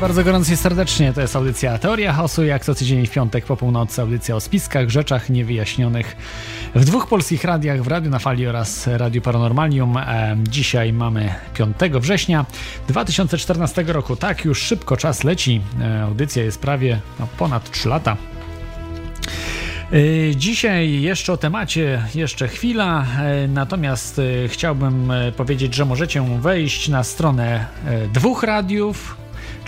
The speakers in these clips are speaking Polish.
Bardzo gorąco i serdecznie. To jest audycja Teoria Chaosu, jak co tydzień w piątek po północy. Audycja o spiskach, rzeczach niewyjaśnionych w dwóch polskich radiach, w Radiu na Fali oraz Radiu Paranormalium. E, dzisiaj mamy 5 września 2014 roku. Tak, już szybko czas leci. E, audycja jest prawie no, ponad 3 lata. E, dzisiaj jeszcze o temacie jeszcze chwila, natomiast chciałbym powiedzieć, że możecie wejść na stronę dwóch radiów,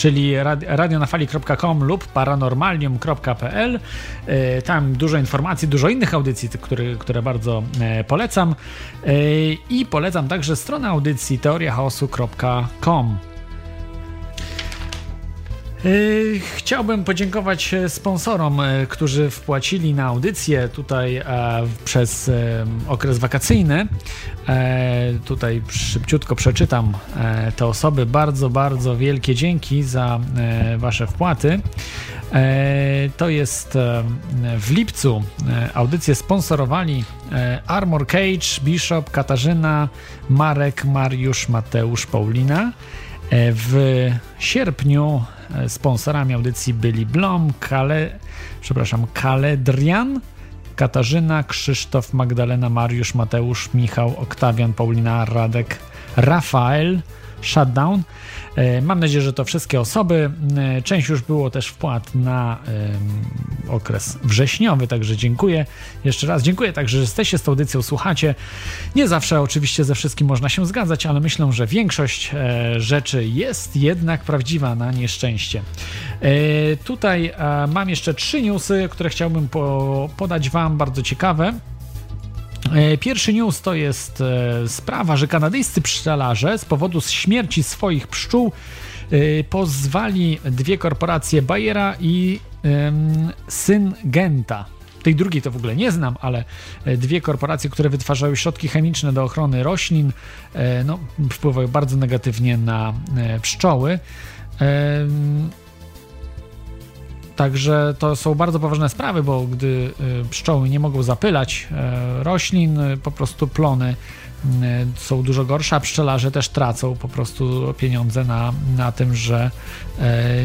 czyli radionafali.com lub paranormalium.pl. E, tam dużo informacji, dużo innych audycji, które, które bardzo e, polecam. E, I polecam także stronę audycji teoriachaosu.com. Chciałbym podziękować sponsorom, którzy wpłacili na audycję tutaj przez okres wakacyjny. E, tutaj szybciutko przeczytam e, te osoby. Bardzo, bardzo wielkie dzięki za e, Wasze wpłaty. To jest w lipcu audycję sponsorowali Armor Cage, Bishop, Katarzyna, Marek, Mariusz, Mateusz, Paulina. W sierpniu sponsorami audycji byli Blom, Kale, przepraszam, Kaledrian, Katarzyna, Krzysztof, Magdalena, Mariusz, Mateusz, Michał, Oktawian, Paulina, Radek, Rafael, Shutdown. E, mam nadzieję, że to wszystkie osoby. E, część już było też wpłat na okres wrześniowy, także dziękuję jeszcze raz. Dziękuję także, że jesteście z tą audycją, słuchacie. Nie zawsze oczywiście ze wszystkim można się zgadzać, ale myślę, że większość e, rzeczy jest jednak prawdziwa na nieszczęście. Tutaj mam jeszcze trzy newsy, które chciałbym podać Wam, bardzo ciekawe. E, pierwszy news to jest e, sprawa, że kanadyjscy pszczelarze z powodu śmierci swoich pszczół e, pozwali dwie korporacje Bayera i Syngenta. Tej drugiej to w ogóle nie znam, ale dwie korporacje, które wytwarzają środki chemiczne do ochrony roślin, no, wpływają bardzo negatywnie na pszczoły. Także to są bardzo poważne sprawy, bo gdy y, pszczoły nie mogą zapylać e, roślin, y, po prostu plony y, są dużo gorsze, a pszczelarze też tracą po prostu pieniądze na, na tym, że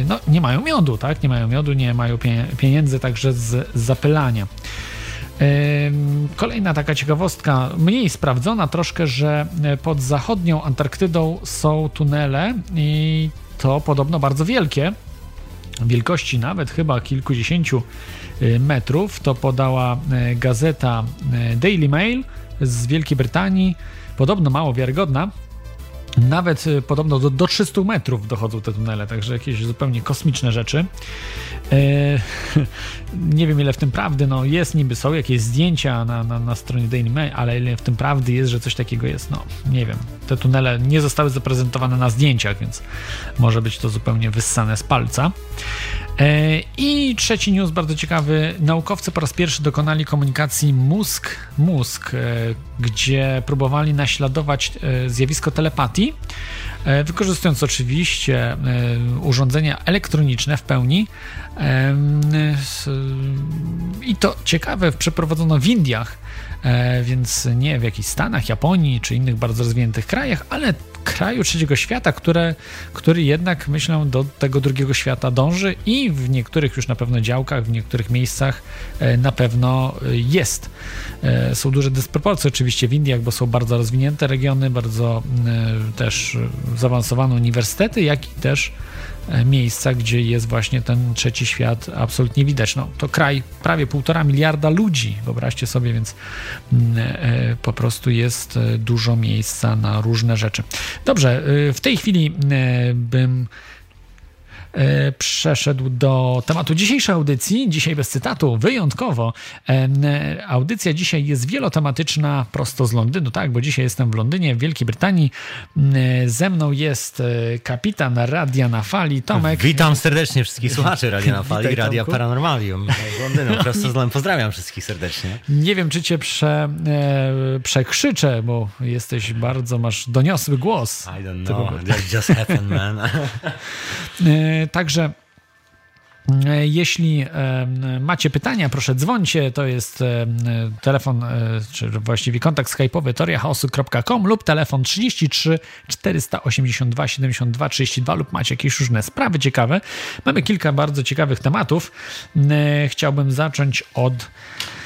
no, nie mają miodu, tak? Nie mają miodu, nie mają pieniędzy także z, zapylania. Kolejna taka ciekawostka, mniej sprawdzona troszkę, że pod zachodnią Antarktydą są tunele i to podobno bardzo wielkie wielkości nawet chyba kilkudziesięciu y, metrów. To podała y, gazeta y, Daily Mail z Wielkiej Brytanii, podobno mało wiarygodna. Nawet podobno do, do 300 metrów dochodzą te tunele, także jakieś zupełnie kosmiczne rzeczy. E, nie wiem ile w tym prawdy, no jest niby, są jakieś zdjęcia na, na, na stronie Daily Mail, ale ile w tym prawdy jest, że coś takiego jest, no nie wiem. Te tunele nie zostały zaprezentowane na zdjęciach, więc może być to zupełnie wyssane z palca. E, I trzeci news bardzo ciekawy. Naukowcy po raz pierwszy dokonali komunikacji mózg-mózg, e, gdzie próbowali naśladować zjawisko telepatii, wykorzystując oczywiście urządzenia elektroniczne w pełni. I to ciekawe, przeprowadzono w Indiach, więc nie w jakichś Stanach, Japonii czy innych bardzo rozwiniętych krajach, ale kraju trzeciego świata, które, który jednak, myślę, do tego drugiego świata dąży i w niektórych już na pewno działkach, w niektórych miejscach e, na pewno e, jest. E, są duże dysproporcje oczywiście w Indiach, bo są bardzo rozwinięte regiony, bardzo też zaawansowane uniwersytety, jak i też miejsca, gdzie jest właśnie ten trzeci świat absolutnie widać. No, to kraj prawie półtora miliarda ludzi, wyobraźcie sobie, więc mm, e, po prostu jest e, dużo miejsca na różne rzeczy. Dobrze, w tej chwili bym e, przeszedł do tematu dzisiejszej audycji. Dzisiaj bez cytatu, wyjątkowo. E, audycja dzisiaj jest wielotematyczna, prosto z Londynu, tak, bo dzisiaj jestem w Londynie, w Wielkiej Brytanii. Ze mną jest kapitan Radia na Fali, Tomek. Witam serdecznie wszystkich słuchaczy Radia na Fali, Witaj, Radia Paranormalium z Londynu. Prosto z Londynu. Pozdrawiam wszystkich serdecznie. Nie wiem, czy cię prze, przekrzyczę, bo jesteś bardzo, masz doniosły głos. I don't know, that just happened, man. E, także e, jeśli macie pytania, proszę dzwońcie. To jest telefon, e, czy właściwie kontakt skype'owy toriachaosu.com lub telefon 33 482 72 32 lub macie jakieś różne sprawy ciekawe. Mamy kilka bardzo ciekawych tematów. Chciałbym zacząć od E,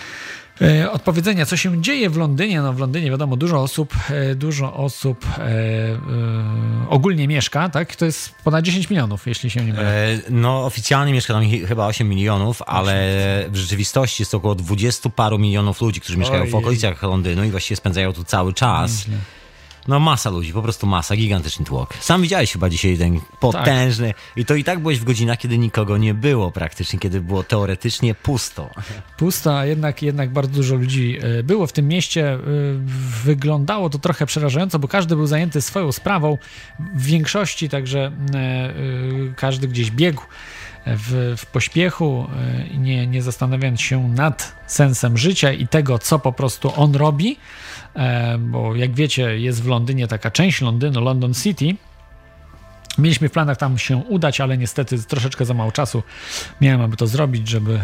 odpowiedzenia, co się dzieje w Londynie. No w Londynie wiadomo, dużo osób, e, dużo osób e, e, ogólnie mieszka, tak? To jest ponad 10 milionów, jeśli się nie mylę. E, no oficjalnie mieszka tam chyba 8 milionów, ale w rzeczywistości jest około 20 paru milionów ludzi, którzy mieszkają w okolicach Londynu i właściwie spędzają tu cały czas. No masa ludzi, po prostu masa, gigantyczny tłok. Sam widziałeś chyba dzisiaj ten potężny tak. i to i tak byłeś w godzinach, kiedy nikogo nie było praktycznie, kiedy było teoretycznie pusto. Pusto, a jednak, jednak bardzo dużo ludzi e, było w tym mieście. E, wyglądało to trochę przerażająco, bo każdy był zajęty swoją sprawą w większości, także e, każdy gdzieś biegł. W, w, pośpiechu, nie, nie zastanawiając się nad sensem życia i tego, co po prostu on robi. E, bo jak wiecie, jest w Londynie taka część Londynu, London City. Mieliśmy w planach tam się udać, ale niestety troszeczkę za mało czasu miałem, aby to zrobić, żeby,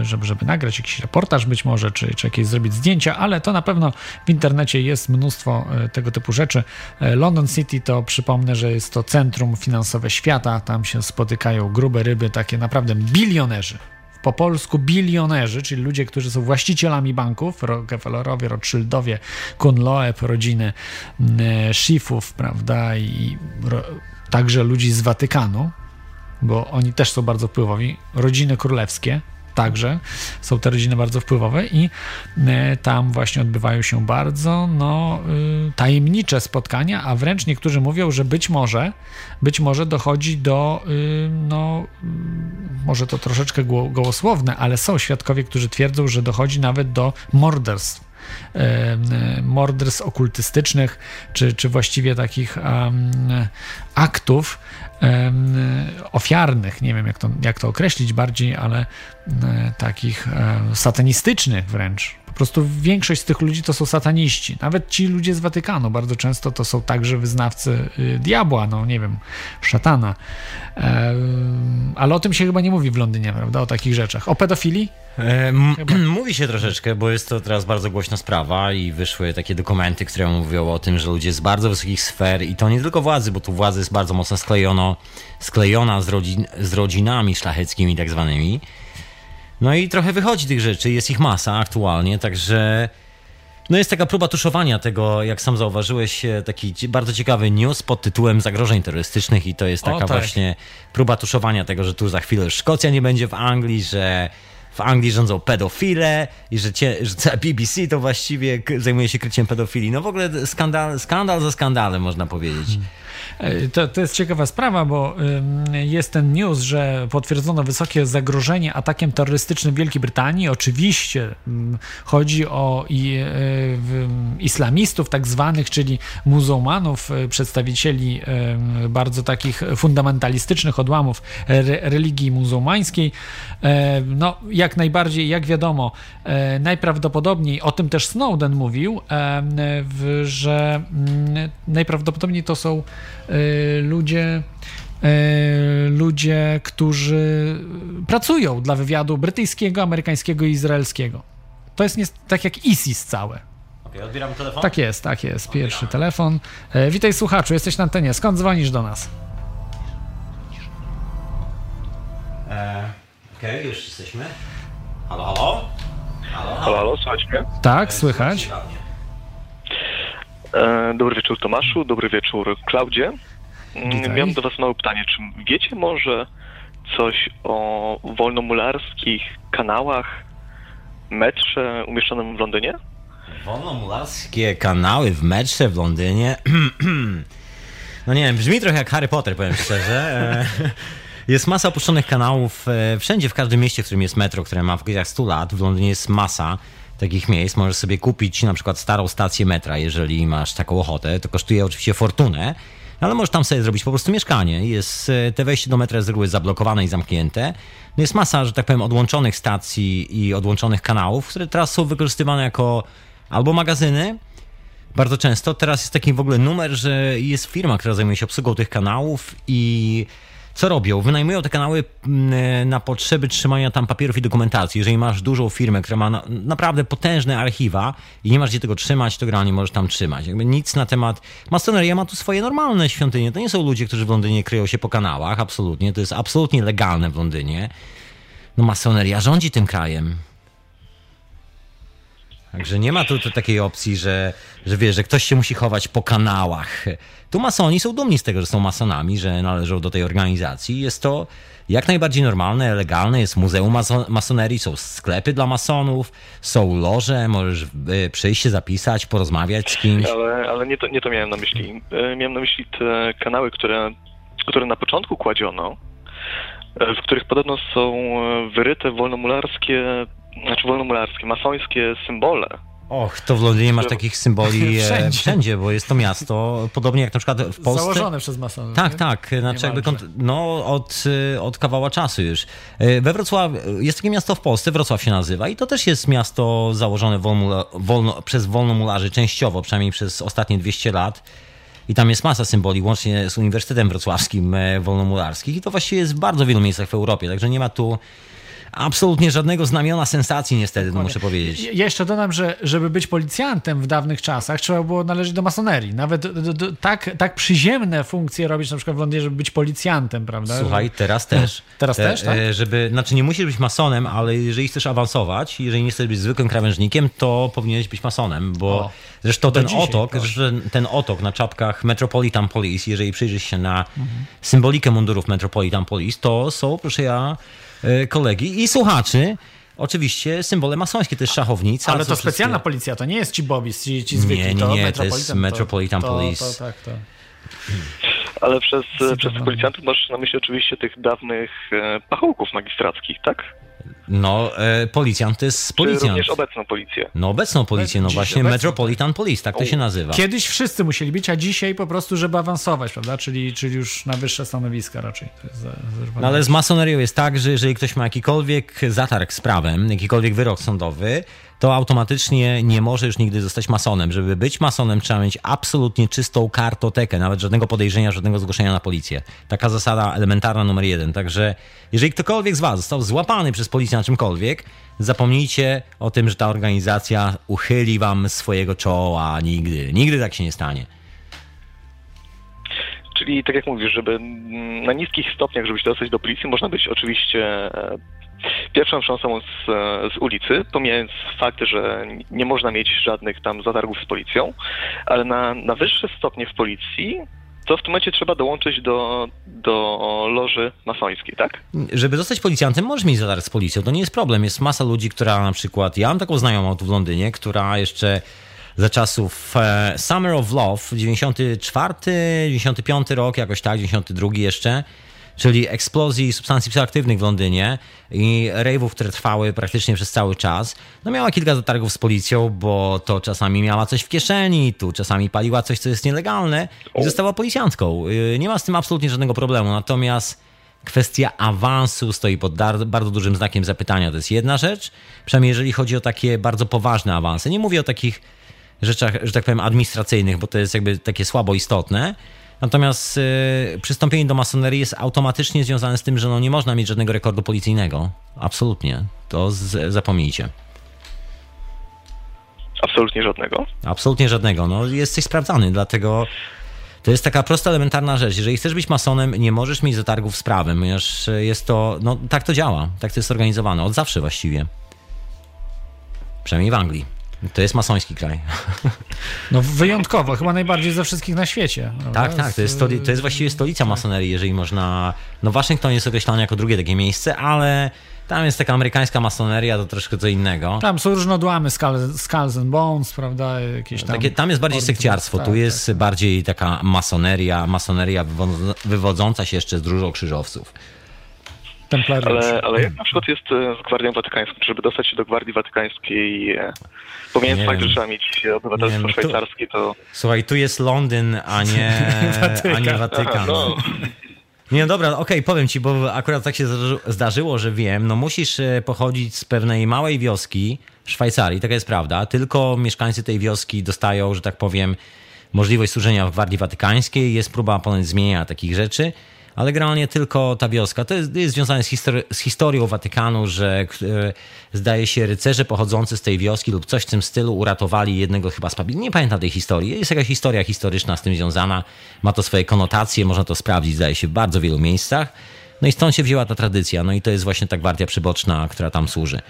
e, żeby, żeby nagrać jakiś reportaż być może, czy, czy jakieś zrobić zdjęcia, ale to na pewno w internecie jest mnóstwo e, tego typu rzeczy. London City to przypomnę, że jest to centrum finansowe świata, tam się spotykają grube ryby, takie naprawdę bilionerzy po polsku bilionerzy, czyli ludzie, którzy są właścicielami banków, Rockefellerowie, Rothschildowie, Kunloeb, rodziny mm, Schiffów, prawda, i ro, także ludzi z Watykanu, bo oni też są bardzo wpływowi, rodziny królewskie, także są te rodziny bardzo wpływowe i e, tam właśnie odbywają się bardzo no, y, tajemnicze spotkania, a wręcz niektórzy mówią, że być może, być może dochodzi do, y, no, może to troszeczkę gołosłowne, ale są świadkowie, którzy twierdzą, że dochodzi nawet do morderstw e, morderstw okultystycznych, czy, czy właściwie takich um, aktów, ofiarnych, nie wiem jak to, jak to określić bardziej, ale e, takich e, satanistycznych wręcz. Po prostu większość z tych ludzi to są sataniści. Nawet ci ludzie z Watykanu bardzo często to są także wyznawcy y, diabła, no nie wiem, szatana. Ale o tym się chyba nie mówi w Londynie, prawda? O takich rzeczach. O pedofilii? E, mówi się troszeczkę, bo jest to teraz bardzo głośna sprawa i wyszły takie dokumenty, które mówią o tym, że ludzie z bardzo wysokich sfer i to nie tylko władzy, bo tu władza jest bardzo mocno sklejono, sklejona z, rodzin, z rodzinami szlacheckimi tak zwanymi. No i trochę wychodzi tych rzeczy, jest ich masa aktualnie, także no jest taka próba tuszowania tego, jak sam zauważyłeś, e, taki bardzo ciekawy news pod tytułem zagrożeń terrorystycznych i to jest taka o, tak. właśnie próba tuszowania tego, że tu za chwilę Szkocja nie będzie w Anglii, że w Anglii rządzą pedofile i że, cie, że BBC to właściwie zajmuje się kryciem pedofilii. No w ogóle skandal, skandal za skandalem, można powiedzieć. Hmm. E, to, to jest ciekawa sprawa, bo jest ten news, że potwierdzono wysokie zagrożenie atakiem terrorystycznym w Wielkiej Brytanii. Oczywiście chodzi o islamistów tak zwanych, czyli muzułmanów, e, przedstawicieli bardzo takich fundamentalistycznych odłamów religii muzułmańskiej. E, no, najbardziej, jak wiadomo, najprawdopodobniej, o tym też Snowden mówił, że najprawdopodobniej to są Y, ludzie, ludzie, którzy pracują dla wywiadu brytyjskiego, amerykańskiego i izraelskiego. To jest nie, tak jak ISIS całe. Okay, odbieram telefon? Tak jest, tak jest. Pierwszy Odbieram. telefon. E, witaj słuchaczu, jesteś na antenie. Skąd dzwonisz do nas? E, Okej, okay, już jesteśmy. Halo, halo? Halo, halo, halo słychać mnie? Tak, słychać. E, dobry wieczór Tomaszu, dobry wieczór Klaudzie. Mm, miałem do Was małe pytanie. Czy wiecie może coś o wolnomularskich kanałach metrze umieszczonym w Londynie? Wolnomularskie kanały w metrze w Londynie? No nie wiem, brzmi trochę jak Harry Potter, powiem szczerze. Jest masa opuszczonych kanałów e, wszędzie, w każdym mieście, w którym jest metro, które ma w okolicach 100 lat. W Londynie jest masa takich miejsc. Możesz sobie kupić na przykład starą stację metra, jeżeli masz taką ochotę. To kosztuje oczywiście fortunę, ale możesz tam sobie zrobić po prostu mieszkanie. Jest, e, te wejście do metra z reguły zablokowane i zamknięte. No jest masa, że tak powiem, odłączonych stacji i odłączonych kanałów, które teraz są wykorzystywane jako albo magazyny, bardzo często. Teraz jest taki w ogóle numer, że jest firma, która zajmuje się obsługą tych kanałów i co robią? Wynajmują te kanały mm, na potrzeby trzymania tam papierów i dokumentacji. Jeżeli masz dużą firmę, która ma na, naprawdę potężne archiwa i nie masz gdzie tego trzymać, to generalnie możesz tam trzymać. Jakby nic na temat... Masoneria ma tu swoje normalne świątynie. To nie są ludzie, którzy w Londynie kryją się po kanałach, absolutnie. To jest absolutnie legalne w Londynie. No masoneria rządzi tym krajem. Także nie ma tu, tu takiej opcji, że, że wiesz, że ktoś się musi chować po kanałach. Tu masoni są dumni z tego, że są masonami, że należą do tej organizacji. Jest to jak najbardziej normalne, legalne. Jest muzeum mason masonerii, są sklepy dla masonów, są loże, możesz y, przyjść się zapisać, porozmawiać z kimś. Ale, ale nie, to, nie to miałem na myśli. E, miałem na myśli te kanały, które, które na początku kładziono, e, w których podobno są wyryte wolnomularskie znaczy wolnomularskie, masońskie symbole. Och, to w Londynie masz takich symboli wszędzie. wszędzie. bo jest to miasto, podobnie jak na przykład w Polsce. Założone przez masonów. Tak, tak, znaczy jakby no, od, od kawała czasu już. E, we Wrocławiu, jest takie miasto w Polsce, Wrocław się nazywa i to też jest miasto założone wolno, wolno, przez wolnomularzy, częściowo, przynajmniej przez ostatnie 200 lat. I tam jest masa symboli, łącznie z Uniwersytetem Wrocławskim e, Wolnomularskich i to właściwie jest w bardzo wielu miejscach w Europie, także nie ma tu absolutnie żadnego znamiona sensacji niestety, no muszę powiedzieć. Ja jeszcze dodam, że żeby być policjantem w dawnych czasach trzeba było należeć do masonerii. Nawet do, do, tak, tak przyziemne funkcje robić na przykład w Londynie, żeby być policjantem, prawda? Słuchaj, teraz też. Teraz Te, też, tak? E, żeby, znaczy nie musisz być masonem, ale jeżeli chcesz awansować, jeżeli nie chcesz być zwykłym krawężnikiem, to powinieneś być masonem, bo o, zresztą ten dzisiaj, otok, ten otok na czapkach Metropolitan Police, jeżeli przyjrzysz się na mhm. symbolikę mundurów Metropolitan Police, to są, proszę ja, kolegi i słuchaczy. Oczywiście symbole masońskie, to jest szachownica. Ale to specjalna policja, to nie jest ci bobis, ci, ci zwykli. Nie, nie, nie, to, to jest Metropolitan to, Police. To, to, tak, to. Ale przez, przez policjantów masz na myśli oczywiście tych dawnych e, pachołków magistrackich, tak? No, e, policjant to jest policjant. Czy również obecną policję. No, obecną policję, no właśnie obecną. Metropolitan Police, tak to się nazywa. Kiedyś wszyscy musieli być, a dzisiaj po prostu, żeby awansować, prawda? Czyli, czyli już na wyższe stanowiska raczej. no, ale z masonerią jest tak, że jeżeli ktoś ma jakikolwiek zatarg z prawem, jakikolwiek wyrok sądowy, to automatycznie nie może już nigdy zostać masonem. Żeby być masonem, trzeba mieć absolutnie czystą kartotekę, nawet żadnego podejrzenia, żadnego zgłoszenia na policję. Taka zasada elementarna numer jeden. Także jeżeli ktokolwiek z Was został złapany przez policję na czymkolwiek, zapomnijcie o tym, że ta organizacja uchyli Wam swojego czoła. Nigdy. Nigdy tak się nie stanie. Czyli tak jak mówisz, żeby na niskich stopniach, żeby się dostać do policji, można być oczywiście e, pierwszą szansą z, z ulicy, pomijając fakt, że nie można mieć żadnych tam zatargów z policją, ale na, na wyższe stopnie w policji to w tym momencie trzeba dołączyć do, do loży masońskiej, tak? Żeby zostać policjantem, możesz mieć zatarg z policją, to nie jest problem. Jest masa ludzi, która na przykład, ja mam taką znajomą tu w Londynie, która jeszcze za czasów e, Summer of Love, 94, 95 rok, jakoś tak, 92 jeszcze, czyli eksplozji substancji psychoaktywnych w Londynie i rejwów, które trwały praktycznie przez cały czas. No miała kilka zatargów z policją, bo to czasami miała coś w kieszeni, tu czasami paliła coś, co jest nielegalne i została policjantką. Y, nie ma z tym absolutnie żadnego problemu, natomiast kwestia awansu stoi pod bardzo dużym znakiem zapytania. To jest jedna rzecz, przynajmniej jeżeli chodzi o takie bardzo poważne awanse. Nie mówię o takich rzeczach, że tak powiem, administracyjnych, bo to jest jakby takie słabo istotne, Natomiast y, przystąpienie do masonerii jest automatycznie związane z tym, że no nie można mieć żadnego rekordu policyjnego. Absolutnie. To z, zapomnijcie. Absolutnie żadnego? Absolutnie żadnego. No, jesteś sprawdzany, dlatego to jest taka prosta, elementarna rzecz. Jeżeli chcesz być masonem, nie możesz mieć zatargów z prawem, ponieważ jest to, no tak to działa, tak to jest organizowane, od zawsze właściwie. Przynajmniej w Anglii. To jest masoński kraj. No wyjątkowo, chyba najbardziej ze wszystkich na świecie. Tak, tak, to jest, stoli- to jest właściwie stolica tak. masonerii, jeżeli można... No Waszyngton jest określany jako drugie takie miejsce, ale tam jest taka amerykańska masoneria, to troszkę co innego. Tam są różne odłamy, Skulls and Bones, prawda, jakieś tam... Takie, tam jest bardziej sekciarstwo, tak, tu jest tak. bardziej taka masoneria, masoneria wywodząca się jeszcze z Różą Krzyżowców. Templariuszy. Ale, ale jak na przykład jest e, z Gwardią Watykańską? Żeby dostać się do Gwardii Watykańskiej, pomijając fakt, że trzeba mieć obywatelstwo szwajcarskie, to... Słuchaj, tu jest Londyn, a nie Watykan. a nie Watykan. Aha, no. Nie, dobra, okej, powiem ci, bo akurat tak się zdarzy- zdarzyło, że wiem, no musisz e, pochodzić z pewnej małej wioski w Szwajcarii, taka jest prawda, tylko mieszkańcy tej wioski dostają, że tak powiem, możliwość służenia w Gwardii Watykańskiej, jest próba ponoć zmienienia takich rzeczy, ale generalnie tylko ta wioska. To jest, jest związane z, histori- z historią Watykanu, że e, zdaje się rycerze pochodzący z tej wioski lub coś w tym stylu uratowali jednego chyba z papieża. Nie pamiętam tej historii. Jest jakaś historia historyczna z tym związana. Ma to swoje konotacje, można to sprawdzić, zdaje się, w bardzo wielu miejscach. No i stąd się wzięła ta tradycja. No i to jest właśnie ta gwardia przyboczna, która tam służy.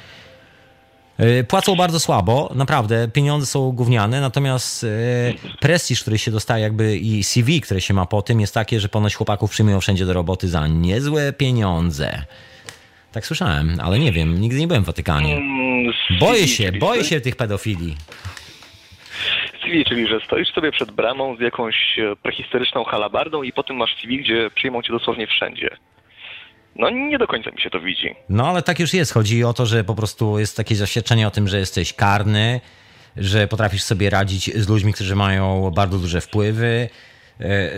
E, Płacą bardzo słabo, naprawdę, pieniądze są gówniane, natomiast e, prestiż, który się dostaje jakby i CV, które się ma po tym jest takie, że ponoć chłopaków przyjmują wszędzie do roboty za niezłe pieniądze. Tak słyszałem, ale nie wiem, nigdy nie byłem w Watykanie. Mm, Boję się, boję się tych pedofili. CV, czyli że stoisz sobie przed bramą z jakąś e, prehistoryczną halabardą i potem masz CV, gdzie przyjmą cię dosłownie wszędzie. No nie do końca mi się to widzi. No ale tak już jest. Chodzi o to, że po prostu jest takie zaświadczenie o tym, że jesteś karny, że potrafisz sobie radzić z ludźmi, którzy mają bardzo duże wpływy,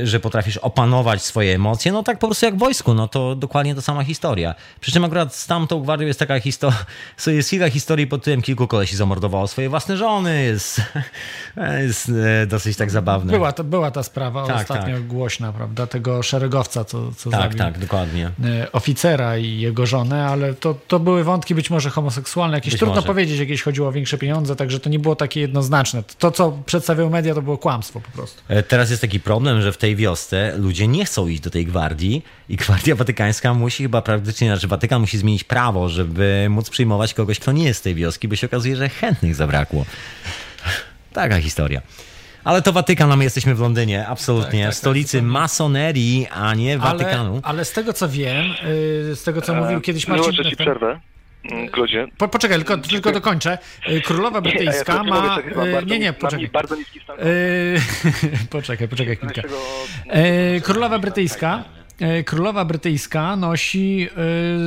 że potrafisz opanować swoje emocje. No tak po prostu jak w wojsku, no to dokładnie ta sama historia. Przy czym akurat z tamtą gwardią jest taka historia, jest kilka historii pod tym, kilku kolesi zamordowało swoje własne żony, jest, jest e, dosyć tak zabawne. Była, to, była ta sprawa Tak, ostatnio tak. głośna, prawda? Tego szeregowca, co, co Tak, zabił tak, dokładnie. e, oficera i jego żonę, ale to, to były wątki być może homoseksualne, jakieś Być trudno może. powiedzieć, jakieś chodziło o większe pieniądze, także to nie było takie jednoznaczne. To, co przedstawiały media, to było kłamstwo po prostu. E, Teraz jest taki problem, że w tej wiosce ludzie nie chcą iść do tej gwardii i gwardia watykańska musi chyba praktycznie, znaczy Watykan musi zmienić prawo, żeby móc przyjmować kogoś, kto nie jest z tej wioski, bo się okazuje, że chętnych zabrakło. Taka historia. Ale to Watykan, a my jesteśmy w Londynie, absolutnie. tak, tak, stolicy masonerii, a nie Watykanu. Ale, ale z tego co wiem, y, z tego co mówił kiedyś Marcin, że ci przerwę. Klodzie. Po, poczekaj, tylko, tylko dokończę. Y, Królowa Brytyjska ja ma... tak, y, bardzo, Nie, nie, poczekaj. bardzo niski stan. Y, poczekaj, poczekaj chwilkę. Królowa Brytyjska. Królowa Brytyjska nosi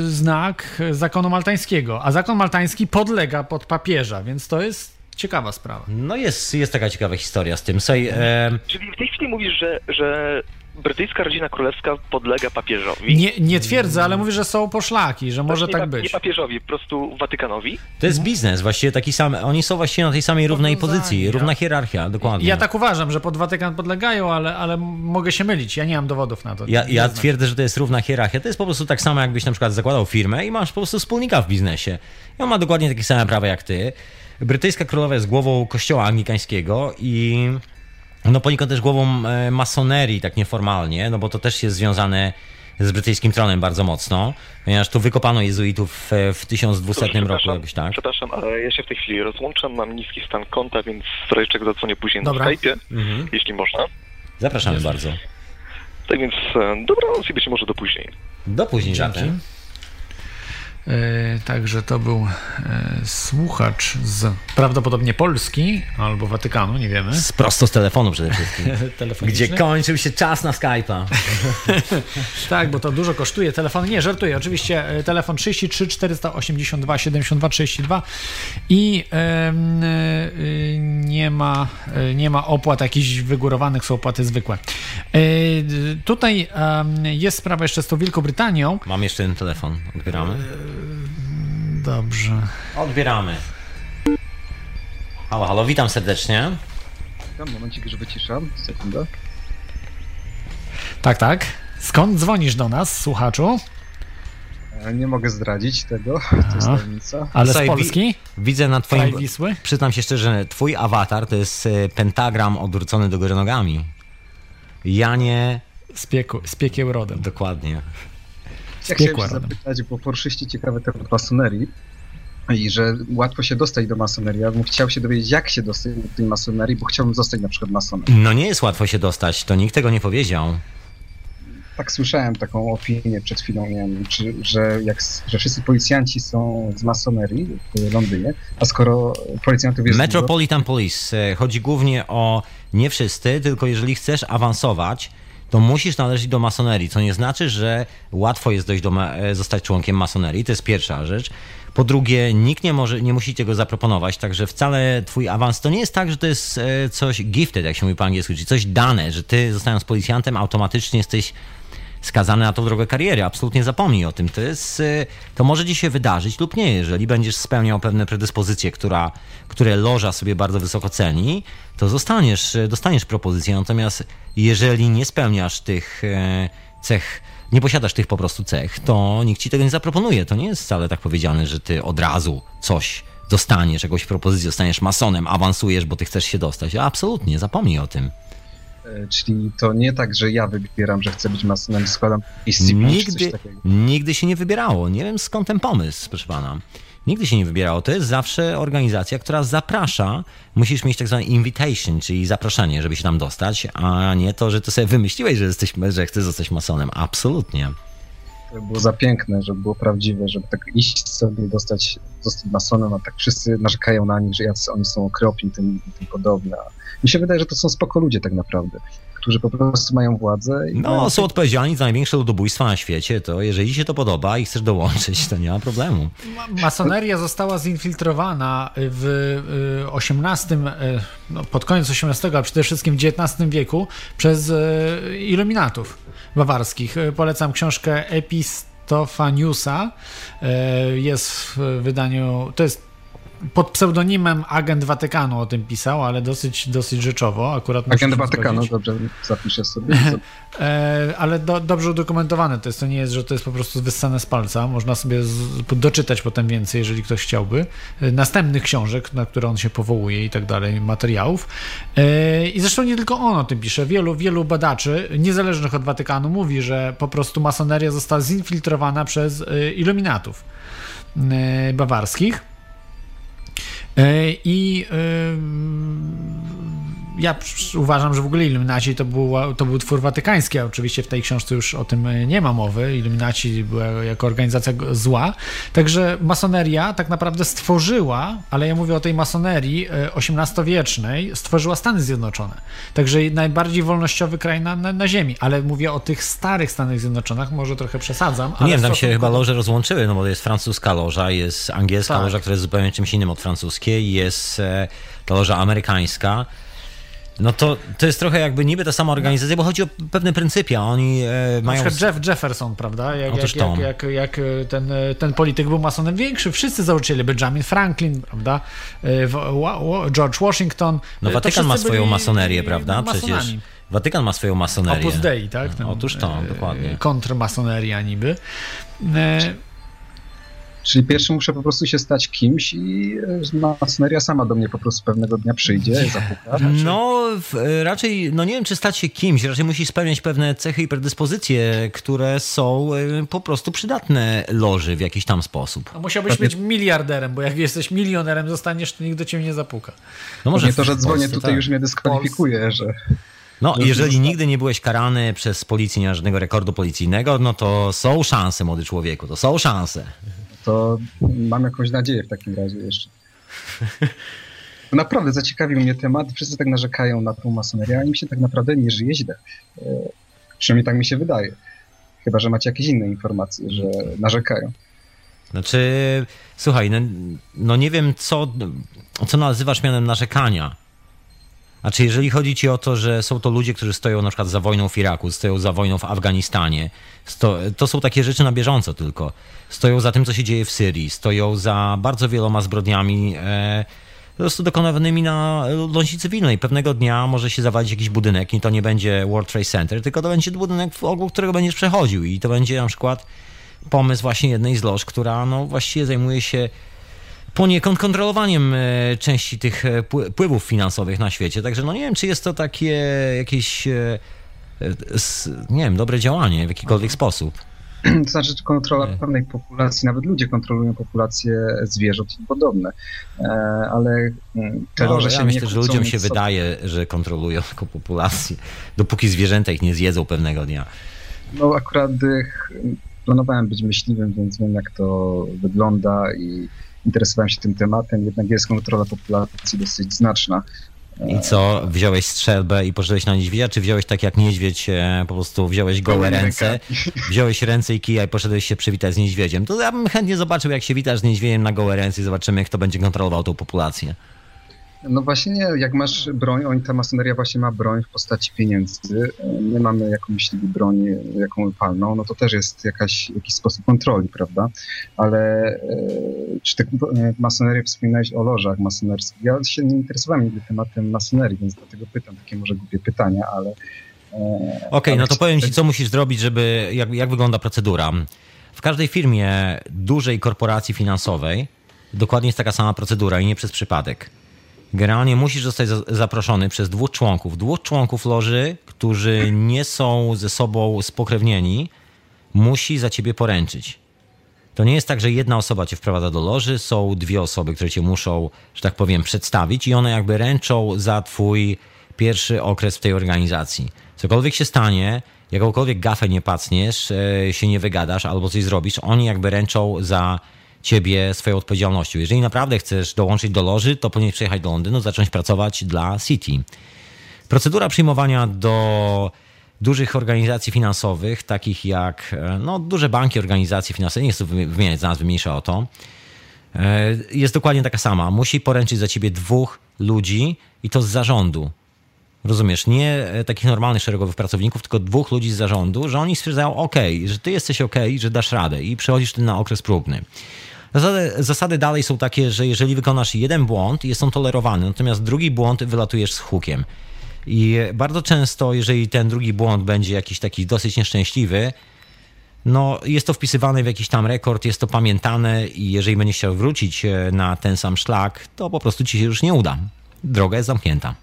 znak zakonu maltańskiego, a zakon maltański podlega pod papieża, więc to jest ciekawa sprawa. No jest, jest taka ciekawa historia z tym. E, Czyli w tej chwili mówisz, że, że brytyjska rodzina królewska podlega papieżowi? Nie, nie twierdzę, ale mówię, że są poszlaki, że może nie, tak pa- Nie być. papieżowi, po prostu Watykanowi? to jest biznes, właściwie taki sam, oni są właściwie na tej samej równej pozycji, równa hierarchia, dokładnie. Ja tak uważam, że pod Watykan podlegają, ale, ale mogę się mylić. Ja nie mam dowodów na to. Ja, ja twierdzę, że to jest równa hierarchia. To jest po prostu tak samo, jakbyś na przykład zakładał firmę i masz po prostu wspólnika w biznesie. I on ma dokładnie takie same prawa jak ty. Brytyjska królowa jest głową kościoła anglikańskiego i no poniekąd też głową e, masonerii, tak nieformalnie, no bo to też jest związane z brytyjskim tronem bardzo mocno, ponieważ tu wykopano jezuitów w, w 1200 roku Przepraszam, jakoś tak. Przepraszam, ale ja się w tej chwili rozłączam, mam niski stan konta, więc czego zadzwonię później Dobra. na Skype'ie, Mhm. jeśli można. Zapraszamy bardzo. Tak więc e, dobranoc i być może do później. Do później zatem. E, Także to był e, słuchacz z prawdopodobnie Polski albo Watykanu, nie wiemy. Z prosto z telefonu przede wszystkim. Gdzie kończył się czas na Skype'a. Tak, bo to dużo kosztuje. Telefon, nie, żartuję. Oczywiście e, telefon 33 482 72 32 i em, e, nie, ma, e, nie ma opłat jakichś wygórowanych, są opłaty zwykłe. Tutaj jest sprawa jeszcze z tą Wielką Brytanią. Mam jeszcze jeden telefon. Odbieramy? Dobrze. Odbieramy. Halo, halo, witam serdecznie. Tam momencik, że wyciszam. Sekunda. Tak, tak. Skąd dzwonisz do nas, słuchaczu? E, Nie mogę zdradzić tego, to jest tajemnica. Ale z Polski? Widzę na twoim... Wisły? Przyznam się szczerze, że twój awatar to jest e, pentagram odwrócony do góry nogami. Janie... Z, pieku, z piekieł rodem. Dokładnie. Ja chciałem się zapytać, bo poruszyście ciekawy temat masonerii i że łatwo się dostać do masonerii. Ja bym chciał się dowiedzieć, jak się dostać do tej masonerii, bo chciałbym zostać na przykład masonem. No nie jest łatwo się dostać, to nikt tego nie powiedział. Tak słyszałem taką opinię przed chwilą, czy, że, jak, że wszyscy policjanci są z masonerii w Londynie, a skoro policjantów jest dużo, Metropolitan Police. e, Chodzi głównie o nie wszyscy, tylko jeżeli chcesz awansować, to musisz należeć do masonerii, co nie znaczy, że łatwo jest dojść do e, zostać członkiem masonerii, to jest pierwsza rzecz. Po drugie, nikt nie może, nie musi tego zaproponować, także wcale twój awans to nie jest tak, że to jest e, coś gifted, jak się mówi po angielsku, czyli coś dane, że ty zostając policjantem automatycznie jesteś skazany na tą drogę kariery. Absolutnie zapomnij o tym. To, jest, e, to może ci się wydarzyć lub nie. Jeżeli będziesz spełniał pewne predyspozycje, która, które loża sobie bardzo wysoko ceni, to zostaniesz, e, dostaniesz propozycję. Natomiast jeżeli nie spełniasz tych e, cech, nie posiadasz tych po prostu cech, to nikt ci tego nie zaproponuje. To nie jest wcale tak powiedziane, że ty od razu coś dostaniesz, jakąś propozycję, zostaniesz masonem, awansujesz, bo ty chcesz się dostać. Absolutnie, zapomnij o tym. E, Czyli to nie tak, że ja wybieram, że chcę być masonem, składam i CV czy coś Nigdy, takiego. nigdy się nie wybierało. Nie wiem skąd ten pomysł, proszę pana. Nigdy się nie wybierało. To jest zawsze organizacja, która zaprasza. Musisz mieć tak zwany invitation, czyli zaproszenie, żeby się tam dostać, a nie to, że ty sobie wymyśliłeś, że, jesteś, że chcesz zostać masonem. Absolutnie. Żeby było za piękne, żeby było prawdziwe, żeby tak iść sobie, dostać, zostać masonem, a tak wszyscy narzekają na nich, że jacy oni są okropni i tym, tym podobne. Mi się wydaje, że to są spoko ludzie tak naprawdę, którzy po prostu mają władzę. I mają No, są odpowiedzialni za największe ludobójstwa na świecie, to jeżeli ci się to podoba i chcesz dołączyć, to nie ma problemu. Ma- Masoneria została zinfiltrowana w y, XVIII, y, no pod koniec XVIII, a przede wszystkim w XIX wieku przez y, iluminatów bawarskich. Y, Polecam książkę Epistofaniusa. Y, Jest w wydaniu, to jest pod pseudonimem agent Watykanu o tym pisał, ale dosyć, dosyć rzeczowo. Akurat Agent Watykanu, dobrze, zapiszę sobie. E, ale do, dobrze udokumentowane to jest. To nie jest, że to jest po prostu wyssane z palca. Można sobie z, doczytać potem więcej, jeżeli ktoś chciałby. E, Następnych książek, na które on się powołuje i tak dalej, materiałów. E, I zresztą nie tylko on o tym pisze. Wielu, wielu badaczy, niezależnych od Watykanu, mówi, że po prostu masoneria została zinfiltrowana przez e, iluminatów e, bawarskich. E, I y, ja uważam, że w ogóle Illuminaci to był, to był twór watykański, a oczywiście w tej książce już o tym e, nie ma mowy. Illuminaci była jako organizacja zła. Także masoneria tak naprawdę stworzyła, ale ja mówię o tej masonerii e, XVIII-wiecznej, stworzyła Stany Zjednoczone. Także najbardziej wolnościowy kraj na, na, na ziemi. Ale mówię o tych starych Stanach Zjednoczonych, może trochę przesadzam. Nie wiem, tam się chyba loże rozłączyły, no bo jest francuska loża, jest angielska Tak. loża, która jest zupełnie czymś innym od francuskiej, jest e, ta loża amerykańska. No to, to jest trochę jakby niby ta sama organizacja, bo chodzi o pewne pryncypia. Oni e, Na mają... przykład Jeff Jefferson, prawda? Jak, Otóż jak, jak, jak, jak ten, ten polityk był masonem większy, wszyscy założyciele, Benjamin Franklin, prawda? E, George Washington. No e, Watykan ma swoją masonerię, prawda? masonami. Przecież Watykan ma swoją masonerię. Opus Dei, tak? Ten, Otóż to, e, dokładnie. Kontrmasoneria niby. E, Czyli pierwszy muszę po prostu się stać kimś i e, masoneria sama do mnie po prostu pewnego dnia przyjdzie, zapuka. No, w, e, raczej, no nie wiem, czy stać się kimś, raczej musi spełniać pewne cechy i predyspozycje, które są e, po prostu przydatne loży w jakiś tam sposób. no musiałbyś być miliarderem, bo jak jesteś milionerem zostaniesz, to nikt do ciebie nie zapuka. No Może to, że dzwonię Polsce tutaj tak. już mnie dyskwalifikuje, że No, Że jeżeli nigdy nie byłeś karany przez policję, nie masz żadnego rekordu policyjnego, no to są szanse, młody człowieku, to są szanse. To mam jakąś nadzieję w takim razie jeszcze. Naprawdę zaciekawił mnie temat. Wszyscy tak narzekają na tą masonerię, a im się tak naprawdę nie żyje źle. E, Przynajmniej tak mi się wydaje. Chyba, że macie jakieś inne informacje, że narzekają. Znaczy, słuchaj, no, no nie wiem, co, co nazywasz mianem narzekania. Znaczy, jeżeli chodzi ci o to, że są to ludzie, którzy stoją na przykład za wojną w Iraku, stoją za wojną w Afganistanie, sto, to są takie rzeczy na bieżąco tylko. Stoją za tym, co się dzieje w Syrii, stoją za bardzo wieloma zbrodniami e, po prostu dokonywanymi na ludności cywilnej. Pewnego dnia może się zawalić jakiś budynek i to nie będzie World Trade Center, tylko to będzie budynek, wokół którego będziesz przechodził i to będzie na przykład pomysł właśnie jednej z loż, która no właściwie zajmuje się poniekąd kontrolowaniem e, części tych e, pły- pływów finansowych na świecie. Także no nie wiem, czy jest to takie jakieś e, nie wiem, dobre działanie w jakikolwiek sposób. To znaczy kontrola pewnej populacji, nawet ludzie kontrolują populację zwierząt i podobne. Ale mm, te No, ja się myślę, że ludziom się wydaje, że kontrolują taką populację, dopóki zwierzęta ich nie zjedzą pewnego dnia. No akurat planowałem być myśliwym, więc wiem jak to wygląda i interesowałem się tym tematem. Jednak jest kontrola populacji dosyć znaczna. I co, wziąłeś strzelbę i poszedłeś na niedźwiedzia, czy wziąłeś tak jak niedźwiedź, e, po prostu wziąłeś gołe ręce, wziąłeś ręce i kija i poszedłeś się przywitać z niedźwiedziem. To ja bym chętnie zobaczył, jak się witasz z niedźwiedziem na gołe ręce i zobaczymy, kto będzie kontrolował tą populację. No właśnie nie, jak masz broń, oni ta masoneria właśnie ma broń w postaci pieniędzy. My mamy jakąś broń, jaką palną, no to też jest jakaś, jakiś sposób kontroli, prawda? Ale e, czy ty e, masonerię wspominałeś o lożach masonerskich? Ja się nie interesowałem nigdy tematem masonerii, więc dlatego pytam takie może głupie pytania, ale... e, Okej, ale no to powiem ci, co musisz zrobić, żeby, jak, jak wygląda procedura. W każdej firmie dużej korporacji finansowej dokładnie jest taka sama procedura i nie przez przypadek. Generalnie musisz zostać za- zaproszony przez dwóch członków, dwóch członków loży, którzy nie są ze sobą spokrewnieni, musi za ciebie poręczyć. To nie jest tak, że jedna osoba cię wprowadza do loży, są dwie osoby, które cię muszą, że tak powiem, przedstawić i one jakby ręczą za twój pierwszy okres w tej organizacji. Cokolwiek się stanie, jakąkolwiek gafę nie pacniesz, e, się nie wygadasz albo coś zrobisz, oni jakby ręczą za ciebie swoją odpowiedzialnością. Jeżeli naprawdę chcesz dołączyć do loży, to powinieneś przyjechać do Londynu, zacząć pracować dla City. Procedura przyjmowania do dużych organizacji finansowych, takich jak e, no, duże banki, organizacje finansowe, nie chcę wymi- wymieniać nazwy, mniejsza o to, e, jest dokładnie taka sama. Musi poręczyć za ciebie dwóch ludzi i to z zarządu. Rozumiesz, nie e, takich normalnych szeregowych pracowników, tylko dwóch ludzi z zarządu, że oni stwierdzają, ok, że ty jesteś ok, że dasz radę i przechodzisz ty na okres próbny. Zasady, zasady dalej są takie, że jeżeli wykonasz jeden błąd, jest on tolerowany, natomiast drugi błąd wylatujesz z hukiem. I bardzo często, jeżeli ten drugi błąd będzie jakiś taki dosyć nieszczęśliwy, no jest to wpisywane w jakiś tam rekord, jest to pamiętane i jeżeli będziesz chciał wrócić e, na ten sam szlak, to po prostu ci się już nie uda. Droga jest zamknięta.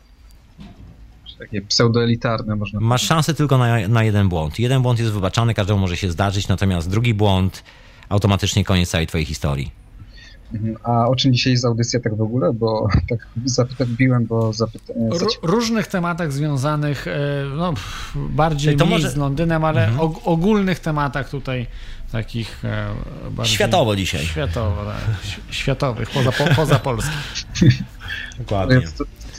Takie pseudoelitarne można Masz szansę tylko na, na jeden błąd. Jeden błąd jest wybaczany, każdemu może się zdarzyć, natomiast drugi błąd automatycznie koniec całej twojej historii. Mhm. A o czym dzisiaj jest audycja tak w ogóle? Bo tak zapytać biłem, bo zapytałem. Ró- różnych tematach związanych, e, no, bardziej To mniej może- z Londynem, ale og- ogólnych tematach tutaj takich e, bardziej... Światowo dzisiaj. Światowo, tak. Światowych, poza, po, poza Polską. Dokładnie.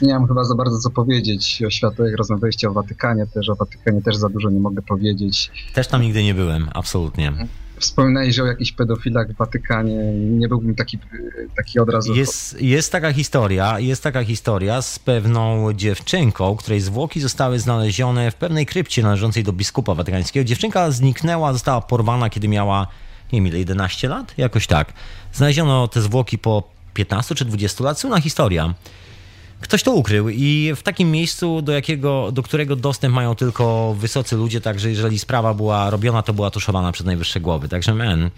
Nie mam chyba za bardzo co powiedzieć o światu, jak rozmawialiście o Watykanie też, o Watykanie też za dużo nie mogę powiedzieć. Też tam nigdy nie byłem, absolutnie. Wspominałeś o jakichś pedofilach w Watykanie, nie byłbym taki, taki od razu... Jest, jest taka historia, jest taka historia z pewną dziewczynką, której zwłoki zostały znalezione w pewnej krypcie należącej do biskupa watykańskiego. Dziewczynka zniknęła, została porwana, kiedy miała, nie wiem ile, 11 lat? Jakoś tak. Znaleziono te zwłoki po 15 czy 20 lat. Słynna historia. Ktoś to ukrył i w takim miejscu, do, jakiego, do którego dostęp mają tylko wysocy ludzie, także jeżeli sprawa była robiona, to była tuszowana przez najwyższe głowy. Także men,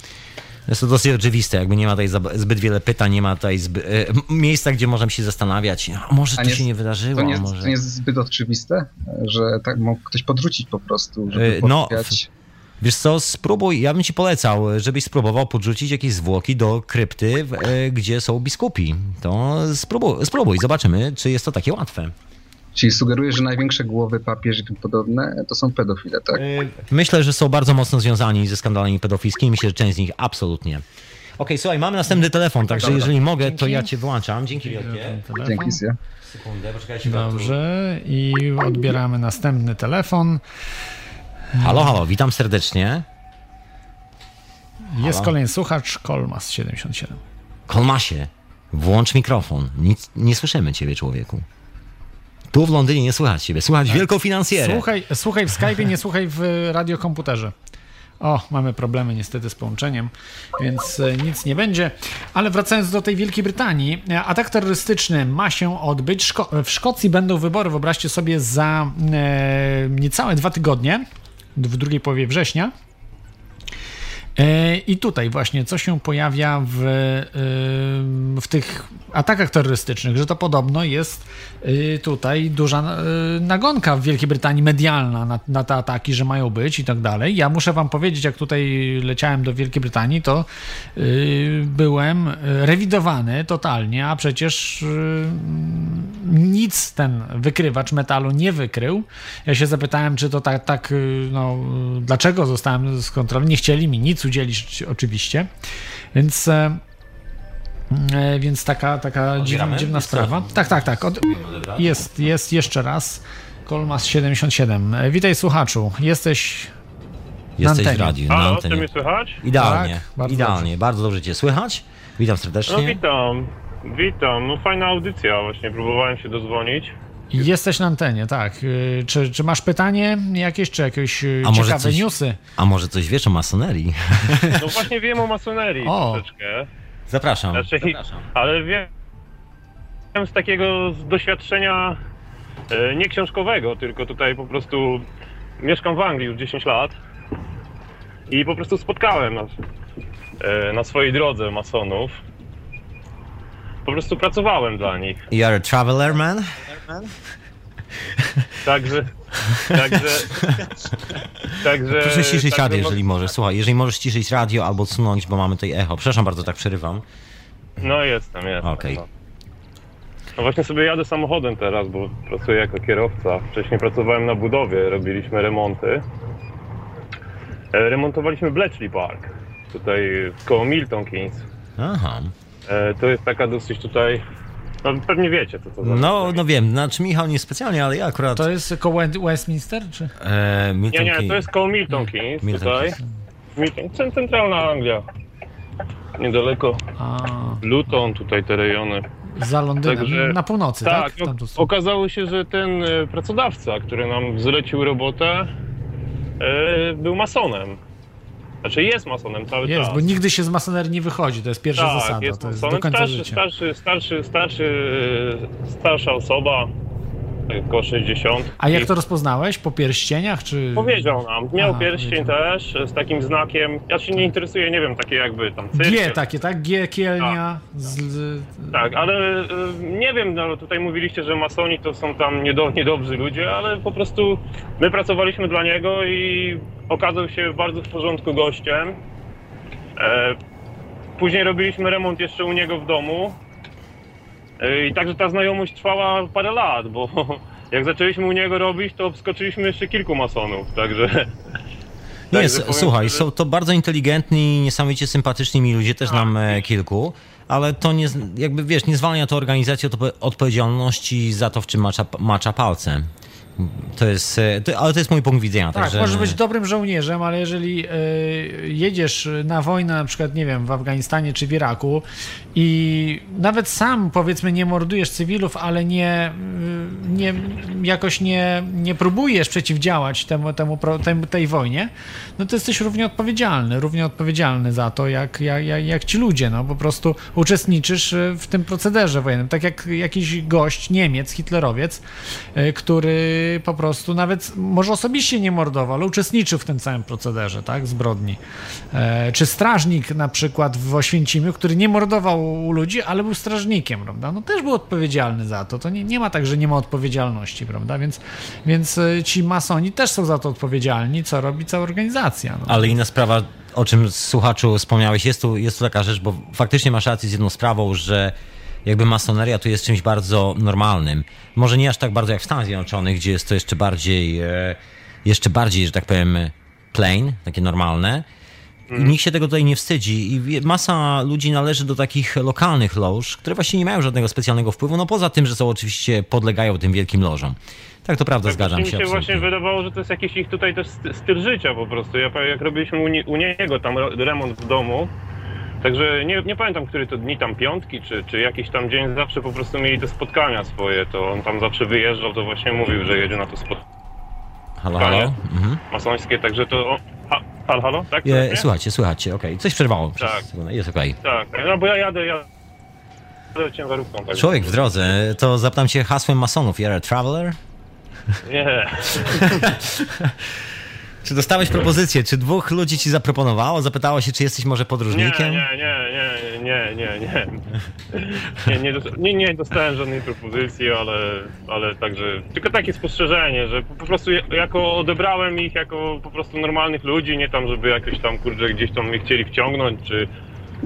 jest to dosyć oczywiste, jakby nie ma tutaj zbyt wiele pytań, nie ma tutaj e, miejsca, gdzie możemy się zastanawiać, a może A to nie- się nie wydarzyło, To nie, może... to nie jest zbyt oczywiste, że tak mógł ktoś podrzucić po prostu, żeby E, no, podpowiadać. Wiesz co, spróbuj, ja bym ci polecał, żebyś spróbował podrzucić jakieś zwłoki do krypty, e, gdzie są biskupi. To spróbuj, spróbuj, zobaczymy, czy jest to takie łatwe. Czyli sugerujesz, że największe głowy papieży i tym podobne to są pedofile, tak? E, Myślę, że są bardzo mocno związani ze skandalami pedofilskimi. Myślę, że część z nich absolutnie. Okej, słuchaj, mamy następny telefon, także Dobra. jeżeli mogę, to Dzięki. ja cię wyłączam. Dzięki wielkie. Dzięki, Sia. Sekundę, poczekajcie. Dobrze, i odbieramy następny telefon. Halo, halo, witam serdecznie. Jest Halo? kolejny słuchacz, Kolmas 77. Kolmasie, włącz mikrofon. Nic, nie słyszymy ciebie, człowieku. Tu w Londynie nie słychać ciebie. Słychać wielką finansjerę. Słuchaj, słuchaj w Skype'ie, nie słuchaj w radiokomputerze. O, mamy problemy niestety z połączeniem, więc e, nic nie będzie. Ale wracając do tej Wielkiej Brytanii, e, atak terrorystyczny ma się odbyć. Szko- w Szkocji będą wybory, wyobraźcie sobie, za e, niecałe dwa tygodnie, w drugiej połowie września. E, I tutaj właśnie co się pojawia w, e, w tych atakach terrorystycznych, że to podobno jest e, tutaj duża nagonka w Wielkiej Brytanii medialna na, na te ataki, że mają być i tak dalej. Ja muszę wam powiedzieć, jak tutaj leciałem do Wielkiej Brytanii, to byłem rewidowany totalnie, a przecież nic ten wykrywacz metalu nie wykrył. Ja się zapytałem, czy to tak, tak no, dlaczego zostałem z kontroli. Nie chcieli mi nic udzielić oczywiście. Więc e, E, więc taka, taka dziwna, dziwna sprawa. Tak, tak, tak. Od, jest, jest jeszcze raz. Kolmas 77. E, Witaj słuchaczu. Jesteś Jesteś w radiu, na Halo, czy antenie. mnie słychać? Idealnie, Tak, bardzo idealnie. Bardzo dobrze cię słychać. Witam No serdecznie. witam, witam. No fajna audycja, właśnie próbowałem się dozwonić. Jesteś na antenie, tak. Y, Czy, czy masz pytanie jakieś, czy jakieś y, A może ciekawe coś- newsy? A może coś wiesz o masonerii? No właśnie wiem o masonerii O. troszeczkę, Zapraszam. Znaczy- ale wiem z takiego z doświadczenia e, nie książkowego, tylko tutaj po prostu mieszkam w Anglii już 10 lat i po prostu spotkałem na, e, na swojej drodze masonów. Po prostu pracowałem dla nich. You're a traveler man? Także. Także. Także. Proszę ściszyć także radio, jeżeli możesz. Słuchaj, jeżeli możesz ściszyć radio albo odsunąć, bo mamy tutaj echo. Przepraszam bardzo, tak przerywam. No jestem, jestem. Okej. No. no właśnie sobie jadę samochodem teraz, bo pracuję jako kierowca. Wcześniej pracowałem na budowie, robiliśmy remonty. E, Remontowaliśmy Bletchley Park, tutaj koło Milton Keynes. Aha. E, To jest taka dosyć tutaj, no pewnie wiecie co to za No, no wiem, znaczy Michał nie specjalnie, ale ja akurat... To jest koło Westminster, czy? E, Milton Nie, nie, to jest koło Milton Keynes Milton tutaj. Keynes. Milton, cen- centralna Anglia. Niedaleko A, Luton, tutaj te rejony. za Londynem, Także- na północy, tak? Tak, stronę. okazało się, że ten e, pracodawca, który nam zlecił robotę, e, był masonem. Znaczy jest masonem cały Jest, czas. bo nigdy się z masonerii nie wychodzi, to jest pierwsza tak, zasada, jest to jest do końca starszy, życia. starszy, starszy, starszy, e, starsza osoba, tak około 60. A jak to rozpoznałeś? Po pierścieniach, czy... Powiedział nam, miał Aha, pierścień też e, z takim znakiem. Ja się nie interesuję, nie wiem, takie jakby tam cyrk. G takie, tak? G, kielnia, z... Tak, ale e, nie wiem, no tutaj mówiliście, że masoni to są tam niedo, niedobrzy ludzie, ale po prostu my pracowaliśmy dla niego i okazał się bardzo w porządku gościem. E, później robiliśmy remont jeszcze u niego w domu. E, I także ta znajomość trwała parę lat, bo jak zaczęliśmy u niego robić, to obskoczyliśmy jeszcze kilku masonów, także... Nie, słuchaj, szczerze- są to bardzo inteligentni, niesamowicie sympatyczni mi ludzie, też nam e, kilku, ale to nie, jakby wiesz, nie zwalnia to organizacji od odpo- odpowiedzialności za to, w czym macza, macza palce. To jest, e, to, ale to jest mój punkt widzenia. Tak, także, możesz być dobrym żołnierzem, ale jeżeli e, jedziesz na wojnę, na przykład, nie wiem, w Afganistanie czy w Iraku i nawet sam, powiedzmy, nie mordujesz cywilów, ale nie, y, nie jakoś nie, nie próbujesz przeciwdziałać temu, temu, pro- tem, tej wojnie, no to jesteś równie odpowiedzialny, równie odpowiedzialny za to, jak, jak, jak, jak ci ludzie, no po prostu uczestniczysz e, w tym procederze wojennym, tak jak jakiś gość, Niemiec, hitlerowiec, e, który po prostu nawet może osobiście nie mordował, ale uczestniczył w tym całym procederze, tak, zbrodni. E, Czy strażnik na przykład w Oświęcimiu, który nie mordował ludzi, ale był strażnikiem, prawda, no też był odpowiedzialny za to. To nie, nie ma tak, że nie ma odpowiedzialności, prawda, więc, więc e, ci masoni też są za to odpowiedzialni, co robi cała organizacja. No. Ale inna sprawa, o czym słuchaczu wspomniałeś, jest tu, jest tu taka rzecz, bo faktycznie masz rację z jedną sprawą, że jakby masoneria tu jest czymś bardzo normalnym. Może nie aż tak bardzo jak w Stanach Zjednoczonych, gdzie jest to jeszcze bardziej, e, jeszcze bardziej, że tak powiem, plain, takie normalne. I nikt się tego tutaj nie wstydzi i masa ludzi należy do takich lokalnych loż, które właśnie nie mają żadnego specjalnego wpływu, no poza tym, że są oczywiście, podlegają tym wielkim lożom. Tak, to prawda, zgadzam mi się się absolutnie. właśnie wydawało, że to jest jakiś ich tutaj też st- styl życia po prostu. Ja jak robiliśmy u, nie, u niego tam remont w domu, także nie, nie pamiętam, który to dni tam piątki, czy, czy jakiś tam dzień, zawsze po prostu mieli te spotkania swoje, to on tam zawsze wyjeżdżał, to właśnie mówił, że jedzie na to spotkanie Halo, halo? Mhm. masońskie, także to... Ha, halo, halo, tak? E, Słychać słuchajcie, słuchajcie, okej. Coś przerwało. Tak. Jest okej. Tak, no bo ja jadę, ja jadę ciężarówką. Tak. Człowiek w drodze, to zapytam cię hasłem masonów. You're a traveler? Nie, Czy dostałeś propozycję? Czy dwóch ludzi ci zaproponowało? Zapytało się, czy jesteś może podróżnikiem? nie, nie, nie, nie, nie, nie. Nie, nie, nie, nie dostałem żadnej propozycji, ale, ale także tylko takie spostrzeżenie, że po prostu ja- jako odebrałem ich jako po prostu normalnych ludzi, nie tam, żeby jakoś tam kurde gdzieś tam mnie chcieli wciągnąć, czy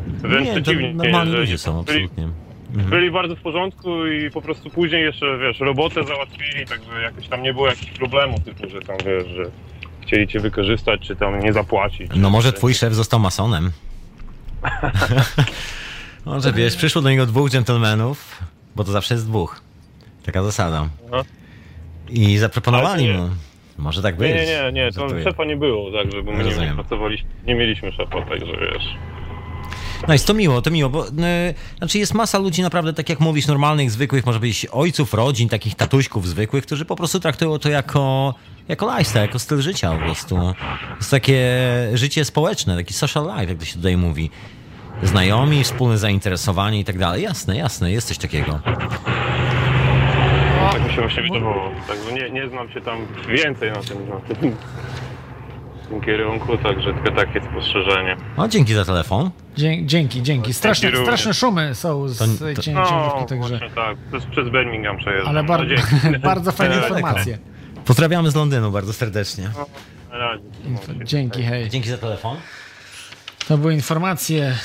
wręcz Nie, to przeciwnie. normalni że ludzie są, absolutnie. byli bardzo w porządku i po prostu później jeszcze, wiesz, robotę załatwili, także jakoś tam nie było jakichś problemów, typu, że tam, wiesz, że chcieli cię wykorzystać, czy tam nie zapłacić. No może twój szef został masonem. Może wiesz, przyszło do niego dwóch dżentelmenów, bo to zawsze jest dwóch. Taka zasada. No. I zaproponowali mu. Może tak być. Nie, nie, nie, to szefa nie było, także bo my nie pracowaliśmy, nie mieliśmy szefa, także wiesz. No jest to miło, to miło, bo e, znaczy jest masa ludzi naprawdę, tak jak mówisz, normalnych, zwykłych, może być ojców, rodzin, takich tatuśków zwykłych, którzy po prostu traktują to jako, jako lifestyle, jako styl życia po prostu. Jest takie życie społeczne, taki social life, jak to się tutaj mówi. Znajomi, wspólne zainteresowanie i tak dalej. Jasne, jasne, jest coś takiego. Tak mi się właśnie wydawało. Także nie, nie znam się tam więcej na tym, na tym, tym kierunku, także tylko takie spostrzeżenie. No, dzięki za telefon. Dzie- Dzięki, dzięki. Straszne, również. straszne szumy są z tej to- cię- No, ciężarówki, także... tak, przez, przez Birmingham przejeżdżam. Ale bar- No, dzięki. bardzo fajne razie. informacje. Pozdrawiamy z Londynu bardzo serdecznie. Na razie. Dzięki, hej. Dzięki za telefon. To były informacje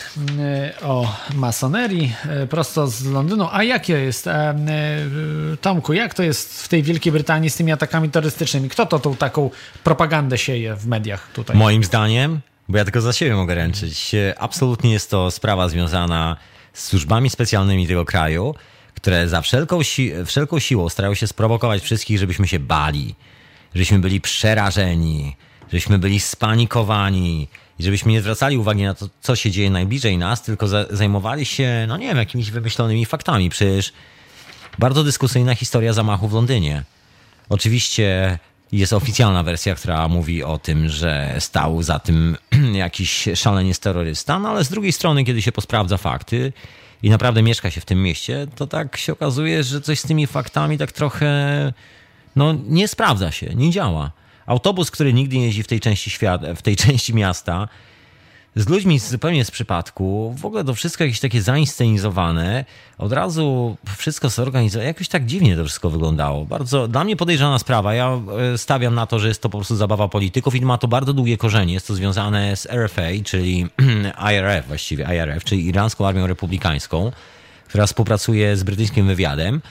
y, o masonerii y, prosto z Londynu. A jakie jest, e, y, Tomku, jak to jest w tej Wielkiej Brytanii z tymi atakami terrorystycznymi? Kto to tą taką propagandę sieje w mediach tutaj? Moim zdaniem, bo ja tylko za siebie mogę ręczyć, e, absolutnie jest to sprawa związana z służbami specjalnymi tego kraju, które za wszelką, si wszelką siłą starają się sprowokować wszystkich, żebyśmy się bali, żebyśmy byli przerażeni, żebyśmy byli spanikowani i żebyśmy nie zwracali uwagi na to, co się dzieje najbliżej nas, tylko za zajmowali się, no nie wiem, jakimiś wymyślonymi faktami. Przecież bardzo dyskusyjna historia zamachu w Londynie. Oczywiście jest oficjalna wersja, która mówi o tym, że stał za tym jakiś szaleniec terrorysta, no ale z drugiej strony, kiedy się posprawdza fakty i naprawdę mieszka się w tym mieście, to tak się okazuje, że coś z tymi faktami tak trochę no nie sprawdza się, nie działa. Autobus, który nigdy nie jeździ w tej części świata, w tej części miasta, z ludźmi zupełnie z przypadku, w ogóle to wszystko jakieś takie zainscenizowane, od razu wszystko zorganizowane, jakoś tak dziwnie to wszystko wyglądało. Bardzo, dla mnie podejrzana sprawa, ja e, stawiam na to, że jest to po prostu zabawa polityków i ma to bardzo długie korzenie, jest to związane z RFA, czyli IRF właściwie, IRF, czyli Iranską Armią Republikańską, która współpracuje z brytyjskim wywiadem,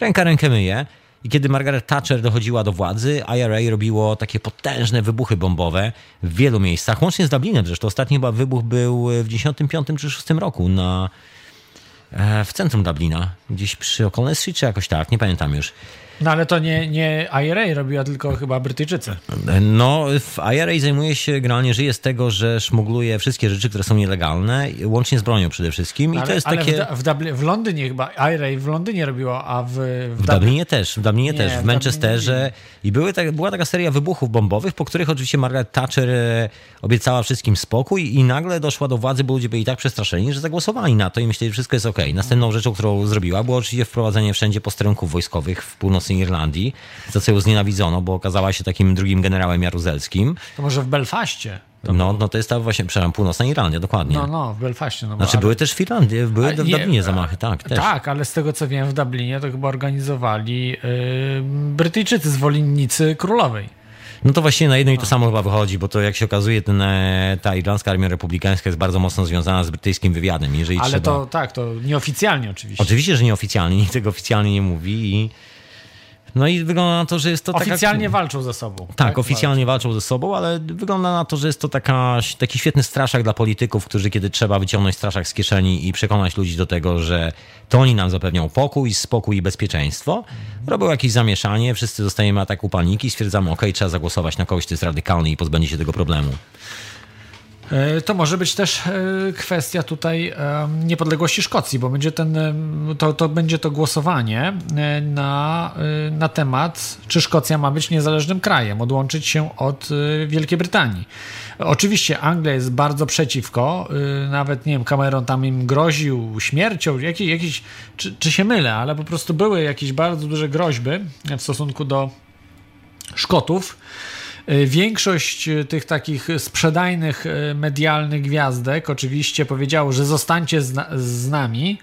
ręka rękę myje. I kiedy Margaret Thatcher dochodziła do władzy, IRA robiło takie potężne wybuchy bombowe w wielu miejscach, łącznie z Dublinem zresztą. Ostatni chyba wybuch był w 95 czy 6 roku na, e, w centrum Dublina, gdzieś przy O'Connell Street czy jakoś tak, nie pamiętam już. No ale to nie, nie IRA robiła, tylko chyba Brytyjczycy. No, w IRA zajmuje się, generalnie żyje z tego, że szmugluje wszystkie rzeczy, które są nielegalne, łącznie z bronią przede wszystkim. I ale to jest ale takie... w, w, Dubli- w Londynie chyba, IRA w Londynie robiło, a w, w, W Dubli- Dublinie też, w Dublinie Nie, też, w w Manchesterze. I były tak, była taka seria wybuchów bombowych, po których oczywiście Margaret Thatcher e, obiecała wszystkim spokój i nagle doszła do władzy, bo ludzie byli tak przestraszeni, że zagłosowali na to i myśleli, że wszystko jest okej. Następną rzeczą, którą zrobiła, było oczywiście wprowadzenie wszędzie posterunków wojskowych w północnej Irlandii, za co ją znienawidzono, bo okazała się takim drugim generałem jaruzelskim. To może w Belfaście. No, no to jest ta właśnie, przepraszam, północna Irlandia, dokładnie. No, no, w Belfaście. No, Znaczy ale- były też w Irlandii, były w nie, Dublinie zamachy, tak, też. Tak, ale z tego co wiem, w Dublinie to chyba organizowali yy, Brytyjczycy, zwolennicy królowej. No to właściwie na jedno i to samo chyba wychodzi, bo to jak się okazuje, ten, e, ta irlandzka armia republikańska jest bardzo mocno związana z brytyjskim wywiadem. Jeżeli Ale trzeba... to tak, to nieoficjalnie oczywiście. Oczywiście, że nieoficjalnie, nikt tego oficjalnie nie mówi i no i wygląda na to, że jest to Oficjalnie taka... walczą ze sobą. Tak, oficjalnie walczą ze sobą, ale wygląda na to, że jest to taka, taki świetny straszak dla polityków, którzy kiedy trzeba wyciągnąć straszak z kieszeni i przekonać ludzi do tego, że to oni nam zapewnią pokój, spokój i bezpieczeństwo, robią jakieś zamieszanie, wszyscy dostajemy ataku paniki, stwierdzamy, ok, trzeba zagłosować na kogoś, kto jest radykalny i pozbędzie się tego problemu. E, To może być też e, kwestia tutaj e, niepodległości Szkocji, bo będzie ten, to, to będzie to głosowanie na, na temat, czy Szkocja ma być niezależnym krajem, odłączyć się od Wielkiej Brytanii. Oczywiście Anglia jest bardzo przeciwko, nawet nie wiem, Cameron tam im groził śmiercią, jakiś, jakiś, czy, czy się mylę, ale po prostu były jakieś bardzo duże groźby w stosunku do Szkotów. Y, Większość y, tych takich sprzedajnych y, medialnych gwiazdek oczywiście powiedziało, że zostańcie z, na- z nami,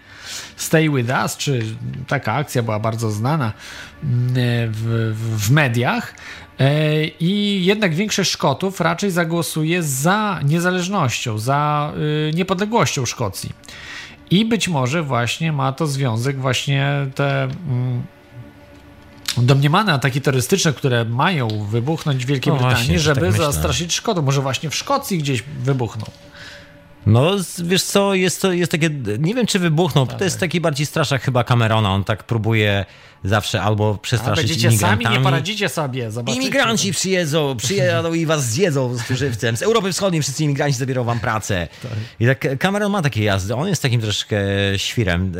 stay with us, czy taka akcja była bardzo znana mm, w, w, mediach. E, I jednak większość Szkotów raczej zagłosuje za niezależnością, za niepodległością Szkocji. I być może właśnie ma to związek właśnie te mm, domniemane ataki terrorystyczne, które mają wybuchnąć w Wielkiej No Brytanii, właśnie, że żeby tak zastraszyć Szkotów. Może właśnie w Szkocji gdzieś wybuchną. No, wiesz co, jest to jest takie, nie wiem czy wybuchnął, to jest taki bardziej straszak chyba Camerona, on tak próbuje zawsze albo A przestraszyć będziecie sami, nie poradzicie sobie. Zobaczycie. Imigranci przyjedzą, przyjadą i was zjedzą z żywcem. Z Europy Wschodniej wszyscy imigranci zabiorą wam pracę. I tak Cameron ma takie jazdy. On jest takim troszkę świrem.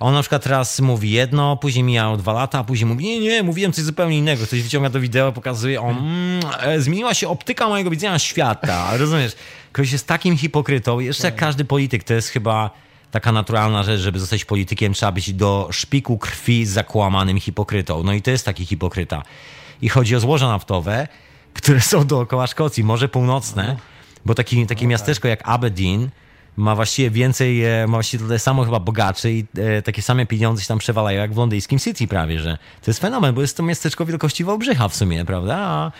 On na przykład raz mówi jedno, później mijają dwa lata, a później mówi, nie, nie, mówiłem coś zupełnie innego. Ktoś wyciąga to wideo, pokazuje, on, mm, e, zmieniła się optyka mojego widzenia świata. Rozumiesz? Ktoś jest takim hipokrytą. Jeszcze jak każdy polityk, to jest chyba taka naturalna rzecz, żeby zostać politykiem, trzeba być do szpiku krwi zakłamanym hipokrytą. No i to jest taki hipokryta. I chodzi o złoża naftowe, które są dookoła Szkocji, Morze Północne, bo taki, takie miasteczko jak Aberdeen ma właściwie więcej, e, ma właściwie tyle samo chyba bogaczy i e, takie same pieniądze się tam przewalają jak w londyńskim City prawie, że to jest fenomen, bo jest to miasteczko wielkości Wałbrzycha w sumie, prawda? A,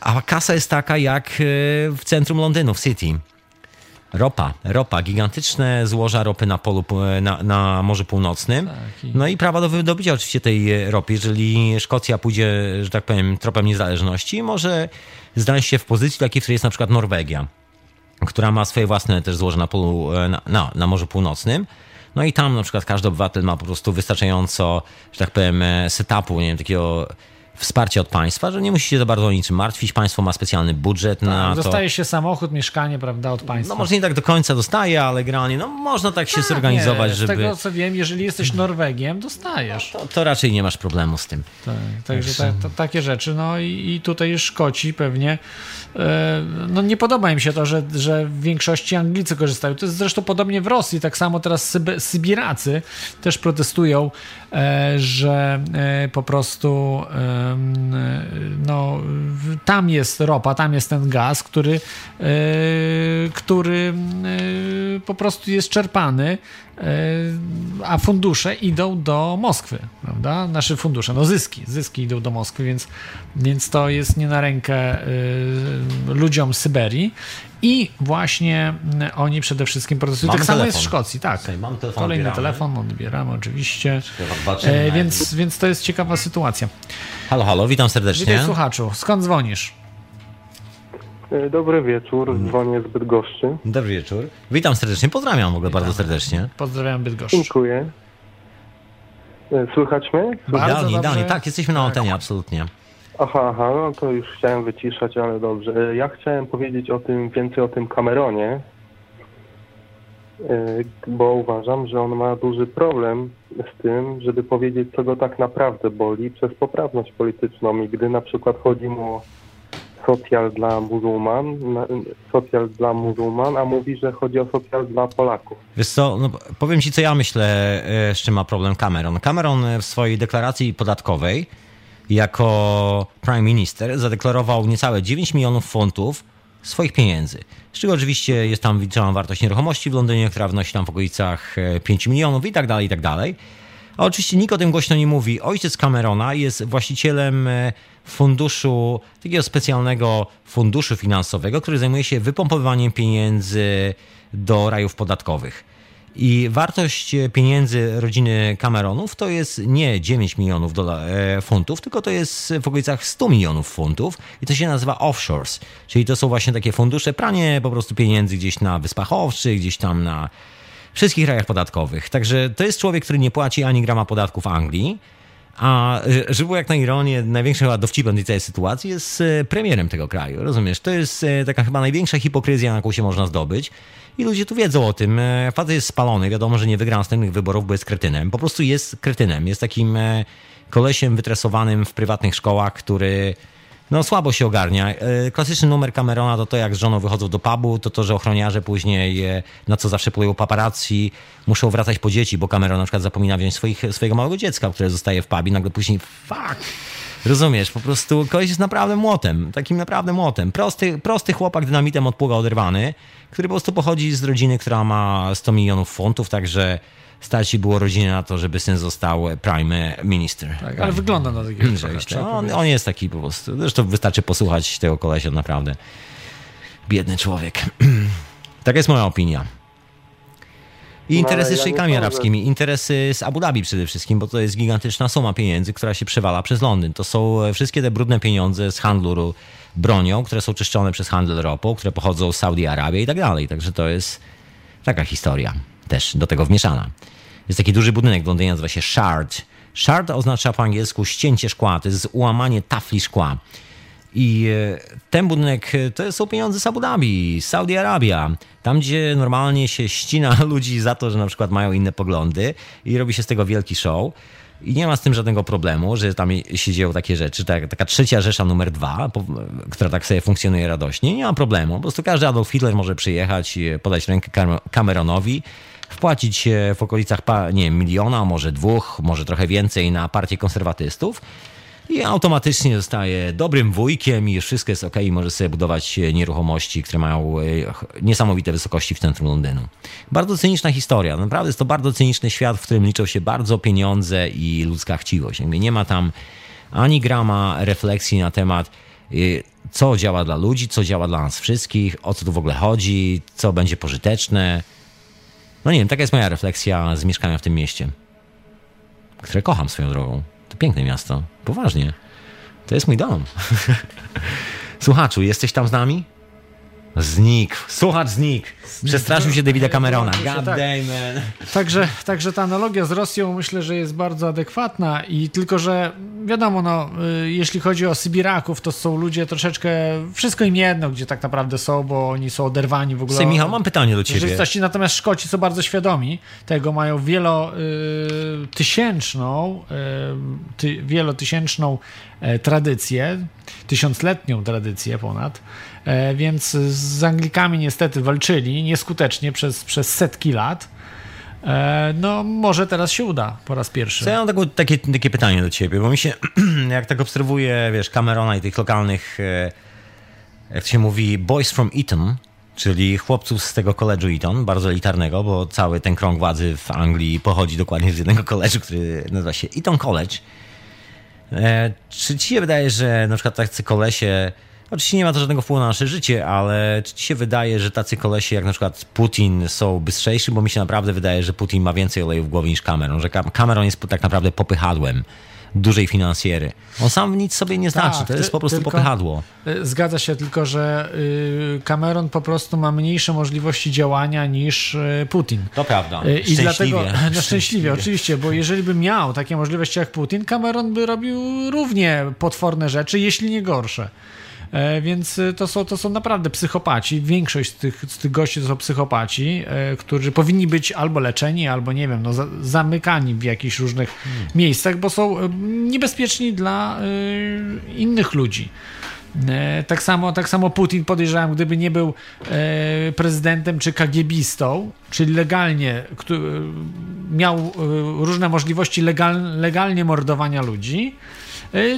a kasa jest taka jak e, w centrum Londynu, w City. Ropa, ropa, gigantyczne złoża ropy na polu, na, na Morzu Północnym. i- No i prawa do wydobycia oczywiście tej ropy. Jeżeli Szkocja pójdzie, że tak powiem, tropem niezależności, może znaleźć się w pozycji takiej, w której jest na przykład Norwegia, która ma swoje własne też złoże na, polu, e, na, na, na Morzu Północnym. No i tam na przykład każdy obywatel ma po prostu wystarczająco, że tak powiem, e, setupu, nie wiem, takiego wsparcia od państwa, że nie musi się za bardzo o niczym martwić. Państwo ma specjalny budżet na to. Dostaje się samochód, mieszkanie, prawda, od państwa. No może nie tak do końca dostaje, ale generalnie no, można tak się Tak, zorganizować, nie, żeby... Z tego co wiem, jeżeli jesteś Norwegiem, dostajesz. To, to raczej nie masz problemu z tym. Tak, także ta, ta, takie rzeczy. No i, i tutaj Szkoci pewnie. E, no nie podoba im się to, że, że w większości Anglicy korzystają. To jest zresztą podobnie w Rosji. Tak samo teraz Sybiracy też protestują, że e, po prostu e, no, tam jest ropa, tam jest ten gaz, który, e, który e, po prostu jest czerpany e, a fundusze idą do Moskwy, prawda? Nasze fundusze, no zyski, zyski idą do Moskwy, więc, więc to jest nie na rękę ludziom Syberii i właśnie y, oni przede wszystkim protestują. Mamy tak samo jest w Szkocji, tak. Słuchaj, mamy telefon, Kolejny odbieramy. telefon, odbieramy oczywiście. E, więc, więc to jest ciekawa sytuacja. Halo, halo, witam serdecznie. Witaj słuchaczu, skąd dzwonisz? E, Dobry wieczór, dzwonię z Bydgoszczy. Dobry wieczór. Witam serdecznie, pozdrawiam w ogóle bardzo serdecznie. Pozdrawiam Bydgoszcz. Dziękuję. E, Słychać mnie? Bardzo Idealnie, dobrze. idealnie. Tak, jesteśmy na antenie, absolutnie. Aha, aha, no to już chciałem wyciszać, ale dobrze. Ja chciałem powiedzieć o tym, więcej o tym Cameronie, e, bo uważam, że on ma duży problem z tym, żeby powiedzieć, co go tak naprawdę boli przez poprawność polityczną. I gdy na przykład chodzi mu o socjal dla muzułman, socjal dla muzułman, a mówi, że chodzi o socjal dla Polaków. Wiesz co, no, powiem ci, co ja myślę, e, z czym ma problem Cameron. Cameron w swojej deklaracji podatkowej jako prime minister zadeklarował niecałe 9 milionów funtów swoich pieniędzy. Z czego oczywiście jest tam wliczona wartość nieruchomości w Londynie, która wynosi tam w okolicach e, 5 milionów i tak dalej, i tak dalej. A oczywiście nikt o tym głośno nie mówi. Ojciec Camerona jest właścicielem e, funduszu, takiego specjalnego funduszu finansowego, który zajmuje się wypompowywaniem pieniędzy do rajów podatkowych. I wartość pieniędzy rodziny Cameronów to jest nie 9 milionów dola- e, funtów, tylko to jest w okolicach 100 milionów funtów i to się nazywa offshores. Czyli to są właśnie takie fundusze, pranie po prostu pieniędzy gdzieś na Wyspach Owczych, gdzieś tam na wszystkich rajach podatkowych. Także to jest człowiek, który nie płaci ani grama podatków Anglii. A żeby jak na ironię, największym chyba dowcipem tej całej sytuacji jest e, premierem tego kraju. Rozumiesz? To jest e, taka chyba największa hipokryzja, na jaką się można zdobyć. I ludzie tu wiedzą o tym. E, Facet jest spalony. Wiadomo, że nie wygra następnych wyborów, bo jest kretynem. Po prostu jest kretynem. Jest takim kolesiem wytresowanym w prywatnych szkołach, który no słabo się ogarnia. E, Klasyczny numer Camerona to to, jak z żoną wychodzą do pubu, to to, że ochroniarze później, e, na co zawsze polują paparazzi, muszą wracać po dzieci, bo Cameron na przykład zapomina wziąć swoich, swojego małego dziecka, które zostaje w pubie, nagle później fuck. Rozumiesz, po prostu koleś jest naprawdę młotem, takim naprawdę młotem. Prosty, prosty chłopak dynamitem od pługa oderwany, który po prostu pochodzi z rodziny, która ma 100 milionów funtów, także stać się było rodzinie na to, żeby syn został prime minister. Tak, ale wygląda na takiego No, on, on jest taki po prostu. Zresztą wystarczy posłuchać tego kolesia, naprawdę. Biedny człowiek. Taka jest moja opinia. I interesy No, z ja szejkami arabskimi, interesy z Abu Dhabi przede wszystkim, bo to jest gigantyczna suma pieniędzy, która się przewala przez Londyn. To są e, wszystkie te brudne pieniądze z handlu bronią, które są czyszczone przez handel ropą, które pochodzą z Saudi Arabii i tak dalej. Także to jest taka historia też do tego wmieszana. Jest taki duży budynek w Londynie, nazywa się Shard. Shard oznacza po angielsku ścięcie szkła, to jest ułamanie tafli szkła. I e, ten budynek e, to są pieniądze z Abu Dhabi, Saudi Arabia. Tam, gdzie normalnie się ścina ludzi za to, że na przykład mają inne poglądy i robi się z tego wielki show. I nie ma z tym żadnego problemu, że tam się dzieją takie rzeczy. Tak, taka trzecia Rzesza numer dwa, która tak sobie funkcjonuje radośnie. Nie ma problemu. Po prostu każdy Adolf Hitler może przyjechać, e, podać rękę Cam- Cameronowi, wpłacić e, w okolicach nie wiem, miliona, może dwóch, może trochę więcej na partię konserwatystów i automatycznie zostaje dobrym wujkiem i już wszystko jest ok i może sobie budować e, nieruchomości, które mają e, niesamowite wysokości w centrum Londynu. Bardzo cyniczna historia. Naprawdę jest to bardzo cyniczny świat, w którym liczą się bardzo pieniądze i ludzka chciwość. Nie ma tam ani grama refleksji na temat y, co działa dla ludzi, co działa dla nas wszystkich, o co tu w ogóle chodzi, co będzie pożyteczne. No nie wiem, taka jest moja refleksja z mieszkania w tym mieście, które kocham swoją drogą. To piękne miasto. Poważnie. To jest mój dom. Słuchaczu, jesteś tam z nami? Znikł. Słuchacz znikł. Przestraszył się Davida Camerona. God tak. Także, także ta analogia z Rosją myślę, że jest bardzo adekwatna i tylko, że wiadomo, no, y, jeśli chodzi o Sybiraków, to są ludzie troszeczkę, wszystko im jedno, gdzie tak naprawdę są, bo oni są oderwani w ogóle. Słuchaj, Michał, mam pytanie do ciebie. rzeczywistości. Natomiast Szkoci są bardzo świadomi tego, mają wielotysięczną, ty, wielotysięczną e, tradycję, tysiącletnią tradycję ponad, więc z Anglikami niestety walczyli nieskutecznie przez, przez setki lat. E, No, może teraz się uda po raz pierwszy. Ja mam taką, takie, takie pytanie do ciebie, bo mi się, jak tak obserwuję, wiesz, Camerona i tych lokalnych, e, jak to się mówi, boys from Eton, czyli chłopców z tego koledżu Eton, bardzo elitarnego, bo cały ten krąg władzy w Anglii pochodzi dokładnie z jednego koledżu, który nazywa się Eton College. E, czy ci się wydaje, że na przykład tacy kolesie, oczywiście nie ma to żadnego wpływu na nasze życie, ale czy ci się wydaje, że tacy kolesie jak na przykład Putin są bystrzejsi, bo mi się naprawdę wydaje, że Putin ma więcej oleju w głowie niż Cameron, że Cam- Cameron jest tak naprawdę popychadłem dużej finansjery. On sam nic sobie nie znaczy, Tak, to jest po prostu tylko- popychadło. E, Zgadza się, tylko że y, Cameron po prostu ma mniejsze możliwości działania niż y, Putin. To prawda. Y, I dlatego, Szczęśliwie. no szczęśliwie, oczywiście, bo jeżeli by miał takie możliwości jak Putin, Cameron by robił równie potworne rzeczy, jeśli nie gorsze. E, Więc y, to są, to są naprawdę psychopaci. Większość z tych, z tych gości to są psychopaci, e, którzy powinni być albo leczeni, albo nie wiem, no, za, zamykani w jakichś różnych miejscach, bo są e, niebezpieczni dla e, innych ludzi. E, Tak samo, tak samo Putin podejrzewam, gdyby nie był e, prezydentem czy kagiebistą, czyli legalnie miał e, różne możliwości legal, legalnie mordowania ludzi, e,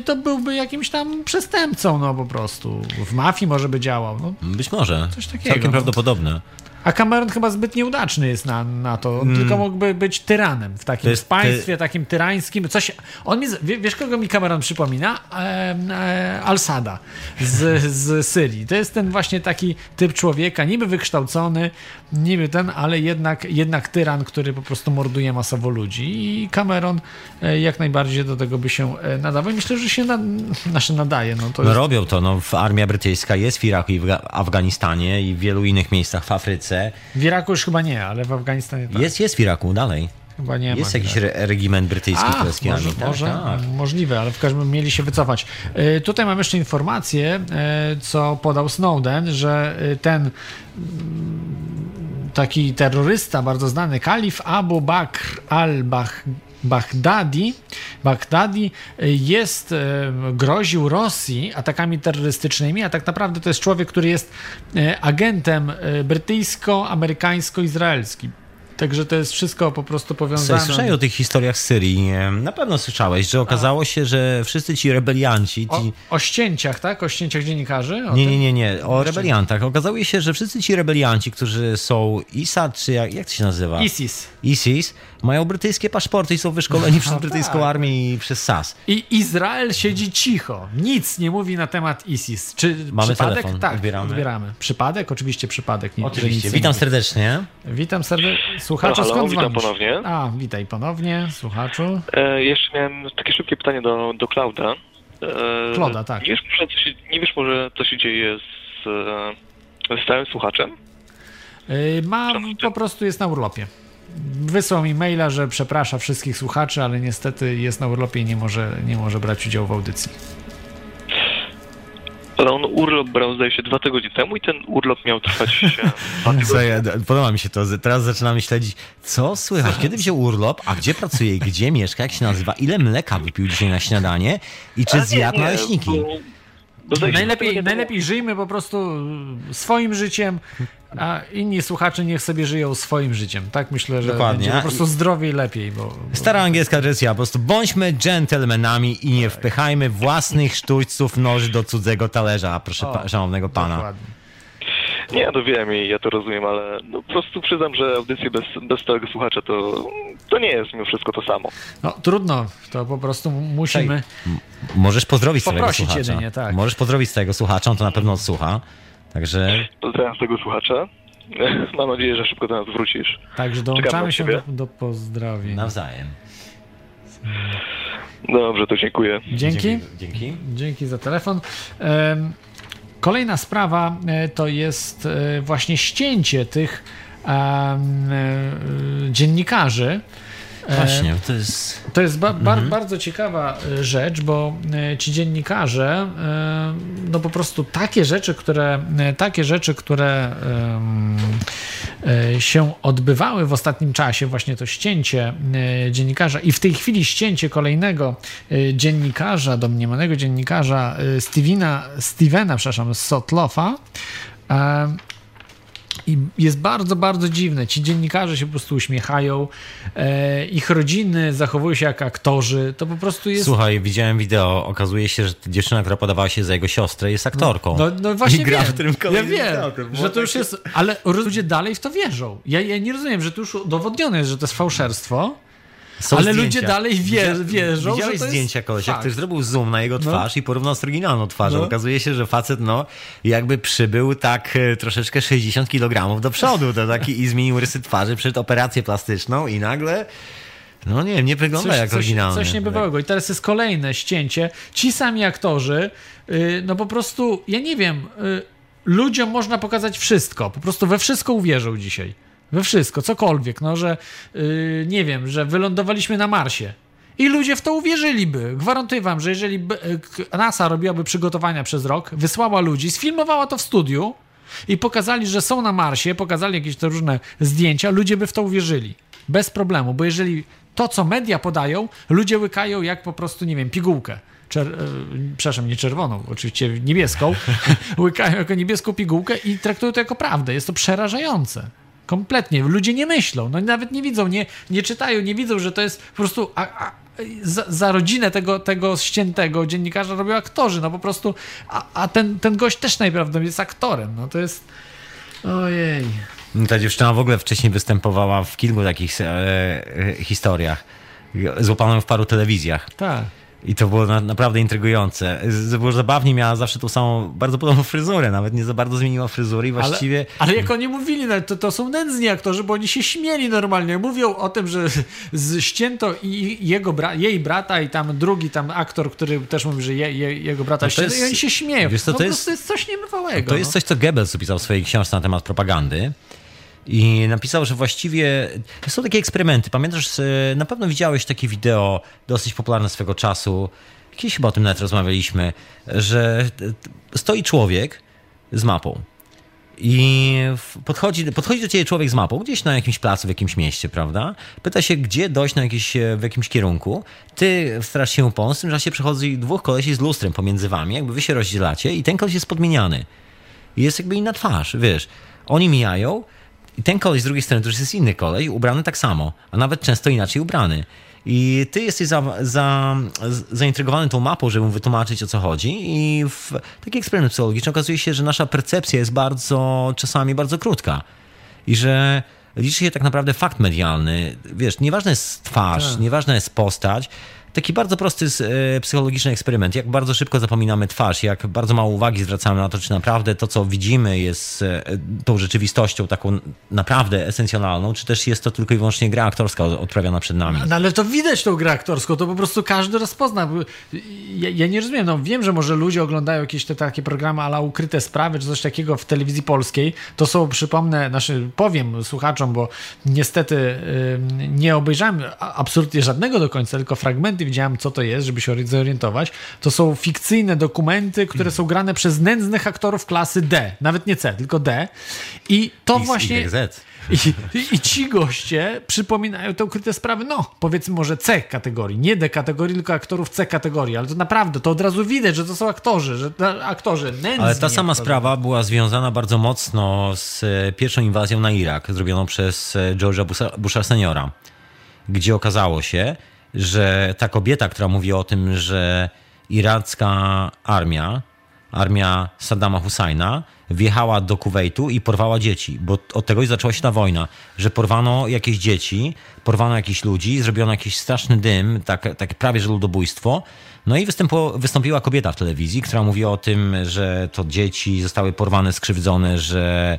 to byłby jakimś tam przestępcą, no po prostu. W mafii może by działał. No. Być może. Coś takiego, Całkiem no. prawdopodobne. A Cameron chyba zbyt nieudачny jest na, na to. On tylko mógłby być tyranem w takim jest państwie, takim tyrańskim. Coś, on mi, wiesz, kogo mi Cameron przypomina? E, e, Al-Sada z, z Syrii. To jest ten właśnie taki typ człowieka, niby wykształcony, niby ten, ale jednak, jednak tyran, który po prostu morduje masowo ludzi. I Cameron e, jak najbardziej do tego by się e, nadawał. Myślę, że się na, nasze nadaje. No, to No jest, robią to, no, armia brytyjska jest w Iraku i w Ga- Afganistanie i w wielu innych miejscach w Afryce. W Iraku już chyba nie, ale w Afganistanie tak. Jest, jest w Iraku dalej. chyba nie Jest jakiś re regiment brytyjski A, królewskiej może. Tak, może tak. możliwe, ale w każdym razie mieli się wycofać. E, Tutaj mam jeszcze informację, e, co podał Snowden, że e, ten mm, taki terrorysta bardzo znany, kalif Abu Bakr al-Bah Baghdadi, Baghdadi e, jest, e, groził Rosji atakami terrorystycznymi, a tak naprawdę to jest człowiek, który jest e, agentem brytyjsko-amerykańsko-izraelskim. Także to jest wszystko po prostu powiązane. Słyszałeś o tych historiach z Syrii. Na pewno słyszałeś, że okazało się, że wszyscy ci rebelianci, O, ci... o ścięciach, tak? O ścięciach dziennikarzy? O Nie, nie, nie, nie, o rebeliantach. Okazało się, że wszyscy ci rebelianci, którzy są ISA, czy jak, jak to się nazywa? ISIS. ISIS, mają brytyjskie paszporty i są wyszkoleni przez No brytyjską tak. armię i przez SAS. I Izrael siedzi cicho. Nic nie mówi na temat ISIS. Czy Mamy przypadek? telefon, Tak, odbieramy. Przypadek? Oczywiście przypadek. Nie, Oczywiście. Witam serdecznie. Witam serdecznie. Słuchaczu, Halo, skąd witam dzwonisz? ponownie. A, witaj ponownie, słuchaczu. E, jeszcze miałem takie szybkie pytanie do, do Klauda. E, Klauda, tak. Nie wiesz, może, co się, nie wiesz może, co się dzieje z, e, z stałym słuchaczem? Yy, ma, po prostu jest na urlopie. Wysłał mi maila, że przeprasza wszystkich słuchaczy, ale niestety jest na urlopie i nie może, nie może brać udziału w audycji. Ale on urlop brał, zdaje się, dwa tygodnie temu i ten urlop miał trwać podoba mi się to. Teraz zaczynamy śledzić, co? Słychać, kiedy wziął urlop, a gdzie pracuje, gdzie mieszka, jak się nazywa, ile mleka wypił dzisiaj na śniadanie? I czy zjadł naleśniki. bo- Najlepiej, najlepiej żyjmy po prostu swoim życiem, a inni słuchacze niech sobie żyją swoim życiem. Tak myślę, że Dokładnie. będzie po prostu zdrowiej lepiej, bo, bo Stara angielska tradycja, po prostu bądźmy dżentelmenami i nie wpychajmy własnych sztućców noży do cudzego talerza, proszę O, pa, szanownego pana. dokładnie. Nie, no wiem i ja to rozumiem, ale no, po prostu przyznam, że audycje bez, bez stałego słuchacza to, to nie jest mimo wszystko to samo. No trudno, to po prostu musimy. Możesz pozdrowić swojego słuchacza. jedynie, tak. Możesz pozdrowić swojego słuchacza, on to na pewno odsłucha. Także Pozdrawiam tego słuchacza. Mam nadzieję, że szybko do nas wrócisz. Także dołączamy się do, do pozdrowień. nawzajem. Dobrze, to dziękuję. Dzięki. Dzięki. Dzięki za telefon. Em, Kolejna sprawa e, to jest e, właśnie ścięcie tych e, dziennikarzy. E, Właśnie, to jest... To jest ba bar bardzo ciekawa e, rzecz, bo e, ci dziennikarze, no po prostu takie rzeczy, które, takie rzeczy, które się odbywały w ostatnim czasie, właśnie to ścięcie dziennikarza i w tej chwili ścięcie kolejnego dziennikarza, domniemanego dziennikarza Stevena, Stevena, przepraszam, Sotlofa, i jest bardzo, bardzo dziwne. Ci dziennikarze się po prostu uśmiechają, e, ich rodziny zachowują się jak aktorzy. To po prostu jest. Słuchaj, widziałem wideo, okazuje się, że dziewczyna, która podawała się za jego siostrę, jest aktorką. No, no właśnie I gra wiem. w tym ja wiem, teatrem. Że to już takie- jest, ale ludzie dalej w to wierzą. Ja, ja nie rozumiem, że to już udowodnione jest, że to jest fałszerstwo, Są ale zdjęcia. ludzie dalej wie, wierzą, Widziałeś że to zdjęcia jest kolesia, fakt. ktoś zrobił zoom na jego twarz i porównał z oryginalną twarzą. No. Okazuje się, że facet, no, jakby przybył tak e, troszeczkę 60 kg do przodu, to taki i zmienił rysy twarzy przed operację plastyczną i nagle, no nie nie wygląda jak coś, oryginalny. coś niebywałego. I teraz jest kolejne ścięcie. Ci sami aktorzy, yy, no po prostu, ja nie wiem, yy, ludziom można pokazać wszystko. Po prostu we wszystko uwierzą dzisiaj. We wszystko, cokolwiek. No, że yy, nie wiem, że wylądowaliśmy na Marsie. I ludzie w to uwierzyliby. Gwarantuję wam, że jeżeli y, NASA robiłaby przygotowania przez rok, wysłała ludzi, sfilmowała to w studiu i pokazali, że są na Marsie, pokazali jakieś te różne zdjęcia, ludzie by w to uwierzyli. Bez problemu, bo jeżeli to, co media podają, ludzie łykają jak po prostu, nie wiem, pigułkę. Czer, e, przepraszam, nie czerwoną, oczywiście niebieską. łykają jako niebieską pigułkę i traktują to jako prawdę. Jest to przerażające. Kompletnie. Ludzie nie myślą, no nawet nie widzą, nie, nie czytają, nie widzą, że to jest po prostu. A, a, za, za rodzinę tego, tego ściętego dziennikarza robią aktorzy, no po prostu. A, a ten, ten gość też najprawdopodobniej jest aktorem. No to jest. Ojej. Ta dziewczyna w ogóle wcześniej występowała w kilku takich e, e, historiach. Złapano w paru telewizjach. Tak. I to było na, naprawdę intrygujące. Było zabawnie, miała zawsze tą samą, bardzo podobną fryzurę, nawet nie za bardzo zmieniła fryzury i właściwie... Ale, ale jak oni mówili, no, to, to są nędzni aktorzy, bo oni się śmieli normalnie. Mówią o tym, że ścięto i jego bra jej brata i tam drugi tam aktor, który też mówi, że je, je, jego brata No to ścięto i oni się śmieją. wiesz co, no, to jest- prostu jest coś niebywałego. To jest no. coś, co Goebbels opisał w swojej książce na temat propagandy. I napisał, że właściwie są takie eksperymenty. Pamiętasz, e, na pewno widziałeś takie wideo dosyć popularne swego czasu. Kiedyś chyba o tym nawet rozmawialiśmy, że stoi człowiek z mapą. I podchodzi, podchodzi do ciebie człowiek z mapą, gdzieś na jakimś placu, w jakimś mieście, prawda? Pyta się, gdzie dojść na jakiś, e, w jakimś kierunku. Ty starasz się pomóc, w tym czasie przechodzi dwóch kolesi z lustrem pomiędzy wami, jakby wy się rozdzielacie i ten koleś jest podmieniany. I jest jakby inna twarz, wiesz. Oni mijają i ten koleś z drugiej strony to już jest inny koleś, ubrany tak samo, a nawet często inaczej ubrany. I ty jesteś za, za, zaintrygowany tą mapą, żeby mu wytłumaczyć o co chodzi. I w taki eksperyment psychologiczny okazuje się, że nasza percepcja jest bardzo, czasami bardzo krótka. I że liczy się tak naprawdę fakt medialny. Wiesz, nieważna jest twarz, Tak. nieważna jest postać. Taki bardzo prosty e, psychologiczny eksperyment. Jak bardzo szybko zapominamy twarz, jak bardzo mało uwagi zwracamy na to, czy naprawdę to, co widzimy, jest e, tą rzeczywistością taką naprawdę esencjonalną, czy też jest to tylko i wyłącznie gra aktorska odprawiana przed nami. No ale to widać tą grę aktorską, to po prostu każdy rozpozna. Ja, ja nie rozumiem, no wiem, że może ludzie oglądają jakieś te takie programy, ale ukryte sprawy, czy coś takiego w telewizji polskiej. To są, przypomnę, znaczy powiem słuchaczom, bo niestety yy, nie obejrzałem absolutnie żadnego do końca, tylko fragmenty widziałem, co to jest, żeby się zorientować. To są fikcyjne dokumenty, które są grane przez nędznych aktorów klasy D. Nawet nie C, tylko D. I to X, właśnie... YZ. I, i, ci goście przypominają te ukryte sprawy, no powiedzmy może C kategorii, nie D kategorii, tylko aktorów C kategorii, ale to naprawdę, to od razu widać, że to są aktorzy, że aktorzy nędzni. Ale ta sama aktorzy. sprawa była związana bardzo mocno z e, pierwszą inwazją na Irak, zrobioną przez e, George'a Busha, Busha seniora, gdzie okazało się, że ta kobieta, która mówi o tym, że iracka armia, armia Saddama Husajna, wjechała do Kuwejtu i porwała dzieci, bo od tego zaczęła się ta wojna, że porwano jakieś dzieci, porwano jakichś ludzi, zrobiono jakiś straszny dym, tak, tak prawie że ludobójstwo. No i wystąpiła kobieta w telewizji, która mówiła o tym, że to dzieci zostały porwane, skrzywdzone, że,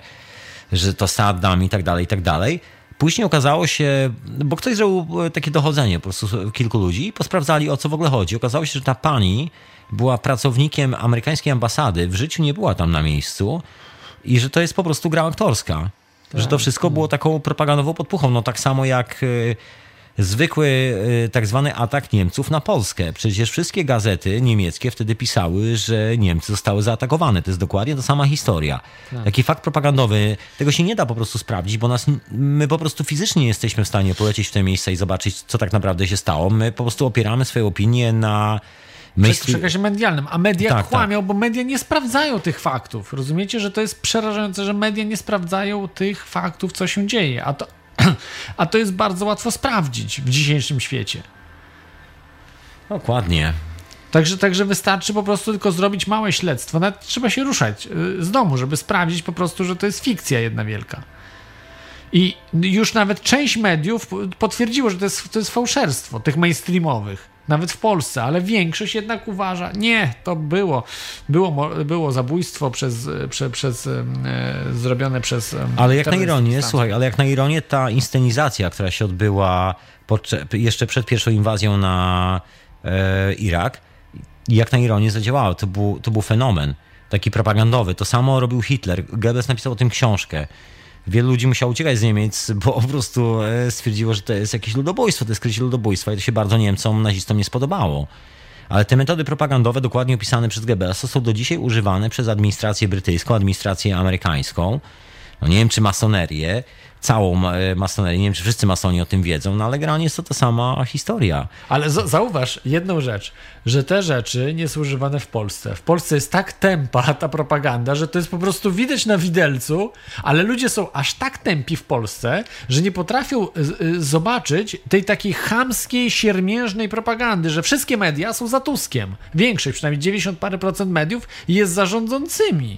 że to Saddam i tak dalej, i tak dalej. Później okazało się, bo ktoś zrobił takie dochodzenie po prostu kilku ludzi i posprawdzali o co w ogóle chodzi. Okazało się, że ta pani była pracownikiem amerykańskiej ambasady, w życiu nie była tam na miejscu i że to jest po prostu gra aktorska. Tak. Że to wszystko było taką propagandową podpuchą. No tak samo jak zwykły tak zwany atak Niemców na Polskę. Przecież wszystkie gazety niemieckie wtedy pisały, że Niemcy zostały zaatakowane. To jest dokładnie ta sama historia. Tak. Taki fakt propagandowy, tego się nie da po prostu sprawdzić, bo nas, my po prostu fizycznie nie jesteśmy w stanie polecieć w te miejsca i zobaczyć, co tak naprawdę się stało. My po prostu opieramy swoje opinie na Myśli... przekazie medialnym, a media tak, kłamią, tak. bo media nie sprawdzają tych faktów. Rozumiecie, że to jest przerażające, że media nie sprawdzają tych faktów, co się dzieje, a to, a to jest bardzo łatwo sprawdzić w dzisiejszym świecie. Dokładnie. Także, także wystarczy po prostu tylko zrobić małe śledztwo. Nawet trzeba się ruszać y, z domu, żeby sprawdzić po prostu, że to jest fikcja jedna wielka. I już nawet część mediów potwierdziło, że to jest, to jest fałszerstwo tych mainstreamowych nawet w Polsce, ale większość jednak uważa, nie, to było, było, było zabójstwo przez, prze, przez, e, zrobione przez. Ale jak na ironię, słuchaj, ale jak na ironię ta inscenizacja, która się odbyła jeszcze przed pierwszą inwazją na e, Irak, jak na ironię zadziałała. To był, to był fenomen taki propagandowy. To samo robił Hitler. Goebbels napisał o tym książkę wielu ludzi musiało uciekać z Niemiec, bo po prostu e, stwierdziło, że to jest jakieś ludobójstwo, to jest krycie ludobójstwa i to się bardzo Niemcom, nazistom nie spodobało. Ale te metody propagandowe, dokładnie opisane przez Goebbelsa, są do dzisiaj używane przez administrację brytyjską, administrację amerykańską. No nie wiem, czy masonerię, całą e, masonerię. Nie wiem, czy wszyscy masoni o tym wiedzą, no ale generalnie jest to ta sama historia. Ale zauważ jedną rzecz, że te rzeczy nie są używane w Polsce. W Polsce jest tak tempa ta propaganda, że to jest po prostu widać na widelcu, ale ludzie są aż tak tępi w Polsce, że nie potrafią zobaczyć tej takiej chamskiej, siermiężnej propagandy, że wszystkie media są za Tuskiem. Większość, przynajmniej 90 parę procent mediów jest zarządzącymi.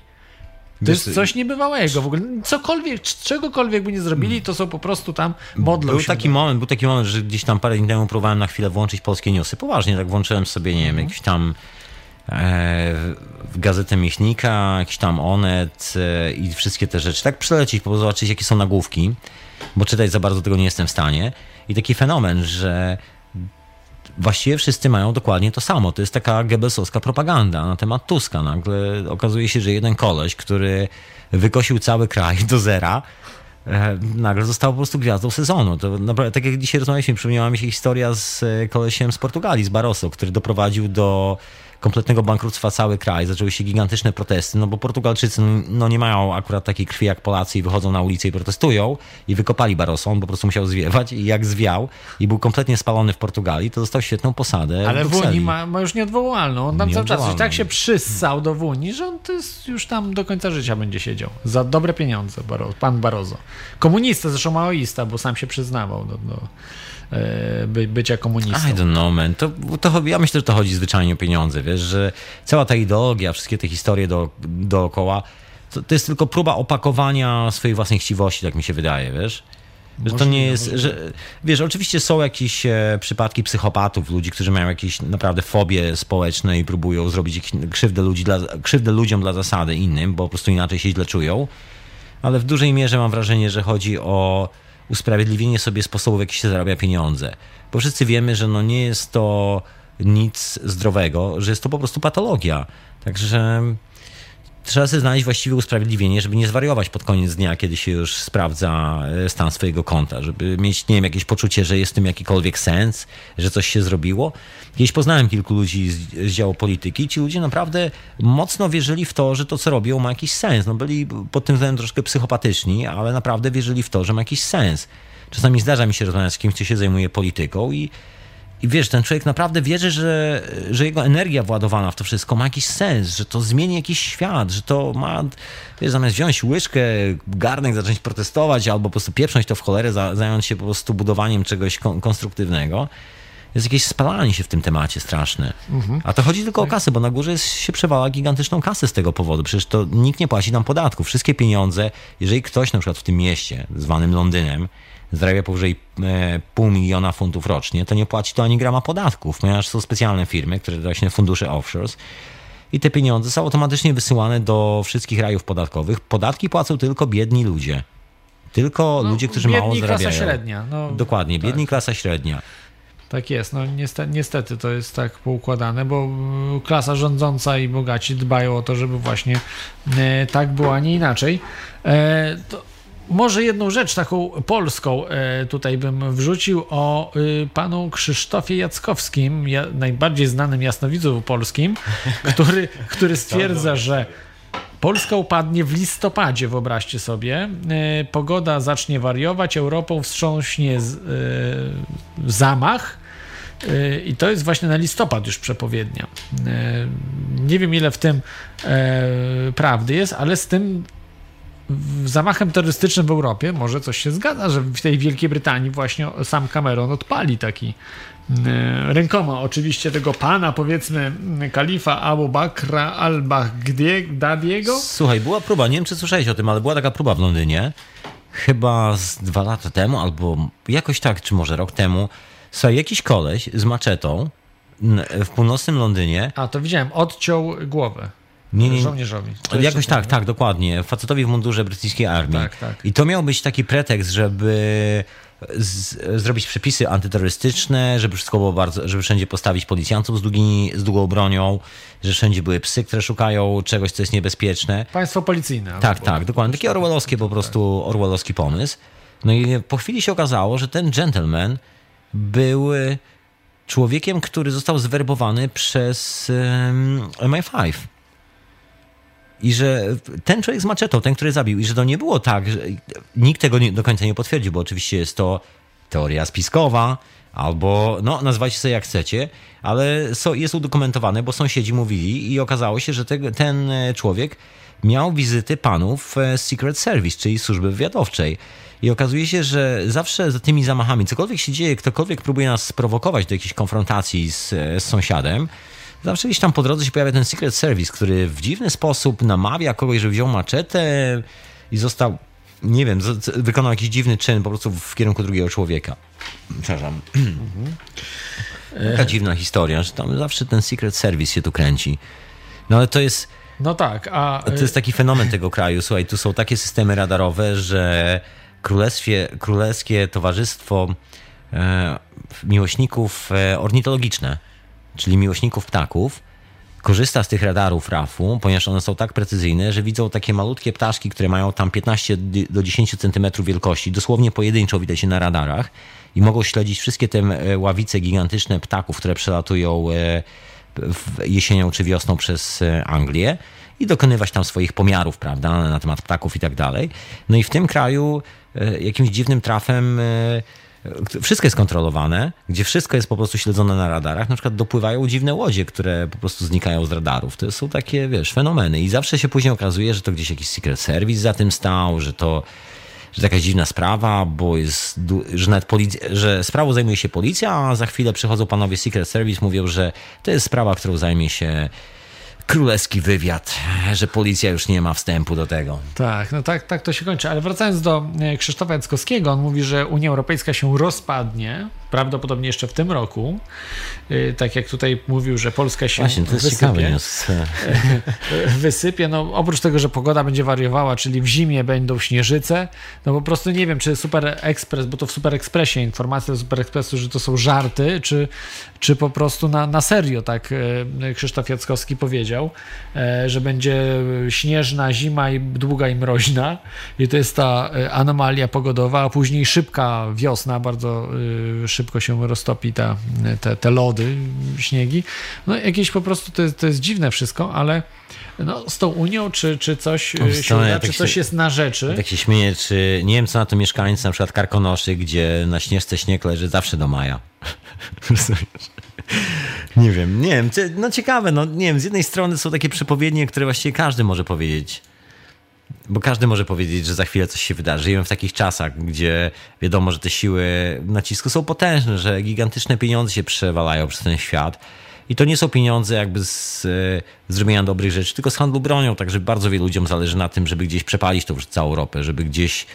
To jest coś niebywałego w ogóle. Cokolwiek, czegokolwiek by nie zrobili, to są po prostu tam modlą był. Taki moment, był taki moment, że gdzieś tam parę dni temu próbowałem na chwilę włączyć polskie newsy. Poważnie, tak włączyłem sobie, nie wiem, jakiś tam e, gazetę Miechnika, jakiś tam Onet e, i wszystkie te rzeczy. Tak przelecieć, po zobaczyć, jakie są nagłówki, bo czytać za bardzo tego nie jestem w stanie. I taki fenomen, że właściwie wszyscy mają dokładnie to samo. To jest taka Goebbelsowska propaganda na temat Tuska. Nagle okazuje się, że jeden koleś, który wykosił cały kraj do zera, e, nagle został po prostu gwiazdą sezonu. To naprawdę, tak jak dzisiaj rozmawialiśmy, przypomniała mi się historia z e, kolesiem z Portugalii, z Barroso, który doprowadził do kompletnego bankructwa cały kraj, zaczęły się gigantyczne protesty, no bo Portugalczycy no, nie mają akurat takiej krwi jak Polacy i wychodzą na ulicę i protestują i wykopali Barroso, on po prostu musiał zwiewać i jak zwiał i był kompletnie spalony w Portugalii, to dostał świetną posadę Ale w, w Unii ma, ma, już nieodwołalną, on tam cały czas tak się przyssał do w Unii, że on to jest, już tam do końca życia będzie siedział. Za dobre pieniądze, pan Barroso. Komunista, zresztą maoista, bo sam się przyznawał do, do E, by, bycia komunistą. I don't know, man. To, to, ja myślę, że to chodzi zwyczajnie o pieniądze, wiesz, że cała ta ideologia, wszystkie te historie do, dookoła, to, to jest tylko próba opakowania swojej własnej chciwości, tak mi się wydaje, wiesz. Że to nie jest, że wiesz, oczywiście są jakieś e, przypadki psychopatów, ludzi, którzy mają jakieś naprawdę fobie społeczne i próbują zrobić krzywdę, ludzi dla, krzywdę ludziom dla zasady innym, bo po prostu inaczej się źle czują. Ale w dużej mierze mam wrażenie, że chodzi o usprawiedliwienie sobie sposobu, w jaki się zarabia pieniądze. Bo wszyscy wiemy, że no nie jest to nic zdrowego, że jest to po prostu patologia. Także trzeba sobie znaleźć właściwe usprawiedliwienie, żeby nie zwariować pod koniec dnia, kiedy się już sprawdza e, stan swojego konta, żeby mieć, nie wiem, jakieś poczucie, że jest w tym jakikolwiek sens, że coś się zrobiło. Kiedyś poznałem kilku ludzi z, z działu polityki ci ludzie naprawdę mocno wierzyli w to, że to, co robią, ma jakiś sens. No byli pod tym względem troszkę psychopatyczni, ale naprawdę wierzyli w to, że ma jakiś sens. Czasami zdarza mi się rozmawiać z kimś, kto się zajmuje polityką i i wiesz, ten człowiek naprawdę wierzy, że, że jego energia władowana w to wszystko ma jakiś sens, że to zmieni jakiś świat, że to ma, wiesz, zamiast wziąć łyżkę, garnek, zacząć protestować albo po prostu pieprząć to w cholerę, zająć się po prostu budowaniem czegoś kon konstruktywnego, jest jakieś spalanie się w tym temacie straszne. Mhm. A to chodzi tylko o kasę, bo na górze jest, się przewala gigantyczną kasę z tego powodu. Przecież to nikt nie płaci nam podatków. Wszystkie pieniądze, jeżeli ktoś na przykład w tym mieście, zwanym Londynem, zarabia powyżej e, pół miliona funtów rocznie, to nie płaci to ani grama podatków, ponieważ są specjalne firmy, które właśnie fundusze offshores i te pieniądze są automatycznie wysyłane do wszystkich rajów podatkowych. Podatki płacą tylko biedni ludzie. Tylko no, ludzie, którzy mało zarabiają. klasa średnia. No, Dokładnie, biedni tak. klasa średnia. Tak jest, no niestety, niestety to jest tak poukładane, bo mm, klasa rządząca i bogaci dbają o to, żeby właśnie e, tak było, a nie inaczej. E, to może jedną rzecz taką polską e, tutaj bym wrzucił o y, panu Krzysztofie Jackowskim, najbardziej znanym jasnowidzu polskim, który, który stwierdza, że Polska upadnie w listopadzie, wyobraźcie sobie. E, pogoda zacznie wariować, Europą wstrząśnie z, e, zamach. I to jest właśnie na listopad już przepowiednia. Nie wiem, ile w tym prawdy jest, ale z tym zamachem terrorystycznym w Europie może coś się zgadza, że w tej Wielkiej Brytanii właśnie sam Cameron odpali taki e, rękoma oczywiście tego pana, powiedzmy, kalifa Abu Bakra al-Baghdadiego. Słuchaj, była próba, nie wiem czy słyszałeś o tym, ale była taka próba w Londynie, chyba z dwa lata temu, albo jakoś tak, czy może rok temu. Słuchaj, jakiś koleś z maczetą w północnym Londynie. A, to widziałem, odciął głowę. Nie, nie, żołnierzowi. Jakoś tak, tak, dokładnie. Facetowi w mundurze brytyjskiej armii. Tak, tak. I to miał być taki pretekst, żeby z, zrobić przepisy antyterrorystyczne, żeby wszystko było bardzo, żeby wszędzie postawić policjantów z, długi, z długą bronią, że wszędzie były psy, które szukają czegoś, co jest niebezpieczne. Państwo policyjne. Tak, tak, dokładnie. Taki orwellowski po prostu, tak. orwellowski pomysł. No i po chwili się okazało, że ten gentleman był człowiekiem, który został zwerbowany przez um, MI5 i że ten człowiek z maczetą, ten, który zabił, i że to nie było tak, że nikt tego nie, do końca nie potwierdził, bo oczywiście jest to teoria spiskowa, albo no, nazwajcie sobie jak chcecie, ale so, jest udokumentowane, bo sąsiedzi mówili i okazało się, że te, ten człowiek miał wizyty panów e, Secret Service, czyli służby wywiadowczej. I okazuje się, że zawsze za tymi zamachami, cokolwiek się dzieje, ktokolwiek próbuje nas sprowokować do jakiejś konfrontacji z, z sąsiadem, zawsze gdzieś tam po drodze się pojawia ten Secret Service, który w dziwny sposób namawia kogoś, żeby wziął maczetę i został, nie wiem, wykonał jakiś dziwny czyn po prostu w kierunku drugiego człowieka. Przepraszam. Mhm. Taka dziwna historia, że tam zawsze ten Secret Service się tu kręci. No ale to jest... No tak, a... To jest taki fenomen tego kraju. Słuchaj, tu są takie systemy radarowe, że królestwie, królewskie towarzystwo e, miłośników e, ornitologiczne czyli miłośników ptaków, korzysta z tych radarów RAF-u, ponieważ one są tak precyzyjne, że widzą takie malutkie ptaszki, które mają tam 15 do 10 cm wielkości, dosłownie pojedynczo widać się na radarach i mogą śledzić wszystkie te e, ławice gigantyczne ptaków, które przelatują e, jesienią czy wiosną przez e, Anglię i dokonywać tam swoich pomiarów, prawda, na temat ptaków i tak dalej. No i w tym kraju jakimś dziwnym trafem wszystko jest kontrolowane, gdzie wszystko jest po prostu śledzone na radarach. Na przykład dopływają dziwne łodzie, które po prostu znikają z radarów. To są takie, wiesz, fenomeny. I zawsze się później okazuje, że to gdzieś jakiś Secret Service za tym stał, że to że to jakaś dziwna sprawa, bo jest, że nawet policja, że sprawą zajmuje się policja, a za chwilę przychodzą panowie Secret Service, mówią, że to jest sprawa, którą zajmie się królewski wywiad, że policja już nie ma wstępu do tego. Tak, no tak, tak to się kończy. Ale wracając do e, Krzysztofa Jackowskiego, on mówi, że Unia Europejska się rozpadnie, prawdopodobnie jeszcze w tym roku. E, tak jak tutaj mówił, że Polska się Właśnie, to jest wysypie. wysypie. No, oprócz tego, że pogoda będzie wariowała, czyli w zimie będą śnieżyce, no po prostu nie wiem, czy Super Express, bo to w Super Expressie informacja do Super Expressu, że to są żarty, czy, czy po prostu na, na serio, tak e, Krzysztof Jackowski powiedział, e, że będzie śnieżna zima i długa i mroźna i to jest ta e, anomalia pogodowa, a później szybka wiosna, bardzo e, szybko się roztopi ta, te, te lody, śniegi. No jakieś po prostu to jest, to jest dziwne wszystko, ale no, z tą Unią, czy, czy coś e, się uda, ja czy tak coś się- jest na rzeczy. Tak się śmieję, czy nie wiem co na to mieszkańcy, na przykład Karkonoszy, gdzie na śnieżce śnieg leży zawsze do maja. nie wiem, nie wiem, no ciekawe, no nie wiem, z jednej strony są takie przepowiednie, które właściwie każdy może powiedzieć. Bo każdy może powiedzieć, że za chwilę coś się wydarzy. Żyjemy w takich czasach, gdzie wiadomo, że te siły nacisku są potężne, że gigantyczne pieniądze się przewalają przez ten świat. I to nie są pieniądze jakby z e, zrobienia dobrych rzeczy, tylko z handlu bronią. Także bardzo wielu ludziom zależy na tym, żeby gdzieś przepalić tą całą Europę, żeby gdzieś,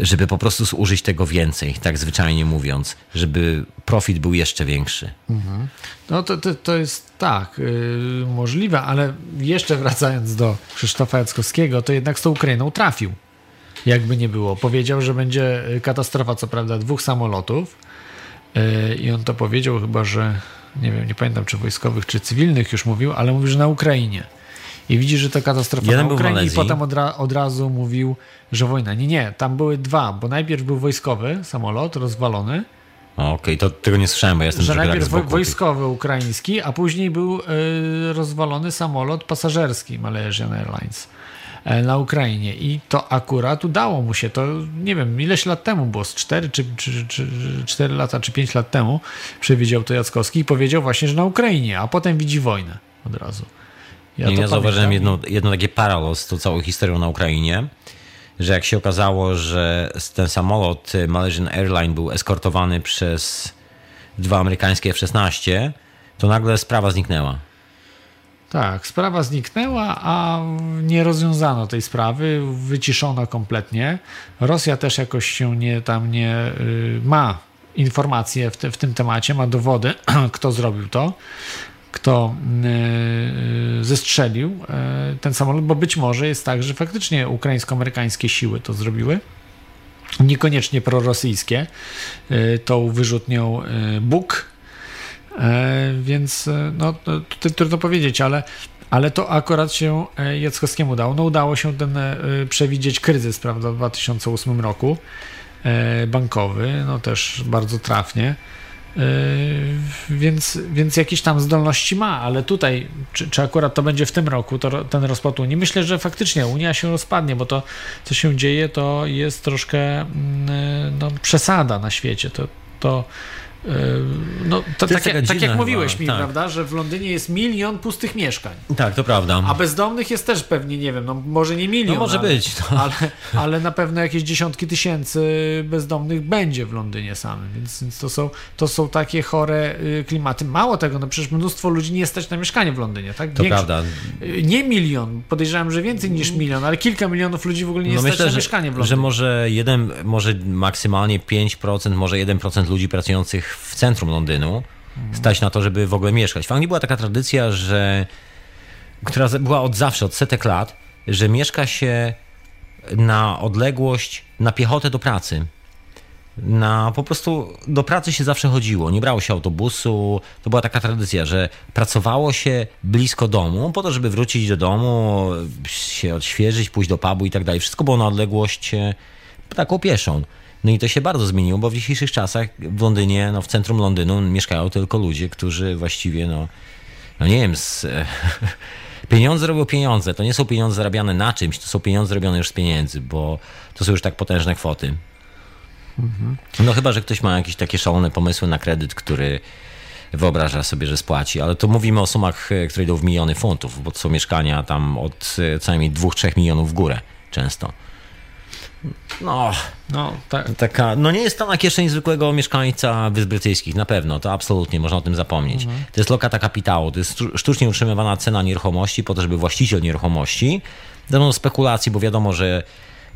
żeby po prostu zużyć tego więcej, tak zwyczajnie mówiąc, żeby profit był jeszcze większy. No to, to, to jest tak, yy, możliwe, ale jeszcze wracając do Krzysztofa Jackowskiego, to jednak z tą Ukrainą trafił. Jakby nie było. Powiedział, że będzie katastrofa, co prawda, dwóch samolotów. Yy, I on to powiedział chyba, że nie wiem, nie pamiętam czy wojskowych, czy cywilnych już mówił, ale mówił, że na Ukrainie. I widzi, że to katastrofa Jeden na Ukrainie i potem od, ra, od razu mówił, że wojna. Nie, nie, tam były dwa, bo najpierw był wojskowy samolot rozwalony, O, Okej, to tego nie słyszałem, bo ja jestem że najpierw boku. wojskowy ukraiński, a później był y, rozwalony samolot pasażerski Malaysian Airlines e, na Ukrainie i to akurat udało mu się, to nie wiem ileś lat temu było, z 4 czy, czy, czy 4 lata czy 5 lat temu przewidział to Jackowski i powiedział właśnie, że na Ukrainie, a potem widzi wojnę od razu. Ja, ja zauważyłem jedno, jedno takie paralel z tą całą historią na Ukrainie, że jak się okazało, że ten samolot y, Malaysian Airlines był eskortowany przez dwa amerykańskie F-16, to nagle sprawa zniknęła. Tak, sprawa zniknęła, a nie rozwiązano tej sprawy, wyciszono kompletnie. Rosja też jakoś się nie tam nie y, ma informacje w, te, w tym temacie, ma dowody, kto zrobił to, kto y, zestrzelił y, ten samolot, bo być może jest tak, że faktycznie ukraińsko-amerykańskie siły to zrobiły. Niekoniecznie prorosyjskie, tą wyrzutnią E, więc e, no, trudno powiedzieć, ale, ale to akurat się e, Jackowskiemu udało. No udało się ten e, przewidzieć kryzys, prawda, w 2008 roku e, bankowy, no też bardzo trafnie. E, Więc, więc jakieś tam zdolności ma, ale tutaj, czy, czy akurat to będzie w tym roku, to, ten rozpad Unii? Myślę, że faktycznie Unia się rozpadnie, bo to, co się dzieje, to jest troszkę mm, no, przesada na świecie. To, to Yy, No, to, jest tak, jak, tak jak mówiłeś chyba, mi, tak. prawda, że w Londynie jest milion pustych mieszkań, Tak, to prawda. a bezdomnych jest też pewnie, nie wiem, no może nie milion, No może ale, być, no. ale, ale na pewno jakieś dziesiątki tysięcy bezdomnych będzie w Londynie samym, więc, więc to, są, to są takie chore y, klimaty. Mało tego, no przecież mnóstwo ludzi nie stać na mieszkanie w Londynie, tak? To prawda. y, Nie milion, podejrzewam, że więcej niż milion, ale kilka milionów ludzi w ogóle nie No stać myślę, na że, mieszkanie w że Londynie. może jeden, może maksymalnie 5%, może 1% ludzi pracujących w centrum Londynu stać na to, żeby w ogóle mieszkać. W Anglii była taka tradycja, że która była od zawsze, od setek lat, że mieszka się na odległość, na piechotę do pracy. Na po prostu do pracy się zawsze chodziło, nie brało się autobusu. To była taka tradycja, że pracowało się blisko domu, po to, żeby wrócić do domu, się odświeżyć, pójść do pubu i tak dalej. Wszystko było na odległość e, taką pieszą. No i to się bardzo zmieniło, bo w dzisiejszych czasach w Londynie, no w centrum Londynu mieszkają tylko ludzie, którzy właściwie, no, no nie wiem, z, pieniądze robią pieniądze. To nie są pieniądze zarabiane na czymś, to są pieniądze robione już z pieniędzy, bo to są już tak potężne kwoty. No chyba, że ktoś ma jakieś takie szalone pomysły na kredyt, który wyobraża sobie, że spłaci, ale to mówimy o sumach, e, które idą w miliony funtów, bo to są mieszkania tam od e, co najmniej 2-3 milionów w górę często. No, No, tak. taka, no nie jest to na kieszeni zwykłego mieszkańca Wysp Brytyjskich, na pewno, to absolutnie, można o tym zapomnieć. To jest lokata kapitału, to jest sztu- sztucznie utrzymywana cena nieruchomości po to, żeby właściciel nieruchomości, będą spekulacji, bo wiadomo, że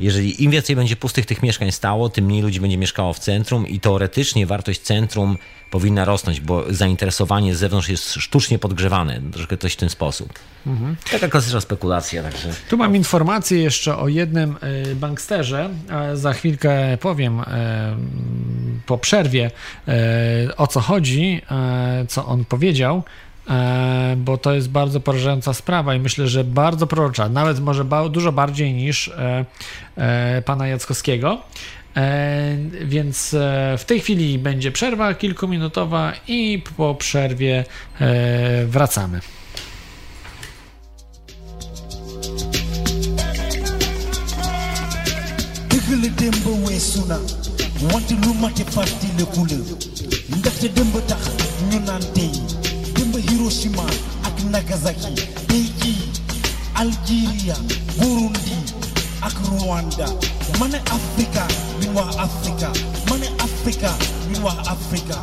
jeżeli im więcej będzie pustych tych mieszkań stało, tym mniej ludzi będzie mieszkało w centrum i teoretycznie wartość centrum powinna rosnąć, bo zainteresowanie z zewnątrz jest sztucznie podgrzewane, troszkę coś w ten sposób. Taka klasyczna spekulacja, także... Tu mam informację jeszcze o jednym e, banksterze. Za chwilkę powiem e, po przerwie e, o co chodzi, co on powiedział, bo to jest bardzo porażająca sprawa i myślę, że bardzo prorocza, nawet może dużo bardziej niż e, e, pana Jackowskiego. E, więc e, w tej chwili będzie przerwa kilkuminutowa i po przerwie e, wracamy. démb lu la ndaxte tax ñu tey Hiroshima ak Nagasaki Beijing Algeria Burundi ak Rwanda. Ma ne Afrika ñun wax Afrika. Ma ne Afrika ñun Afrika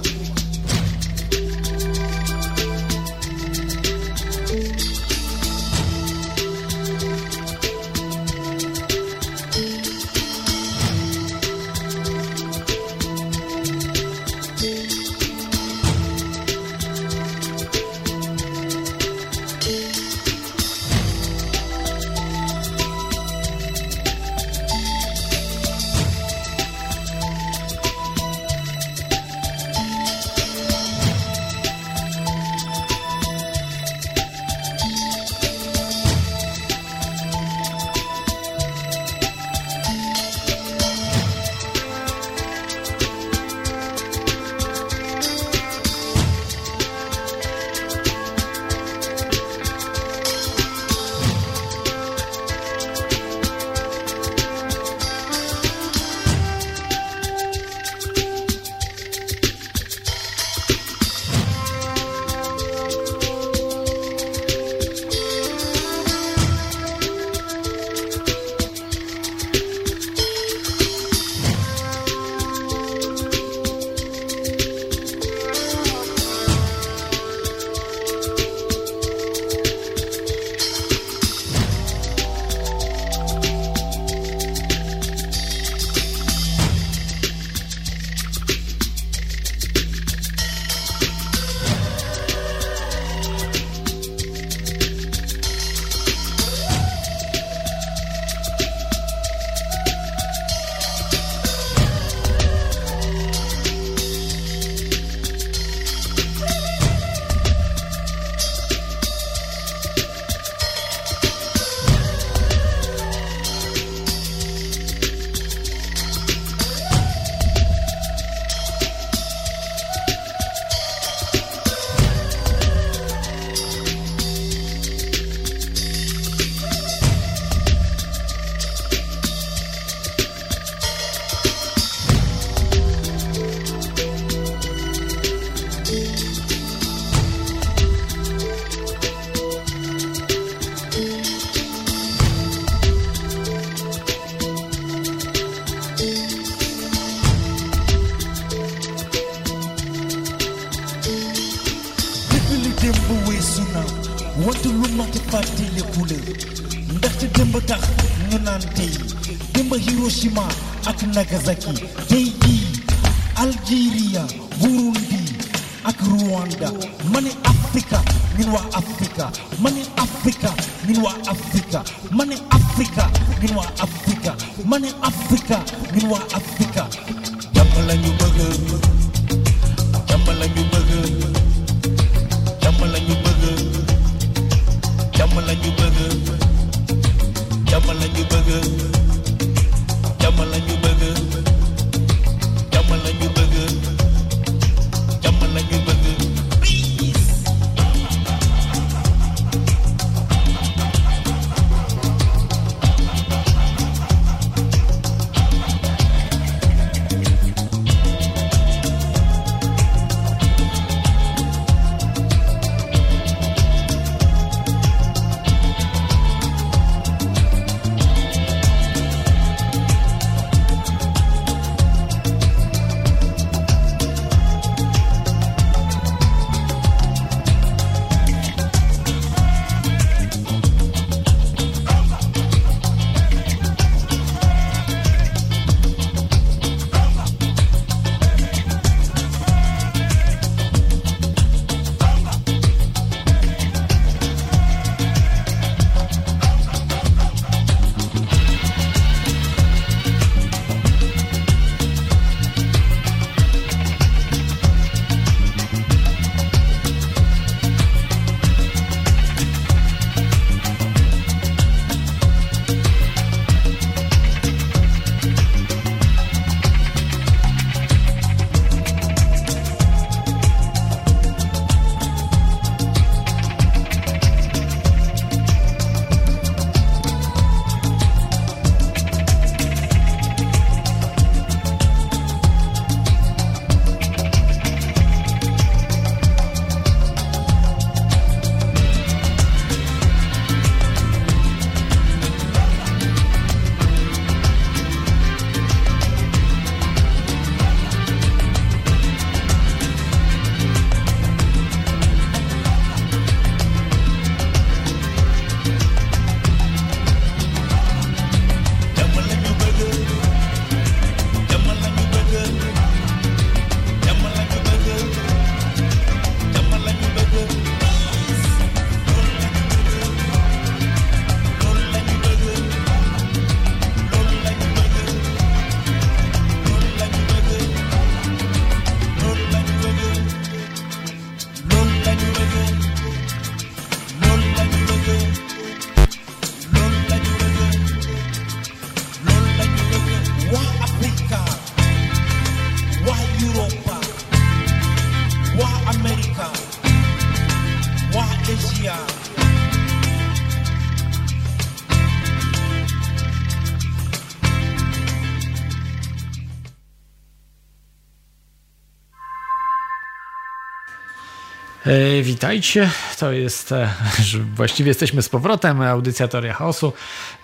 witajcie, to jest, e, właściwie jesteśmy z powrotem, audycja Teoria Chaosu.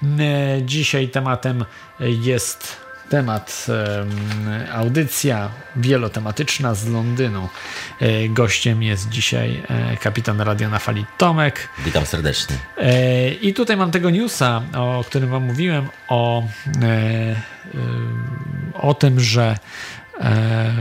E, dzisiaj tematem jest temat, e, audycja wielotematyczna z Londynu. E, gościem jest dzisiaj e, kapitan Radio na Fali Tomek. Witam serdecznie. E, I tutaj mam tego newsa, o którym wam mówiłem, o, e, e, o tym, że e,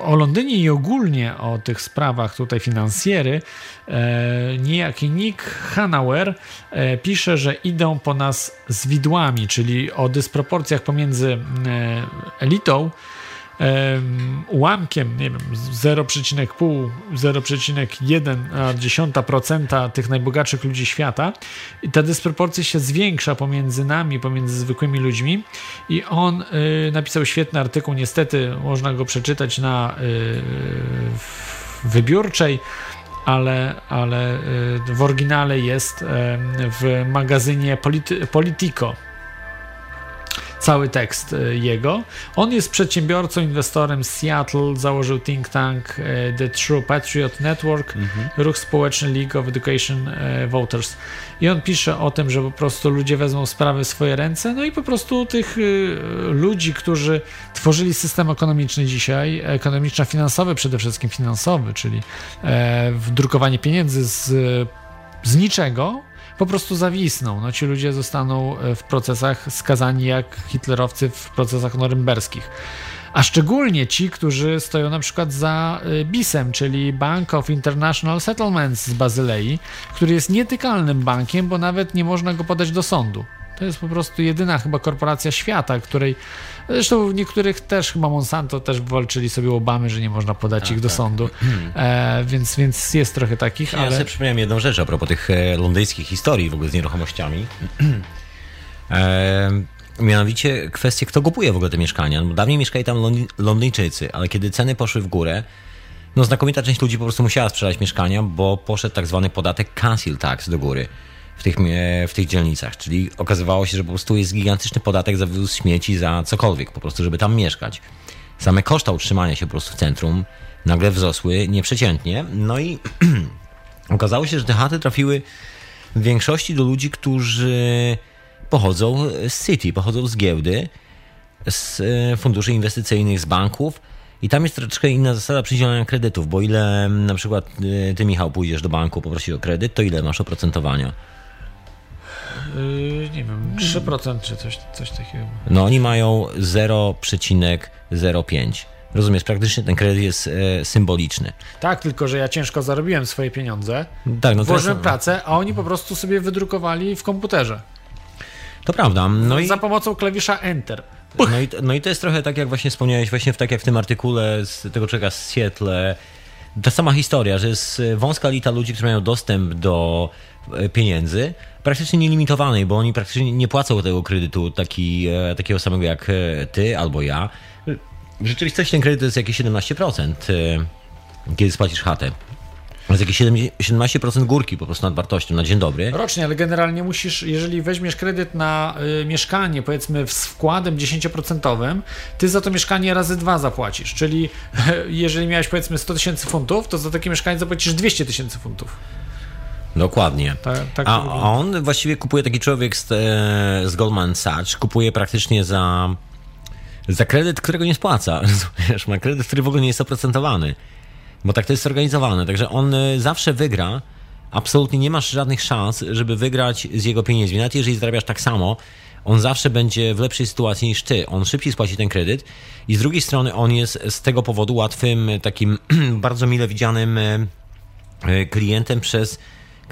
o Londynie i ogólnie o tych sprawach tutaj finansjery, e, niejaki Nick Hanauer e, pisze, że idą po nas z widłami, czyli o dysproporcjach pomiędzy e, elitą, em, ułamkiem, nie wiem, 0,5, 0,1% tych najbogatszych ludzi świata. I ta dysproporcja się zwiększa pomiędzy nami, pomiędzy zwykłymi ludźmi. I on y, napisał świetny artykuł, niestety można go przeczytać na y, wybiórczej, ale, ale y, w oryginale jest w magazynie Politico cały tekst e, jego. On jest przedsiębiorcą, inwestorem z Seattle, założył think tank e, The True Patriot Network, ruch społeczny League of Education e, Voters. I on pisze o tym, że po prostu ludzie wezmą sprawy w swoje ręce, no i po prostu tych ludzi, którzy tworzyli system ekonomiczny dzisiaj, ekonomiczno-finansowy, przede wszystkim finansowy, czyli wdrukowanie pieniędzy z, z niczego, po prostu zawisną. No, ci ludzie zostaną e, w procesach skazani jak hitlerowcy w procesach norymberskich. A szczególnie ci, którzy stoją na przykład za e, BIS-em, czyli Bank of International Settlements z Bazylei, który jest nietykalnym bankiem, bo nawet nie można go podać do sądu. To jest po prostu jedyna chyba korporacja świata, której zresztą w niektórych też chyba Monsanto też walczyli sobie Obamy, że nie można podać ich do sądu. E, więc, więc jest trochę takich, Ja ale sobie przypomniałem jedną rzecz a propos tych e, londyńskich historii w ogóle z nieruchomościami. e, mianowicie kwestie, kto kupuje w ogóle te mieszkania. No, bo dawniej mieszkali tam Londy- Londyńczycy, ale kiedy ceny poszły w górę, no znakomita część ludzi po prostu musiała sprzedać mieszkania, bo poszedł tak zwany podatek council tax do góry w tych, w tych dzielnicach. Czyli okazywało się, że po prostu jest gigantyczny podatek za wywóz śmieci, za cokolwiek, po prostu, żeby tam mieszkać. Same koszta utrzymania się po prostu w centrum nagle wzrosły nieprzeciętnie. No i okazało się, że te chaty trafiły w większości do ludzi, którzy pochodzą z City, pochodzą z giełdy, z e, funduszy inwestycyjnych, z banków. I tam jest troszeczkę inna zasada przydzielania kredytów, bo ile na przykład e, ty, Michał, pójdziesz do banku poprosić o kredyt, to ile masz oprocentowania? Yy, nie wiem, 3% czy coś, coś takiego. No oni mają 0,05. Rozumiesz, praktycznie ten kredyt jest e, symboliczny. Tak, tylko że ja ciężko zarobiłem swoje pieniądze, Tak, no włożyłem jest, pracę, a oni po prostu sobie wydrukowali w komputerze. to prawda. No i, Za pomocą klawisza Enter. no, i, no i to jest trochę tak, jak właśnie wspomniałeś, właśnie w, tak jak w tym artykule z tego człowieka z Seattle. Ta sama historia, że jest e, wąska lita ludzi, którzy mają dostęp do e, pieniędzy, praktycznie nielimitowanej, bo oni praktycznie nie płacą tego kredytu taki, e, takiego samego jak e, ty albo ja. W rzeczywistości ten kredyt to jest jakieś 17%, e, kiedy spłacisz chatę. To jest jakieś 7 17% górki po prostu nad wartością, na dzień dobry. Rocznie, ale generalnie musisz, jeżeli weźmiesz kredyt na y, mieszkanie, powiedzmy z wkładem 10%, ty za to mieszkanie razy dwa zapłacisz. Czyli jeżeli miałeś powiedzmy 100 tysięcy funtów, to za takie mieszkanie zapłacisz 200 tysięcy funtów. Dokładnie. Tak, tak A on właściwie kupuje taki człowiek z, e, z Goldman Sachs, kupuje praktycznie za, za kredyt, którego nie spłaca. Rozumiesz, ma kredyt, który w ogóle nie jest oprocentowany. Bo tak to jest zorganizowane. Także on e, zawsze wygra. Absolutnie nie masz żadnych szans, żeby wygrać z jego pieniędzmi. Nawet jeżeli zarabiasz tak samo, on zawsze będzie w lepszej sytuacji niż ty. On szybciej spłaci ten kredyt i z drugiej strony on jest z tego powodu łatwym, takim bardzo mile widzianym e, klientem przez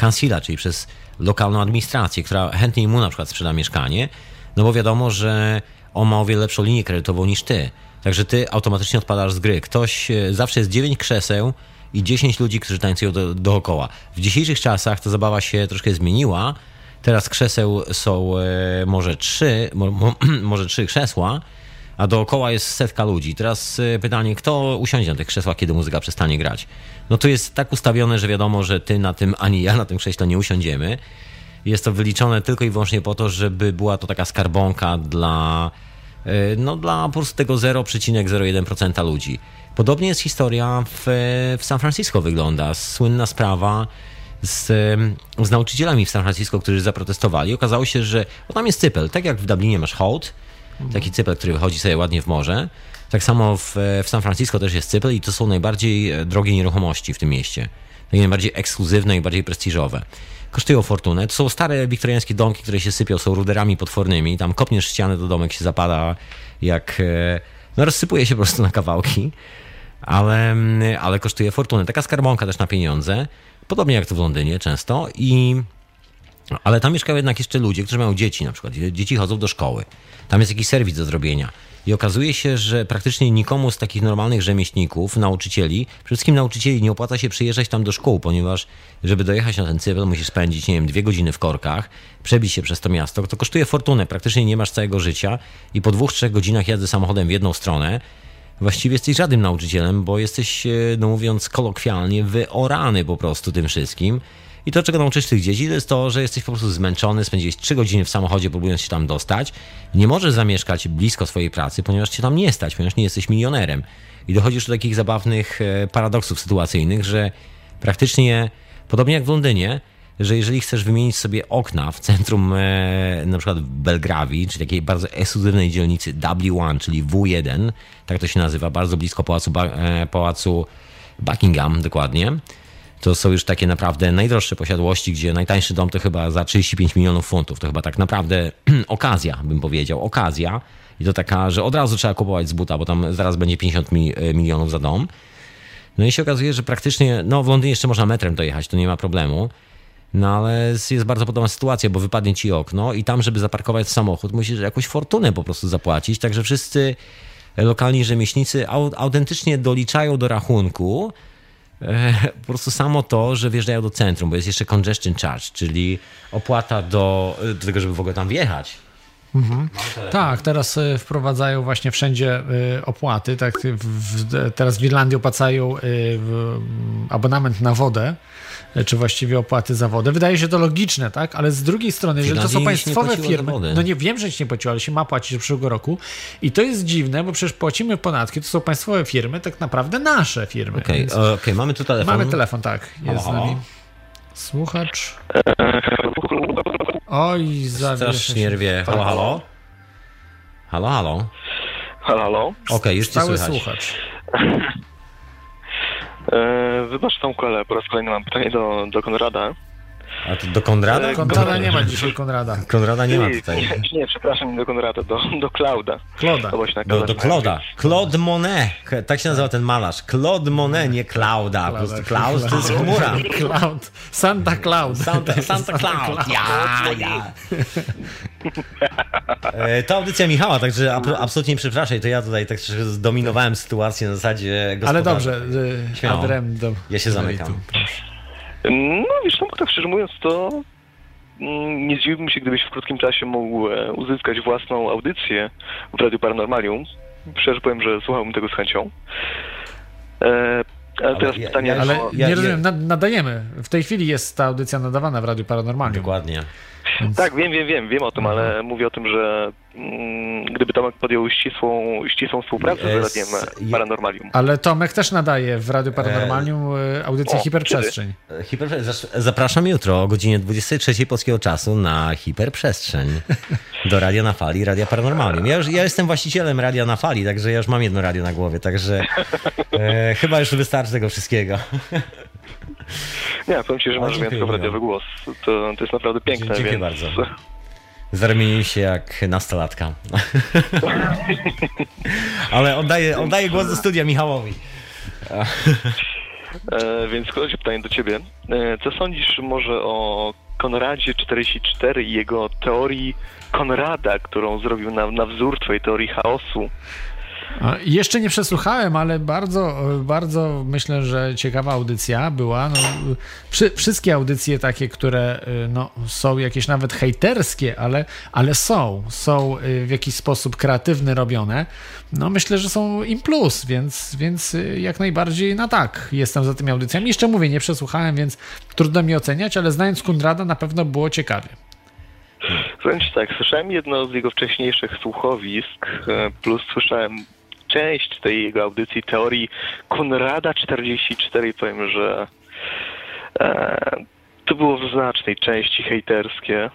kancila, czyli przez lokalną administrację, która chętnie mu na przykład sprzeda mieszkanie, no bo wiadomo, że on ma o wiele lepszą linię kredytową niż ty. Także ty automatycznie odpadasz z gry. Ktoś, e, zawsze jest 9 krzeseł i 10 ludzi, którzy tańcują do, dookoła. W dzisiejszych czasach ta zabawa się troszkę zmieniła. Teraz krzeseł są e, może trzy, mo, mo, może trzy krzesła, a dookoła jest setka ludzi. Teraz e, pytanie, kto usiądzie na tych krzesłach, kiedy muzyka przestanie grać? No to jest tak ustawione, że wiadomo, że ty na tym, ani ja na tym krześle nie usiądziemy. Jest to wyliczone tylko i wyłącznie po to, żeby była to taka skarbonka dla, e, no, dla po prostu tego 0,01% ludzi. Podobnie jest historia w, w San Francisco wygląda. Słynna sprawa z, z nauczycielami w San Francisco, którzy zaprotestowali. Okazało się, że bo tam jest cypel. Tak jak w Dublinie masz hołd, taki cypel, który wychodzi sobie ładnie w morze. Tak samo w, w San Francisco też jest cypel i to są najbardziej e, drogie nieruchomości w tym mieście. Takie najbardziej ekskluzywne i bardziej prestiżowe. Kosztują fortunę. To są stare wiktoriańskie domki, które się sypią, są ruderami potwornymi. Tam kopniesz ścianę, to domek się zapada jak... e, No rozsypuje się po prostu na kawałki. Ale, mm, ale kosztuje fortunę. Taka skarbonka też na pieniądze. Podobnie jak to w Londynie często. I ale tam mieszkają jednak jeszcze ludzie, którzy mają dzieci na przykład. Dzieci chodzą do szkoły. Tam jest jakiś serwis do zrobienia. I okazuje się, że praktycznie nikomu z takich normalnych rzemieślników, nauczycieli, przede wszystkim nauczycieli nie opłaca się przyjeżdżać tam do szkół, ponieważ żeby dojechać na ten cykl musisz spędzić, nie wiem, dwie godziny w korkach, przebić się przez to miasto. To kosztuje fortunę, praktycznie nie masz całego życia i po dwóch, trzech godzinach jazdy samochodem w jedną stronę właściwie jesteś żadnym nauczycielem, bo jesteś, e, no mówiąc kolokwialnie, wyorany po prostu tym wszystkim. I to, czego nauczysz tych dzieci, to jest to, że jesteś po prostu zmęczony, spędziłeś 3 godziny w samochodzie, próbując się tam dostać. Nie możesz zamieszkać blisko swojej pracy, ponieważ cię tam nie stać, ponieważ nie jesteś milionerem. I dochodzisz do takich zabawnych e, paradoksów sytuacyjnych, że praktycznie, podobnie jak w Londynie, że jeżeli chcesz wymienić sobie okna w centrum, e, na przykład w Belgrawii, czyli takiej bardzo ekskluzywnej dzielnicy W1, czyli W1, tak to się nazywa, bardzo blisko pałacu, Ba- e, pałacu Buckingham dokładnie, to są już takie naprawdę najdroższe posiadłości, gdzie najtańszy dom to chyba za 35 milionów funtów. To chyba tak naprawdę okazja, bym powiedział, okazja. I to taka, że od razu trzeba kupować z buta, bo tam zaraz będzie 50 mi- e, milionów za dom. No i się okazuje, że praktycznie, no w Londynie jeszcze można metrem dojechać, to nie ma problemu. No ale jest bardzo podobna sytuacja, bo wypadnie ci okno i tam, żeby zaparkować samochód, musisz jakąś fortunę po prostu zapłacić. Także wszyscy lokalni rzemieślnicy au- autentycznie doliczają do rachunku po prostu samo to, że wjeżdżają do centrum, bo jest jeszcze congestion charge, czyli opłata do, do tego, żeby w ogóle tam wjechać. Tak, teraz e, wprowadzają właśnie wszędzie e, opłaty. Tak, w, w, teraz w Irlandii opłacają e, abonament na wodę, e, czy właściwie opłaty za wodę. Wydaje się to logiczne, tak? Ale z drugiej strony, jeżeli to są państwowe firmy, no nie wiem, że się nie płaciło, ale się ma płacić od przyszłego roku. I to jest dziwne, bo przecież płacimy podatki, to są państwowe firmy, tak naprawdę nasze firmy. Okej, Więc e, okej, mamy tu telefon. Mamy telefon, tak. Jest z nami. Słuchacz. Oj, zawiesza Strasznie się. rwie. Halo, halo? Halo, halo? Halo, halo. Okej, już cię Stały słychać. słuchacz. E, wybacz Tomku, ale po raz kolejny mam pytanie do, do Konrada. A to do Konrada? Konrada nie ma dzisiaj, Konrada. Konrada nie ma Nie, tutaj. Nie, nie, przepraszam, nie do Konrada, do, do Klauda. Kloda. Do, do Claude'a. Claude Monet. Tak się nazywa ten malarz. Claude Monet, nie Klauda. Po prostu Klaus to jest chmura. Cloud. Santa Cloud. Santa, Santa Cloud. Ja, ja. E, To audycja Michała, także ab- absolutnie nie przepraszaj, to ja tutaj tak troszkę zdominowałem sytuację na zasadzie Ale dobrze, y, Śmiało. adrem do... Ja się zamykam. No wiesz, Tomku, tak szczerze mówiąc, to mm, nie zdziwiłbym się, gdybyś w krótkim czasie mógł e, uzyskać własną audycję w Radiu Paranormalium. Szczerze powiem, że słuchałbym tego z chęcią. E, ale teraz ja- pytanie... ja- Ale o- nie ja- rozumiem, nad- nadajemy. W tej chwili jest ta audycja nadawana w Radiu Paranormalnym. Dokładnie. Tak, wiem, wiem, wiem, wiem o tym, Mhm. ale mówię o tym, że mm, gdyby Tomek podjął ścisłą, ścisłą współpracę E, z Radiem Paranormalium. Ale Tomek też nadaje w Radiu Paranormalnym y, audycję o, Hiperprzestrzeń. Zapraszam jutro o godzinie 23 polskiego czasu na hiperprzestrzeń do Radia na Fali, Radia Paranormalium. Ja, już, ja jestem właścicielem Radia na Fali, także ja już mam jedno radio na głowie, także e, chyba już wystarczy tego wszystkiego. Nie, powiem Ci, że O, masz bardzo. radiowy głos. To, to jest naprawdę piękne, Dziękuję więc... bardzo. Zamieniłem się jak nastolatka. Ale oddaję, oddaję głos do studia Michałowi. E, więc chodzi pytanie do Ciebie. E, co sądzisz może o Konradzie 44 i jego teorii Konrada, którą zrobił na, na wzór Twojej teorii chaosu? Jeszcze nie przesłuchałem, ale bardzo, bardzo myślę, że ciekawa audycja była. No, wszy, wszystkie audycje takie, które y, no, są jakieś nawet hejterskie, ale, ale są, są y, w jakiś sposób kreatywny robione. No myślę, że są im plus, więc, więc y, jak najbardziej na tak jestem za tymi audycjami. Jeszcze mówię, nie przesłuchałem, więc trudno mi oceniać, ale znając Kundrada na pewno było ciekawie. Ci tak, słyszałem jedno z jego wcześniejszych słuchowisk, e, plus słyszałem część tej jego audycji teorii Konrada 44 powiem, że e, to było w znacznej części hejterskie.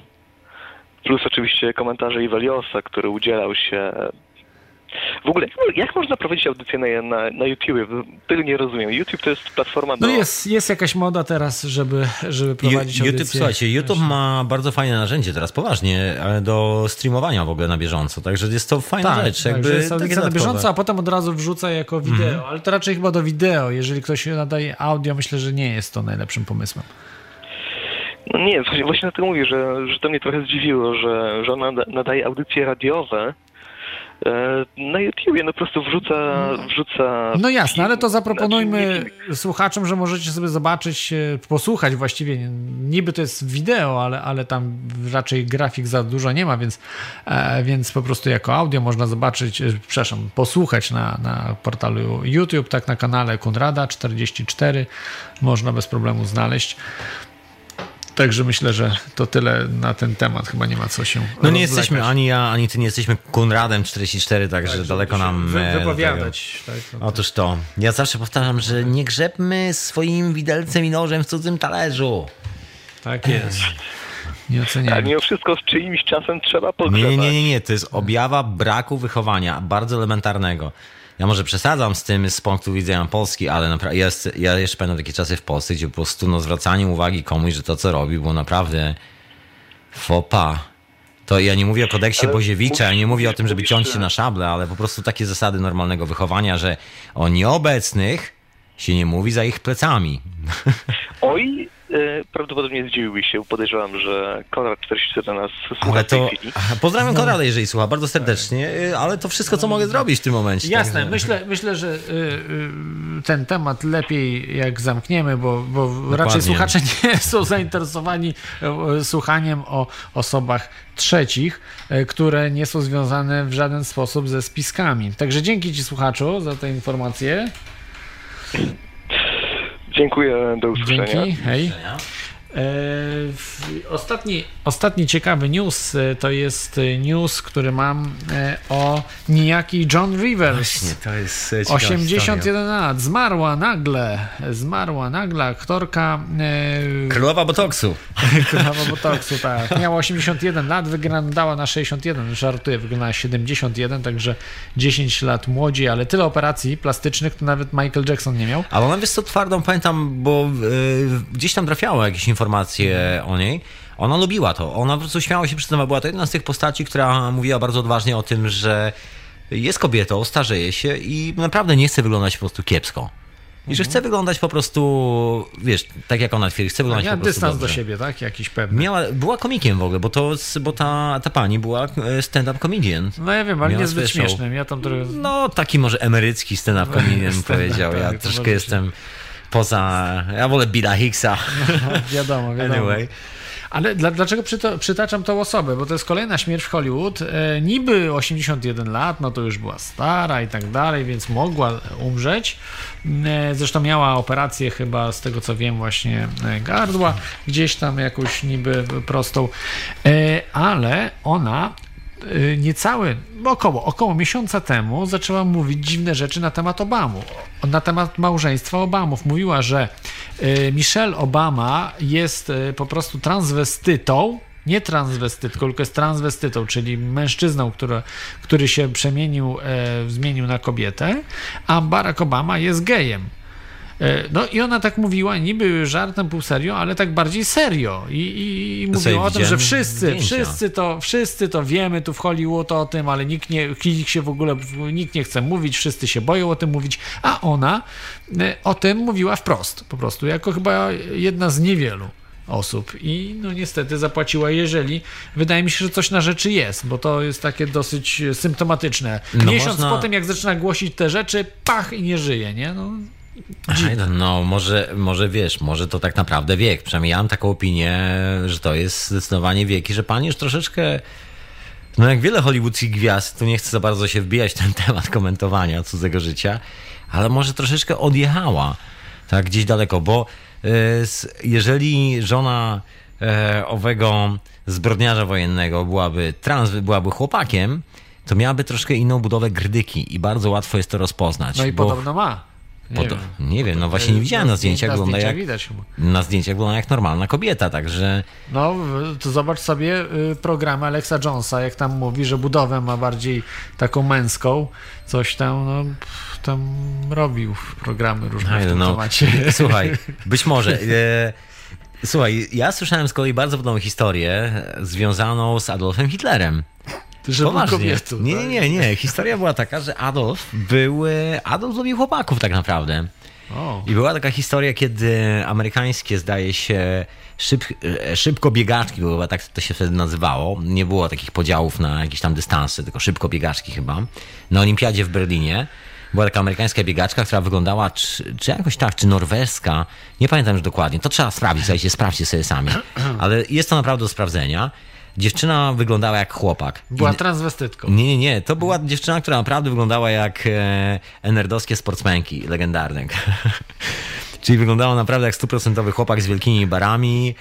Plus oczywiście komentarze Iweliosa, który udzielał się w ogóle, jak, jak można prowadzić audycję na, na, na YouTube? Tego nie rozumiem. YouTube to jest platforma do... No jest, jest jakaś moda teraz, żeby, żeby prowadzić YouTube, audycję. słuchajcie, YouTube ma bardzo fajne narzędzie teraz, poważnie, ale do streamowania w ogóle na bieżąco, także jest to fajna tak, rzecz. Tak, jakby jest audycja na bieżąco, a potem od razu wrzuca jako wideo, Mhm. ale to raczej chyba do wideo. Jeżeli ktoś nadaje audio, myślę, że nie jest to najlepszym pomysłem. No nie, właśnie, właśnie na to mówię, że, że to mnie trochę zdziwiło, że, że ona nada- nadaje audycje radiowe na YouTubie, no po prostu wrzuca, wrzuca... No jasne, ale to Znaczy, zaproponujmy słuchaczom, że możecie sobie zobaczyć, e, posłuchać właściwie. Niby to jest wideo, ale, ale tam raczej grafik za dużo nie ma, więc, e, więc po prostu jako audio można zobaczyć, e, przepraszam, posłuchać na, na portalu YouTube, tak na kanale Kunrada 44 można bez problemu znaleźć. Także myślę, że to tyle na ten temat. Chyba nie ma co się. No nie rozwlekać. jesteśmy, ani ja, ani ty nie jesteśmy Konradem 44, także daleko nam... wy- e, wypowiadać, tak, no Otóż to. Ja zawsze powtarzam, że nie grzebmy swoim widelcem i nożem w cudzym talerzu. Tak jest. Nie Ale oceniamy. mimo wszystko z czyimś czasem trzeba pogrzebać. nie, nie, nie, nie, to jest objawa braku wychowania, bardzo elementarnego. Ja może przesadzam z tym z punktu widzenia Polski, ale naprawdę jest, ja jeszcze pamiętam takie czasy w Polsce, gdzie po prostu no, zwracanie uwagi komuś, że to co robi było naprawdę fopa. To ja nie mówię o kodeksie Boziewicza, ja nie mówię o tym, żeby ciąć się na szable, ale po prostu takie zasady normalnego wychowania, że o nieobecnych się nie mówi za ich plecami. Oj, prawdopodobnie zdziwiłbyś się, podejrzewam, że Konrad 44 nas słucha Ale w tej to. chwili. Pozdrawiam No. Konrada, jeżeli słucha, bardzo serdecznie, y, ale to wszystko, co mogę zrobić w tym momencie. Jasne, także- myślę, myślę, że y, ten temat lepiej jak zamkniemy, bo, bo raczej słuchacze nie są zainteresowani słuchaniem o osobach trzecich, które nie są związane w żaden sposób ze spiskami. Także dzięki Ci słuchaczu za tę informację. Dziękuję, do usłyszenia. Dzięki, hej. E, Ostatni, ostatni ciekawy news e, to jest e, news, który mam o niejaki John Rivers. Właśnie, to jest e, ciekawa 81 historia. lat, zmarła nagle, zmarła nagle aktorka Królowa botoksu. Królowa Botoksu, tak. Miała 81 lat, wyglądała na 61, żartuję, wyglądała na 71, także 10 lat młodziej, ale tyle operacji plastycznych to nawet Michael Jackson nie miał. Ale ona wiesz co twardą, pamiętam, bo y, gdzieś tam trafiały jakieś informacje o niej. Ona lubiła to. Ona po prostu śmiała się przy tym, a była to jedna z tych postaci, która mówiła bardzo odważnie o tym, że jest kobietą, starzeje się i naprawdę nie chce wyglądać po prostu kiepsko. I że chce wyglądać po prostu, wiesz, tak jak ona twierdzi, chce wyglądać Miała po prostu dystans do dobrze. siebie, tak? Jakiś pewny. Miała, była komikiem w ogóle, bo, to, bo ta, ta pani była e, stand-up comedian. No ja wiem, ale Miała niezbyt śmiesznym. Ja tam trochę... No, taki może emerycki stand-up comedian powiedział. Ja tak, to troszkę jestem poza... Ja wolę Billa Hicksa. wiadomo, wiadomo. Anyway. Ale dla, dlaczego przyto, przytaczam tą osobę? Bo to jest kolejna śmierć w Hollywood. E, niby 81 lat, no to już była stara i tak dalej, więc mogła umrzeć. E, zresztą miała operację chyba, z tego co wiem, właśnie e, gardła, gdzieś tam jakąś niby prostą. E, ale ona e, niecały, około, około miesiąca temu zaczęła mówić dziwne rzeczy na temat Obamu, na temat małżeństwa Obamów. Mówiła, że e, Michelle Obama jest e, po prostu transwestytą, nie transwestytką, tylko jest transwestytą, czyli mężczyzną, który, który się przemienił, e, zmienił na kobietę, a Barack Obama jest gejem. E, No i ona tak mówiła, niby żartem, pół serio, ale tak bardziej serio. I, i, i mówiła o tym, że wszyscy, zdjęcia. wszyscy to, wszyscy to wiemy tu w Hollywood o tym, ale nikt nie, nikt się w ogóle, nikt nie chce mówić, wszyscy się boją o tym mówić, a ona e, o tym mówiła wprost, po prostu, jako chyba jedna z niewielu osób i no niestety zapłaciła, jeżeli wydaje mi się, że coś na rzeczy jest, bo to jest takie dosyć symptomatyczne. No Miesiąc można- po tym, jak zaczyna głosić te rzeczy, pach i nie żyje, nie? No, I don't know, może, może wiesz, może to tak naprawdę wiek. Przynajmniej ja mam taką opinię, że to jest zdecydowanie wiek i że pani już troszeczkę, no jak wiele hollywoodzkich gwiazd, tu nie chcę za bardzo się wbijać w ten temat komentowania cudzego życia, ale może troszeczkę odjechała, tak gdzieś daleko, bo e, jeżeli żona e, owego zbrodniarza wojennego byłaby trans, byłaby chłopakiem, to miałaby troszkę inną budowę grdyki i bardzo łatwo jest to rozpoznać. No i bo- podobno ma. Nie wiem. nie wiem, no właśnie nie widziałem na zdjęciach, Na wygląda zdjęciach jak, na zdjęciach wygląda jak normalna kobieta, także No, to zobacz sobie y, programy Alexa Jonesa, jak tam mówi, że budowę ma bardziej taką męską, coś tam, no, tam robił programy różne w tym know. temacie. Słuchaj, być może. E, słuchaj, ja słyszałem z kolei bardzo podobną historię związaną z Adolfem Hitlerem. Że był Poważnie. kobietą. Nie, tak? nie, nie. Historia była taka, że Adolf był. e, Adolf lubił chłopaków tak naprawdę. O. I była taka historia, kiedy amerykańskie, zdaje się, szyb, e, szybko biegaczki, bo chyba tak to się wtedy nazywało. Nie było takich podziałów na jakieś tam dystanse, tylko szybko biegaczki chyba. Na olimpiadzie w Berlinie była taka amerykańska biegaczka, która wyglądała, czy, czy jakoś tak, czy norweska, nie pamiętam już dokładnie. To trzeba sprawdzić, słuchajcie, sprawdźcie sobie sami. Ale jest to naprawdę do sprawdzenia. Dziewczyna wyglądała jak chłopak. Była I- transwestytką. nie, nie, nie. To była dziewczyna, która naprawdę wyglądała jak e, enerdowskie sportsmenki legendarne. Czyli wyglądała naprawdę jak stuprocentowy chłopak z wielkimi barami.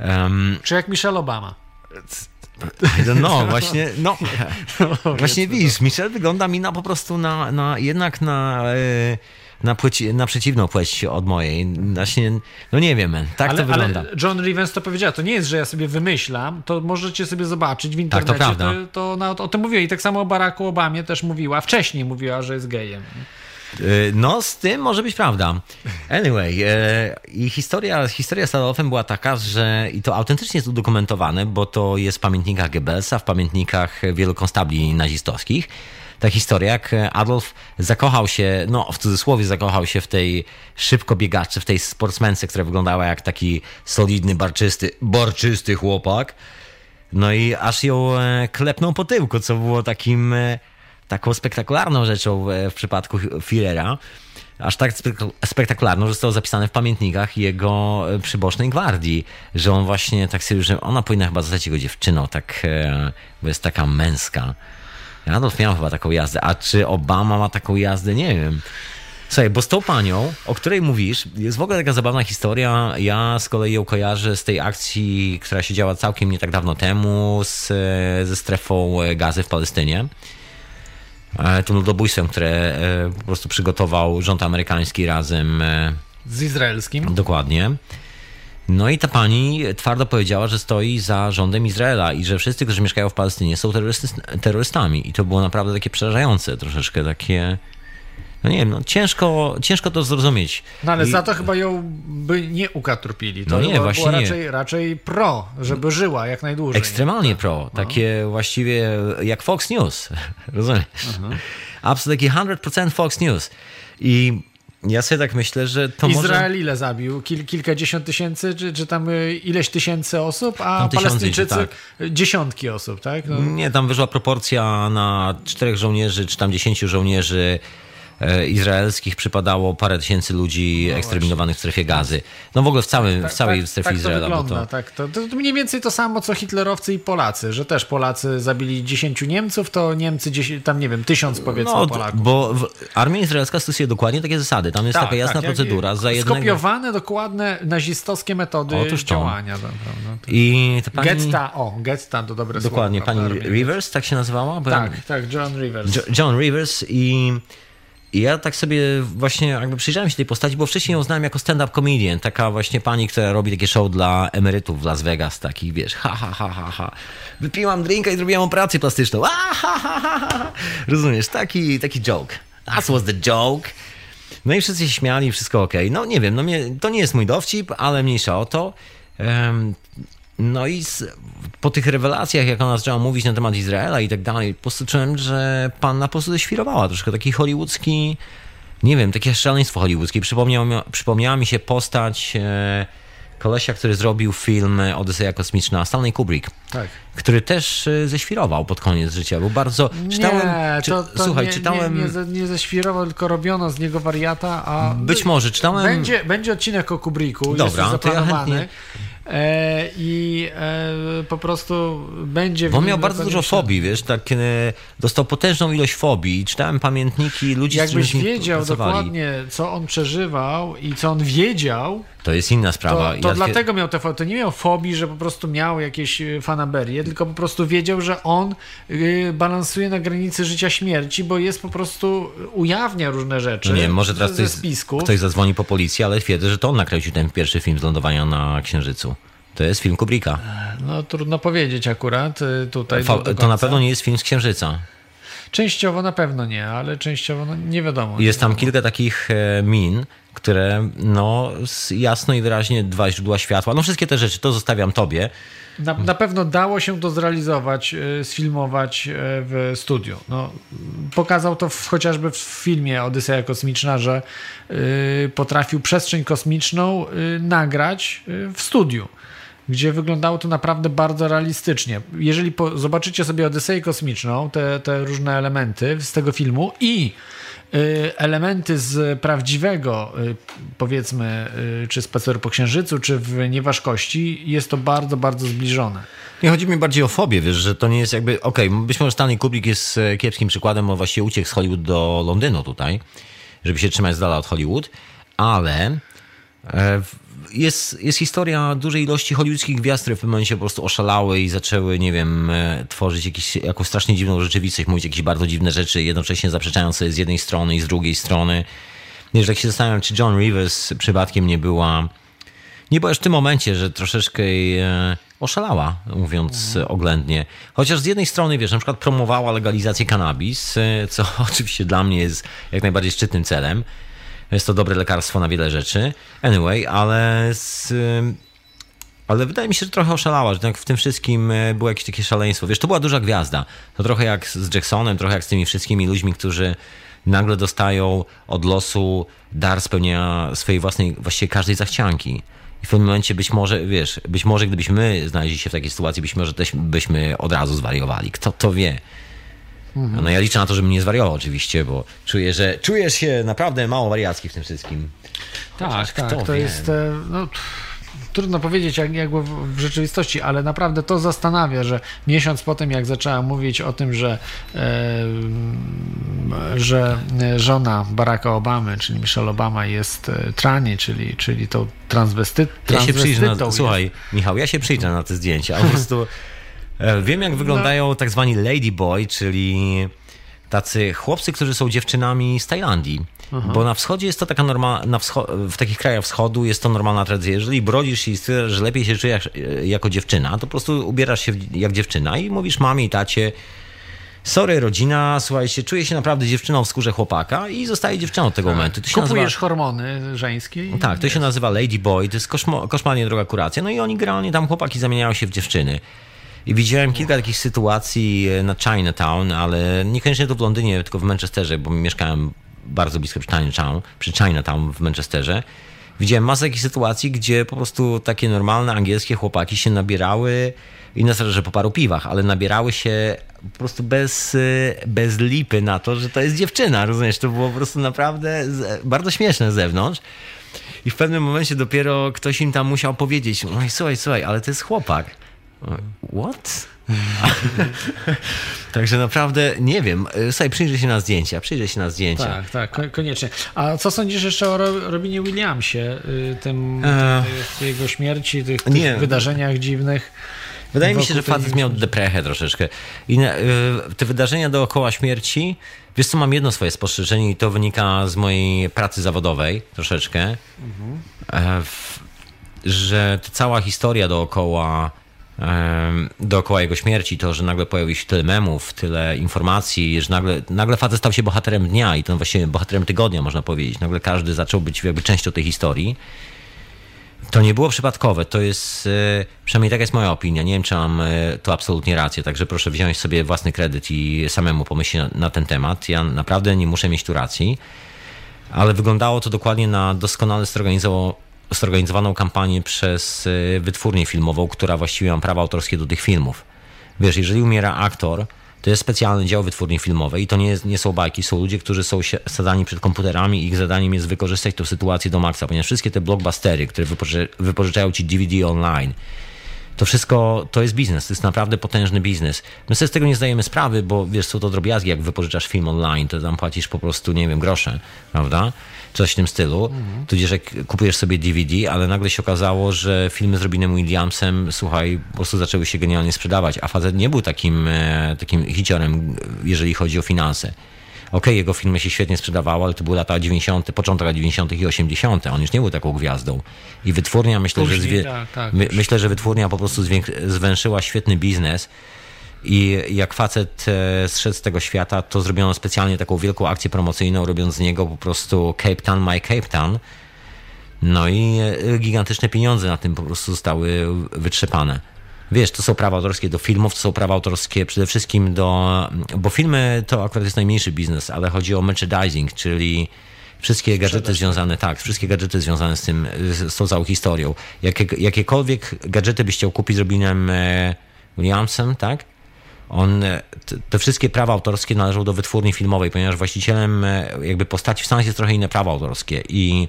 Um, Czy jak Michelle Obama. I don't know, właśnie, no, właśnie widzisz, Michelle wygląda mi na po prostu na, na jednak na, e, na, płeć, na przeciwną płeć od mojej. Właśnie, no nie wiem, tak ale, to wygląda. ale John Rivens to powiedziała, to nie jest, że ja sobie wymyślam, to możecie sobie zobaczyć w to internecie. prawda. To, to ona o tym mówiła i tak samo o Baracku Obamie też mówiła, wcześniej mówiła, że jest gejem. E, No, z tym może być prawda. Anyway, e, i historia, historia z Adolfem była taka, że i to autentycznie jest udokumentowane, bo to jest w pamiętnikach Goebbelsa, w pamiętnikach wielu konstabli nazistowskich. Ta historia, jak Adolf zakochał się, no w cudzysłowie zakochał się w tej szybko biegaczce, w tej sportsmence, która wyglądała jak taki solidny, barczysty, barczysty chłopak. No i aż ją e, klepnął po tyłku, co było takim, e, taką spektakularną rzeczą e, w przypadku Führera. Aż tak spek- spektakularną, że zostało zapisane w pamiętnikach jego e, przybocznej gwardii, że on właśnie tak sobie, że ona powinna chyba zostać jego dziewczyną, tak, e, bo jest taka męska. Adolf miał chyba taką jazdę, a czy Obama ma taką jazdę, nie wiem. Słuchaj, bo z tą panią, o której mówisz, jest w ogóle taka zabawna historia. Ja z kolei ją kojarzę z tej akcji, która się działa całkiem nie tak dawno temu z, ze strefą gazy w Palestynie. E, Tym ludobójstwem, które e, po prostu przygotował rząd amerykański razem e, Z izraelskim. Dokładnie. No i ta pani twardo powiedziała, że stoi za rządem Izraela i że wszyscy, którzy mieszkają w Palestynie są terrorysty- terrorystami. I to było naprawdę takie przerażające, troszeczkę takie... No nie wiem, no ciężko, ciężko to zrozumieć. No ale I- za to chyba ją by nie ukatrupili. To No nie, właśnie była nie. raczej, raczej pro, żeby żyła jak najdłużej. Ekstremalnie pro. Takie właściwie jak Fox News. Rozumiesz? Absolutnie 100% Fox News. I ja sobie tak myślę, że to może... Izrael ile zabił? Kil, kilkadziesiąt tysięcy, czy, czy tam y, ileś tysięcy osób, a Palestyńczycy idzie, dziesiątki osób, tak? No, Nie, tam wyszła proporcja na czterech żołnierzy, czy tam dziesięciu żołnierzy izraelskich przypadało parę tysięcy ludzi eksterminowanych w strefie gazy. No w ogóle w, całym, w całej tak, strefie tak Izraela. To wygląda, to... tak. To, to, to mniej więcej to samo, co hitlerowcy i Polacy, że też Polacy zabili 10 Niemców, to Niemcy dziesię- tam, nie wiem, tysiąc powiedzmy No, Polaków. bo armia izraelska stosuje dokładnie takie zasady. Tam jest Tak, taka jasna tak, procedura. Za jednego... Skopiowane dokładne nazistowskie metody Otóż to. działania. Dobra, no, to- I ta pani... Getta, o, Getta to dobre Dokładnie, słowo. pani prawda, Rivers, tak się nazywała? Tak, tak, John Rivers. Jo- John Rivers i, i ja tak sobie właśnie jakby przyjrzałem się tej postaci, bo wcześniej ją znałem jako stand-up comedian, taka właśnie pani, która robi takie show dla emerytów w Las Vegas, takich wiesz, ha, ha, ha, ha, ha. Wypiłam drinka i zrobiłam operację plastyczną, a, ha, ha, ha, ha. Rozumiesz, taki, taki joke. That was the joke. No i wszyscy się śmiali, wszystko ok. No nie wiem, no mnie, to nie jest mój dowcip, ale mniejsza o to. Em, no i z, po tych rewelacjach, jak ona zaczęła mówić na temat Izraela i tak dalej, po prostu czułem, że panna po prostu ześwirowała. Troszkę taki hollywoodzki, nie wiem, takie szaleństwo hollywoodzkie. Przypomniał, mi- przypomniała mi się postać e, kolesia, który zrobił film Odyseja Kosmiczna, Stanley Kubrick, Tak. który też e, ześwirował pod koniec życia. Był bardzo... Czytałem, nie, to, to słuchaj, nie, czytałem... Nie, nie, ze- nie ześwirował, tylko robiono z niego wariata, a... Być może, czytałem... Będzie, będzie odcinek o Kubricku, Dobra, jest już to ja zaplanowany. chętnie- e, i e, po prostu będzie... Bo miał bardzo dużo fobii, wiesz, tak, e, dostał potężną ilość fobii. Czytałem pamiętniki ludzi, z Jakbyś którymi wiedział pracowali. dokładnie, co on przeżywał i co on wiedział, To jest inna to, sprawa. to Ja- dlatego miał te fobii. To nie miał fobii, że po prostu miał jakieś y, fanaberie, tylko po prostu wiedział, że on y, balansuje na granicy życia śmierci, bo jest po prostu ujawnia różne rzeczy No nie może teraz ktoś, ktoś zadzwoni po policję, ale twierdzę, że to on nakręcił ten pierwszy film z lądowania na Księżycu. To jest film Kubricka. No trudno powiedzieć akurat y, tutaj. Fa- to na pewno nie jest film z Księżyca. Częściowo na pewno nie, ale częściowo no, nie wiadomo. Jest tam kilka takich e, min, które no jasno i wyraźnie dwa źródła światła, no wszystkie te rzeczy, to zostawiam tobie. Na, na pewno dało się to zrealizować, y, sfilmować y, w studiu. No, pokazał to w, chociażby w filmie Odyseja Kosmiczna, że y, potrafił przestrzeń kosmiczną y, nagrać w studiu, gdzie wyglądało to naprawdę bardzo realistycznie. Jeżeli po, zobaczycie sobie Odyseję Kosmiczną, te, te różne elementy z tego filmu i y, elementy z prawdziwego, y, powiedzmy, y, czy spaceru po Księżycu, czy w Nieważkości, jest to bardzo, bardzo zbliżone. Nie chodzi mi bardziej o fobię, wiesz, że to nie jest jakby, okej, być może Stanley Kubrick jest e, kiepskim przykładem, bo właściwie uciekł z Hollywood do Londynu tutaj, żeby się trzymać z dala od Hollywood, ale e, jest, jest historia dużej ilości hollywoodzkich gwiazd, które w pewnym momencie po prostu oszalały i zaczęły, nie wiem, e, tworzyć jakiś, jakąś strasznie dziwną rzeczywistość, mówić jakieś bardzo dziwne rzeczy, jednocześnie zaprzeczając sobie z jednej strony i z drugiej strony. Wiesz, jak się zastanawiam, czy John Rivers przypadkiem nie była nie była już w tym momencie, że troszeczkę e, oszalała, mówiąc e, oględnie. Chociaż z jednej strony, wiesz, na przykład promowała legalizację cannabis, e, co oczywiście dla mnie jest jak najbardziej szczytnym celem. Jest to dobre lekarstwo na wiele rzeczy. Anyway, ale z, ale wydaje mi się, że trochę oszalała, że tak w tym wszystkim e, było jakieś takie szaleństwo. Wiesz, to była duża gwiazda. To trochę jak z Jacksonem, trochę jak z tymi wszystkimi ludźmi, którzy nagle dostają od losu dar spełnienia swojej własnej, właściwie każdej zachcianki. I w pewnym momencie być może, wiesz, być może gdybyśmy my znaleźli się w takiej sytuacji, być może też byśmy od razu zwariowali. Kto to wie? No ja liczę na to, żebym nie zwariował oczywiście, bo czuję, że czujesz się naprawdę mało wariacki w tym wszystkim. Tak, Chociaż tak. kto To wie? jest. e, No, trudno powiedzieć, jak, jak było w, rzeczywistości, ale naprawdę to zastanawia, że miesiąc po tym, jak zaczęłam mówić o tym, że, e, że żona Baracka Obamy, czyli Michelle Obama, jest e, trani, czyli, czyli tą transwestyt, Ja się przyjrzę transwestytą na, słuchaj, Michał, ja się przyjrzę na te zdjęcia. Po prostu wiem, jak wyglądają tak zwani ladyboy, czyli tacy chłopcy, którzy są dziewczynami z Tajlandii. Bo na wschodzie jest to taka normalna, w takich krajach wschodu jest to normalna tradycja. Jeżeli brodzisz się i stwierdzasz, że lepiej się czujesz e, jako dziewczyna, to po prostu ubierasz się jak dziewczyna i mówisz mamie i tacie, sorry rodzina, słuchajcie, czuję się naprawdę dziewczyną w skórze chłopaka i zostaje dziewczyną od tego momentu. To się Kupujesz nazywa- hormony żeńskie. i- tak, to się nazywa Lady Boy, to jest koszmo, koszmarnie droga kuracja. No i oni generalnie tam chłopaki zamieniają się w dziewczyny. I widziałem kilka takich sytuacji e, na Chinatown, ale niekoniecznie to w Londynie, tylko w Manchesterze, bo mieszkałem bardzo blisko przy Chinatown, przy Chinatown w Manchesterze. Widziałem masę takich sytuacji, gdzie po prostu takie normalne angielskie chłopaki się nabierały, i na że po paru piwach, ale nabierały się po prostu bez, y, bez lipy na to, że to jest dziewczyna, rozumiesz? To było po prostu naprawdę z, bardzo śmieszne z zewnątrz. I w pewnym momencie dopiero ktoś im tam musiał powiedzieć, no słuchaj, słuchaj, ale to jest chłopak. What? Także naprawdę nie wiem. Słuchaj, przyjrzyj się na zdjęcia, przyjrzyj się na zdjęcia. Tak, tak, ko- koniecznie. A co sądzisz jeszcze o Ro- Robinie Williamsie, y, tym, Eee. tej- jego śmierci, tych, tych Nie. wydarzeniach dziwnych? Wydaje mi się, że facet miał deprechę troszeczkę. I na, y, te wydarzenia dookoła śmierci, wiesz co, mam jedno swoje spostrzeżenie i to wynika z mojej pracy zawodowej troszeczkę, e, w, że ta cała historia dookoła, dookoła jego śmierci, to, że nagle pojawiło się tyle memów, tyle informacji, że nagle, nagle facet stał się bohaterem dnia i to właściwie bohaterem tygodnia, można powiedzieć. Nagle każdy zaczął być jakby częścią tej historii. To nie było przypadkowe, to jest, e, przynajmniej taka jest moja opinia, nie wiem czy mam e, to absolutnie rację, także proszę wziąć sobie własny kredyt i samemu pomyśleć na, na ten temat. Ja naprawdę nie muszę mieć tu racji, ale wyglądało to dokładnie na doskonale zorganizowaną, kampanię przez e, wytwórnię filmową, która właściwie ma prawa autorskie do tych filmów. Wiesz, jeżeli umiera aktor, To jest specjalny dział wytwórni filmowej i to nie, nie są bajki, są ludzie, którzy są sadzani przed komputerami i ich zadaniem jest wykorzystać tę sytuację do maksa, ponieważ wszystkie te blockbustery, które wypoży- wypożyczają ci DVD online, to wszystko to jest biznes, to jest naprawdę potężny biznes. My sobie z tego nie zdajemy sprawy, bo wiesz, są to drobiazgi, jak wypożyczasz film online, to tam płacisz po prostu, nie wiem, grosze, prawda? Coś w tym stylu. Tudzież jak kupujesz sobie DVD, ale nagle się okazało, że filmy z Robinem Williamsem, słuchaj, po prostu zaczęły się genialnie sprzedawać, a facet nie był takim, e, takim hiciorem, jeżeli chodzi o finanse. Okej, jego filmy się świetnie sprzedawały, ale to były lata 90., początek lat 90. i 80. On już nie był taką gwiazdą. I wytwórnia, myślę, że, Później, zwie... tak, tak, my, myślę, że wytwórnia po prostu zwięk- zwęszyła świetny biznes. I jak facet e, zszedł z tego świata, to zrobiono specjalnie taką wielką akcję promocyjną, robiąc z niego po prostu Cape Town, my Cape Town. No i e, gigantyczne pieniądze na tym po prostu zostały wytrzepane. Wiesz, to są prawa autorskie do filmów, to są prawa autorskie przede wszystkim do. Bo filmy to akurat jest najmniejszy biznes, ale chodzi o merchandising, czyli wszystkie gadżety związane, tak, wszystkie gadżety związane z tym, z, z tą całą historią. Jakie, jakiekolwiek gadżety byś chciał kupić z Robinem e, Williamsem, tak? On, e, te, wszystkie prawa autorskie należą do wytwórni filmowej, ponieważ właścicielem e, jakby postaci w Stanach jest trochę inne prawo autorskie i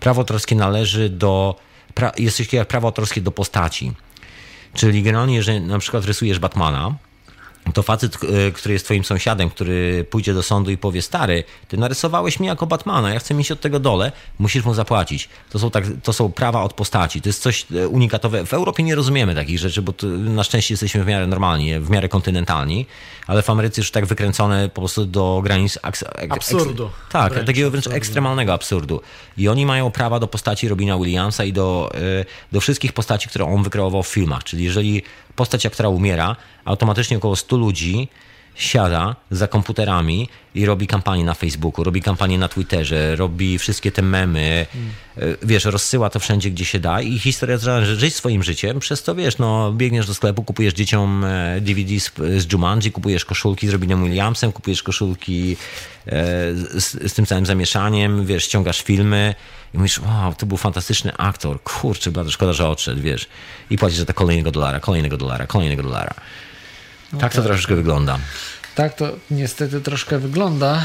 prawo autorskie należy do, pra, jest coś takiego jak prawo autorskie do postaci. Czyli generalnie, jeżeli na przykład rysujesz Batmana, to facet, e, który jest twoim sąsiadem, który pójdzie do sądu i powie, stary, ty narysowałeś mnie jako Batmana, ja chcę mieć od tego dole, musisz mu zapłacić. To są, tak, to są prawa od postaci, to jest coś e, unikatowe. W Europie nie rozumiemy takich rzeczy, bo na szczęście jesteśmy w miarę normalni, w miarę kontynentalni, ale w Ameryce już tak wykręcone po prostu do granic... Aks, ek- Absurdu. tak, Wręcz takiego wręcz absurdu. ekstremalnego absurdu. I oni mają prawa do postaci Robina Williamsa i do, y, do wszystkich postaci, które on wykreował w filmach. Czyli jeżeli postać aktora umiera, automatycznie około 100 ludzi siada za komputerami i robi kampanię na Facebooku, robi kampanię na Twitterze, robi wszystkie te memy, y, wiesz, rozsyła to wszędzie, gdzie się da i historia zaczyna żyć swoim życiem, przez to, wiesz, no, biegniesz do sklepu, kupujesz dzieciom e, DVD z, z Jumanji, kupujesz koszulki z Robinem Williamsem, kupujesz koszulki e, z, z tym całym zamieszaniem, wiesz, ściągasz filmy i mówisz, wow, to był fantastyczny aktor, kurczę, blado, szkoda, że odszedł, wiesz, i płacisz za to kolejnego dolara, kolejnego dolara, kolejnego dolara. tak to troszeczkę wygląda. Tak to niestety troszkę wygląda e,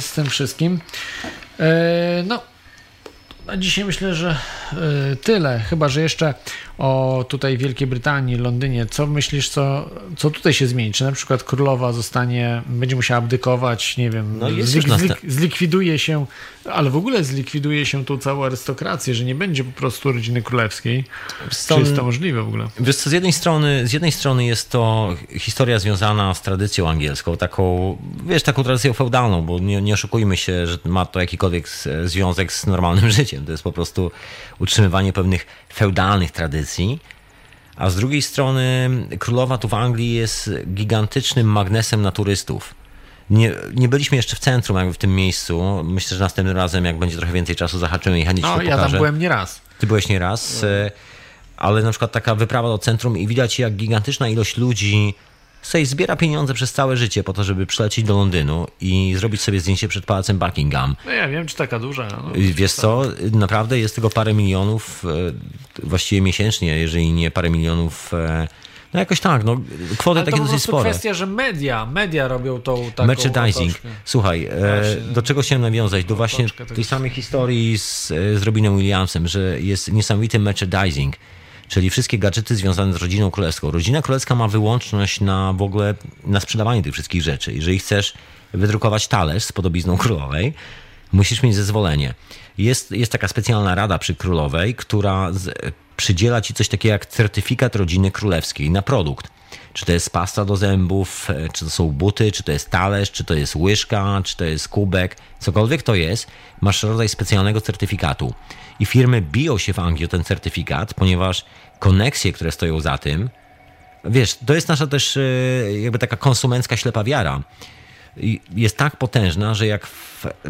z tym wszystkim. E, No, na dzisiaj myślę, że e, tyle. Chyba, że jeszcze o tutaj Wielkiej Brytanii, Londynie. Co myślisz, co, co tutaj się zmieni? Czy na przykład królowa zostanie, będzie musiała abdykować, nie wiem, No zlik, zlik, zlikwiduje się, ale w ogóle zlikwiduje się tą całą arystokrację, że nie będzie po prostu rodziny królewskiej. Czy jest to możliwe w ogóle? Wiesz co, z jednej strony, z jednej strony jest to historia związana z tradycją angielską, taką, wiesz, taką tradycją feudalną, bo nie, nie oszukujmy się, że ma to jakikolwiek związek z normalnym życiem. To jest po prostu utrzymywanie pewnych feudalnych tradycji. A z drugiej strony królowa tu w Anglii jest gigantycznym magnesem na turystów. Nie, nie byliśmy jeszcze w centrum, jakby w tym miejscu. Myślę, że następnym razem, jak będzie trochę więcej czasu, zahaczymy i chętnie No, ja tam pokażę. byłem nieraz. Ty byłeś nieraz, e, ale na przykład taka wyprawa do centrum i widać jak gigantyczna ilość ludzi sobie zbiera pieniądze przez całe życie po to, żeby przylecieć do Londynu i zrobić sobie zdjęcie przed pałacem Buckingham. No ja wiem, czy taka duża. No. Wiesz co, naprawdę jest tego parę milionów, e, właściwie miesięcznie, jeżeli nie parę milionów, e, no jakoś tak, no kwoty Ale to takie po dosyć spore. kwestia, że media, media robią tą taką Merchandising. otoczkę. Słuchaj, e, Właśnie. do czego chciałem nawiązać? Do właśnie tej samej historii z, z Robinem Williamsem, że jest niesamowity merchandising, czyli wszystkie gadżety związane z rodziną królewską. Rodzina królewska ma wyłączność na w ogóle na sprzedawanie tych wszystkich rzeczy. Jeżeli chcesz wydrukować talerz z podobizną królowej, musisz mieć zezwolenie. Jest, jest taka specjalna rada przy królowej, która z, przydziela ci coś takiego jak certyfikat rodziny królewskiej na produkt. Czy to jest pasta do zębów, e, czy to są buty, czy to jest talerz, czy to jest łyżka, czy to jest kubek, cokolwiek to jest, masz rodzaj specjalnego certyfikatu. I firmy biją się w Anglii o ten certyfikat, ponieważ koneksje, które stoją za tym, wiesz, to jest nasza też e, jakby taka konsumencka ślepa wiara. Jest tak potężna, że jak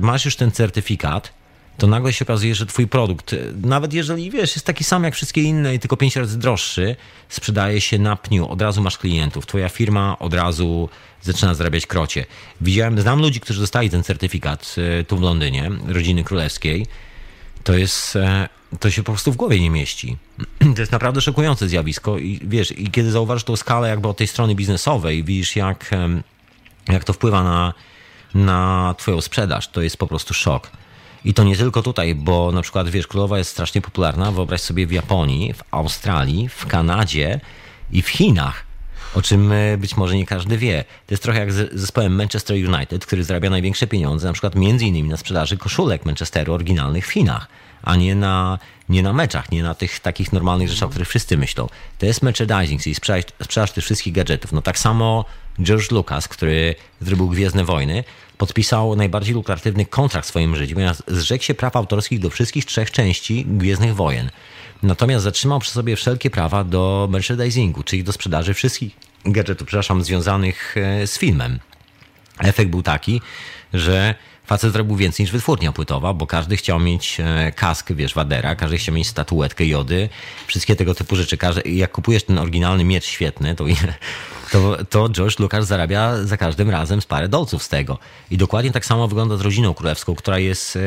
masz już ten certyfikat, to nagle się okazuje, że twój produkt, e, nawet jeżeli wiesz, jest taki sam jak wszystkie inne i tylko pięć razy droższy, sprzedaje się na pniu. Od razu masz klientów. Twoja firma od razu zaczyna zarabiać krocie. Widziałem, znam ludzi, którzy dostali ten certyfikat e, tu w Londynie, rodziny królewskiej. to jest, e, to się po prostu w głowie nie mieści. To jest naprawdę szokujące zjawisko i wiesz, i kiedy zauważysz tą skalę jakby od tej strony biznesowej, widzisz jak, jak to wpływa na, na twoją sprzedaż, to jest po prostu szok. I to nie tylko tutaj, bo na przykład, wiesz, królowa jest strasznie popularna, wyobraź sobie w Japonii, w Australii, w Kanadzie i w Chinach. O czym e, być może nie każdy wie. To jest trochę jak z zespołem Manchester United, który zarabia największe pieniądze, na przykład między innymi na sprzedaży koszulek Manchesteru oryginalnych w Chinach, a nie na, nie na meczach, nie na tych takich normalnych rzeczach, o których wszyscy myślą. To jest merchandising, czyli sprzedaż, sprzedaż tych wszystkich gadżetów. No tak samo George Lucas, który zrobił Gwiezdne Wojny, podpisał najbardziej lukratywny kontrakt w swoim życiu, ponieważ zrzekł się praw autorskich do wszystkich trzech części Gwiezdnych Wojen. Natomiast zatrzymał przy sobie wszelkie prawa do merchandisingu, czyli do sprzedaży wszystkich gadżetów, przepraszam, związanych e, z filmem. Efekt był taki, że facet zrobił więcej niż wytwórnia płytowa, bo każdy chciał mieć e, kask, wiesz, Wadera, każdy chciał mieć statuetkę Jody, wszystkie tego typu rzeczy. Każdy, jak kupujesz ten oryginalny miecz świetny, to, to, to George Lucas zarabia za każdym razem z parę dolców z tego. I dokładnie tak samo wygląda z rodziną królewską, która jest e,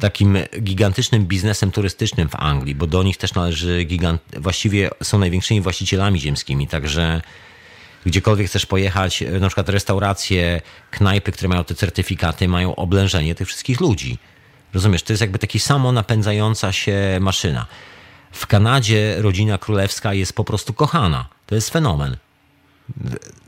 takim gigantycznym biznesem turystycznym w Anglii, bo do nich też należy gigant... Właściwie są największymi właścicielami ziemskimi, także gdziekolwiek chcesz pojechać, e, na przykład restauracje, knajpy, które mają te certyfikaty, mają oblężenie tych wszystkich ludzi. Rozumiesz, to jest jakby taki samo napędzająca się maszyna. W Kanadzie rodzina królewska jest po prostu kochana. To jest fenomen.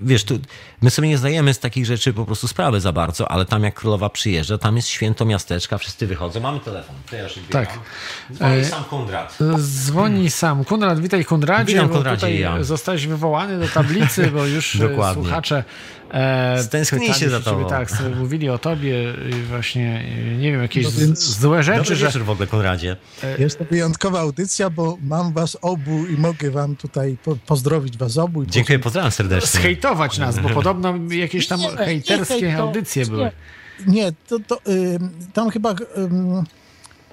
Wiesz, tu, my sobie nie zdajemy z takich rzeczy po prostu sprawy za bardzo, ale tam jak królowa przyjeżdża, tam jest święto miasteczka, wszyscy wychodzą. Mamy telefon. To ja szybko Tak. biegam. Dzwoni E, sam Konrad. Dzwoni sam. Witaj Konradzie. Witam, bo Konradzie, tutaj ja. zostałeś wywołany do tablicy, bo już e, słuchacze e, pytali się za ciebie, tobą. Tak, sobie mówili o tobie i właśnie, e, nie wiem, jakieś No więc- złe rzeczy, Dobry że w ogóle, Konradzie. Jest to wyjątkowa audycja, bo mam was obu i mogę wam tutaj po, pozdrowić was obu. Dziękuję, pozdrawiam serdecznie. zhejtować nas, bo podobno jakieś tam Nie, nie hejterskie hejto- audycje były. Nie, to, to ym, tam chyba ym,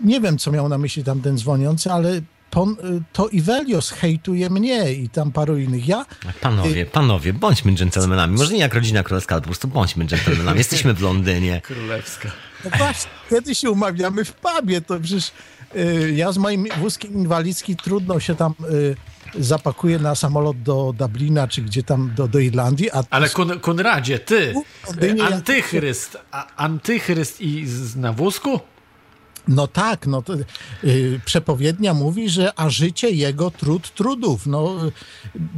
nie wiem, co miał na myśli tam ten dzwoniący, ale y, to Ivelios hejtuje mnie i tam paru innych. Ja Panowie, panowie, bądźmy dżentelmenami. Może nie jak rodzina królewska, ale po prostu bądźmy dżentelmenami. Jesteśmy w Londynie. Królewska. No właśnie, kiedy się umawiamy w pubie, to przecież y, ja z moim wózkiem inwalidzkim trudno się tam y, zapakuję na samolot do Dublina, czy gdzie tam do, do Irlandii, a Ale Kun, Konradzie, ty, Londynie ja- antychryst, a, antychryst i z, na wózku? No tak, no to, y, przepowiednia mówi, że a życie jego trud trudów. No,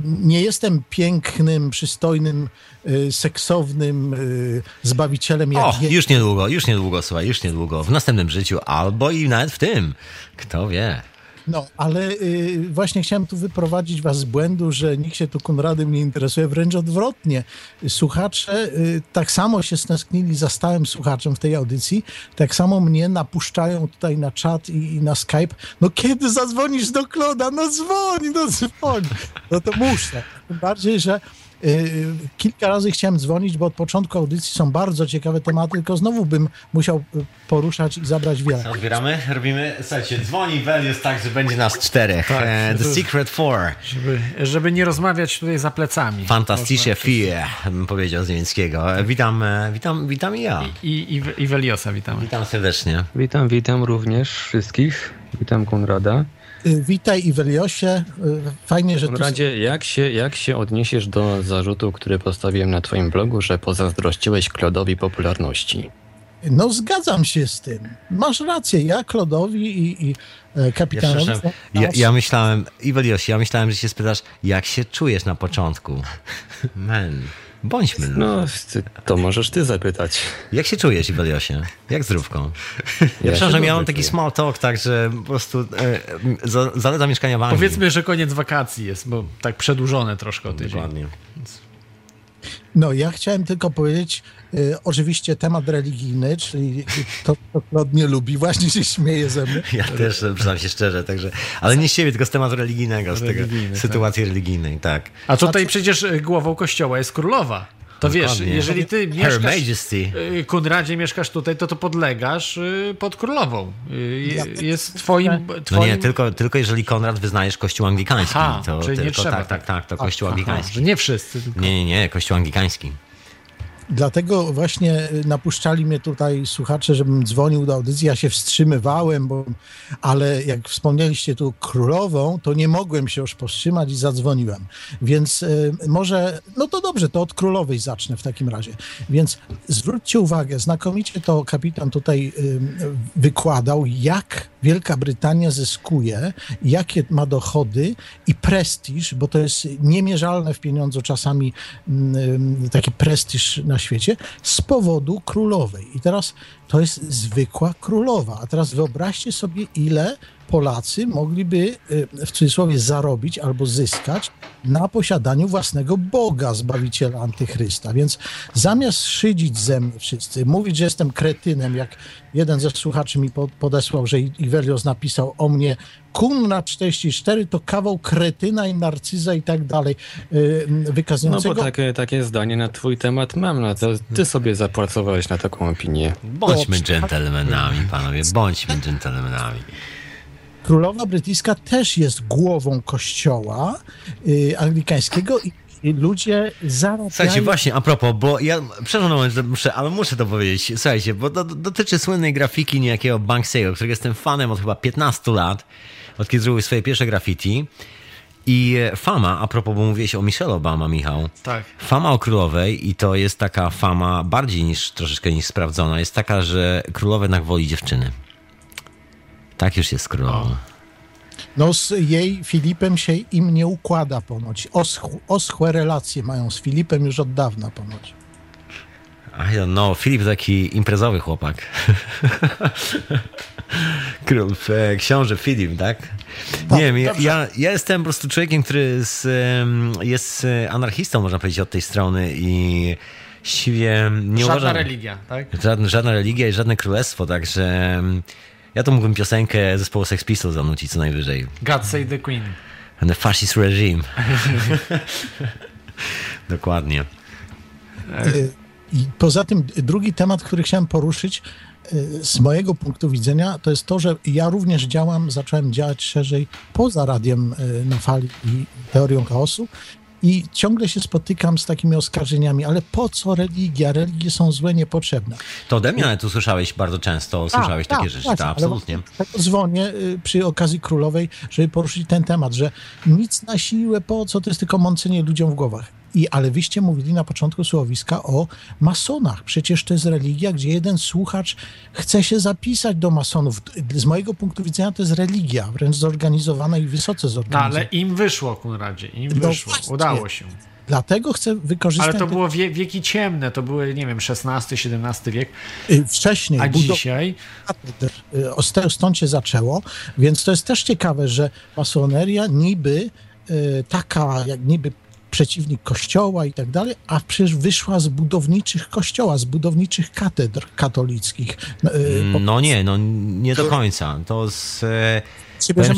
nie jestem pięknym, przystojnym, y, seksownym y, zbawicielem jak O, je- już niedługo, już niedługo, słuchaj, już niedługo. W następnym życiu, albo i nawet w tym. Kto wie. No, ale y, właśnie chciałem tu wyprowadzić was z błędu, że nikt się tu Konradem nie interesuje, wręcz odwrotnie. Słuchacze y, tak samo się stęsknili za stałym słuchaczem w tej audycji, tak samo mnie napuszczają tutaj na czat i, i na Skype. No kiedy zadzwonisz do Kloda? No dzwoń, no dzwoń. No to muszę. Tym bardziej, że kilka razy chciałem dzwonić, bo od początku audycji są bardzo ciekawe tematy, tylko znowu bym musiał y, poruszać i zabrać wiele. Odbieramy, robimy, słuchajcie, dzwoni Velius tak, że będzie nas czterech. Tak, E, The to- Secret Four. Żeby, żeby nie rozmawiać tutaj za plecami. Fantastische Można- Vier, bym powiedział z niemieckiego. E, Witam, e, witam, witam i ja. I, i, I Weliosa witamy. Witam serdecznie. Witam, witam również wszystkich. Witam Konrada. Y, Witaj Iweliosie, Y, fajnie, że tu... Konradzie, jak się, jak się odniesiesz do zarzutu, który postawiłem na twoim blogu, że pozazdrościłeś Klodowi popularności? No zgadzam się z tym. Masz rację, ja Klodowi i, i e, Ja, kapitanowi... przepraszam, ja, ja myślałem, Iwelios, ja myślałem, że się spytasz, jak się czujesz na początku? Men, bądźmy. No, ty- to możesz ty zapytać. Jak się czujesz, Iweliosie? Jak zdrówką? Ja, się przepraszam, miałem taki czuję. small talk, tak, że po prostu e, za, zaleta mieszkania w Anglii. Powiedzmy, że koniec wakacji jest, bo tak przedłużone troszkę o tydzień. Dokładnie. No ja chciałem tylko powiedzieć, oczywiście temat religijny, czyli to, co Klod nie lubi, właśnie się śmieje ze mnie. Ja też, przyznam się szczerze, także, ale nie z siebie, tylko z tematu religijnego, z Religijny, tego, tak. sytuacji religijnej, tak. A tutaj przecież y, głową kościoła jest królowa. To wiesz, jeżeli ty Her mieszkasz, Majesty. y, Konradzie, mieszkasz tutaj, to to podlegasz y, pod królową. Y, Jest twoim... No twoim... nie, tylko, tylko jeżeli Konrad wyznajesz kościół anglikański, Aha, to czyli nie tylko, trzeba, tak, tak, tak, to kościół Aha, anglikański. że nie wszyscy. Tylko... Nie, nie, nie, kościół anglikański. Dlatego właśnie y, napuszczali mnie tutaj słuchacze, żebym dzwonił do audycji. Ja się wstrzymywałem, bo, ale jak wspomnieliście tu królową, to nie mogłem się już powstrzymać i zadzwoniłem. Więc y, może, no to dobrze, to od królowej zacznę w takim razie. Więc zwróćcie uwagę, znakomicie to kapitan tutaj y, wykładał, jak Wielka Brytania zyskuje, jakie ma dochody i prestiż, bo to jest niemierzalne w pieniądzu czasami mm, taki prestiż na świecie, z powodu królowej. I teraz to jest zwykła królowa. A teraz wyobraźcie sobie, ile Polacy mogliby y, w cudzysłowie zarobić albo zyskać na posiadaniu własnego Boga, Zbawiciela Antychrysta. Więc zamiast szydzić ze mnie wszyscy, mówić, że jestem kretynem, jak jeden ze słuchaczy mi podesłał, że Iwelios napisał o mnie Kunna 44 to kawał kretyna i narcyza i tak dalej y, wykazującego... No bo takie, takie zdanie na twój temat mam, no to ty sobie zapracowałeś na taką opinię. Bądźmy dżentelmenami, panowie, bądźmy dżentelmenami. Królowa brytyjska też jest głową kościoła y, anglikańskiego i i ludzie zarabiają... Słuchajcie, właśnie, a propos, bo ja, przepraszam, że muszę, ale muszę to powiedzieć. Słuchajcie, bo to dotyczy słynnej grafiki niejakiego Banksiego, którego jestem fanem od chyba 15 lat, od kiedy zrobił swoje pierwsze graffiti. I fama, a propos, bo mówiłeś o Michelle Obama, Michał. Tak. Fama o królowej, i to jest taka fama bardziej niż troszeczkę niż sprawdzona, jest taka, że królowa jednak woli dziewczyny. Tak już jest królową. No z jej Filipem się im nie układa ponoć. Osch, oschłe relacje mają z Filipem już od dawna ponoć. Know. Filip taki imprezowy chłopak. Król, e, książę Filip, tak? Nie wiem, ja, ja, ja, jestem po prostu człowiekiem, który z, jest e, anarchistą, można powiedzieć, od tej strony i siwie nie Żadna uważam... religia, tak? Żadna, żadna religia i żadne królestwo, także ja to mógłbym piosenkę zespołu Sex Pistols zanucić co najwyżej. God Save the Queen. And the fascist regime. Dokładnie. I poza tym drugi temat, który chciałem poruszyć, y, z mojego punktu widzenia, to jest to, że ja również działam, zacząłem działać szerzej poza radiem y, na fali i teorią chaosu i ciągle się spotykam z takimi oskarżeniami, ale po co religia? Religie są złe, niepotrzebne. To ode mnie tu słyszałeś bardzo często, słyszałeś takie rzeczy, tak, absolutnie. Tak dzwonię y, przy okazji królowej, żeby poruszyć ten temat, że nic na siłę, po co, to jest tylko mącenie ludziom w głowach. I, ale wyście mówili na początku słowiska o masonach. Przecież to jest religia, gdzie jeden słuchacz chce się zapisać do masonów. Z mojego punktu widzenia to jest religia, wręcz zorganizowana i wysoce zorganizowana. No, ale im wyszło, Kunradzie, im no wyszło. Właśnie. Udało się. Dlatego chcę wykorzystać... Ale to było wie, wieki ciemne, to były, nie wiem, XVI-XVII wiek. Y, wcześniej. A dzisiaj? Y, stąd się zaczęło, więc to jest też ciekawe, że masoneria niby y, taka, jak niby przeciwnik kościoła i tak dalej, a przecież wyszła z budowniczych kościoła, z budowniczych katedr katolickich. No, y, no nie, no nie do końca. To z... Ciebie, że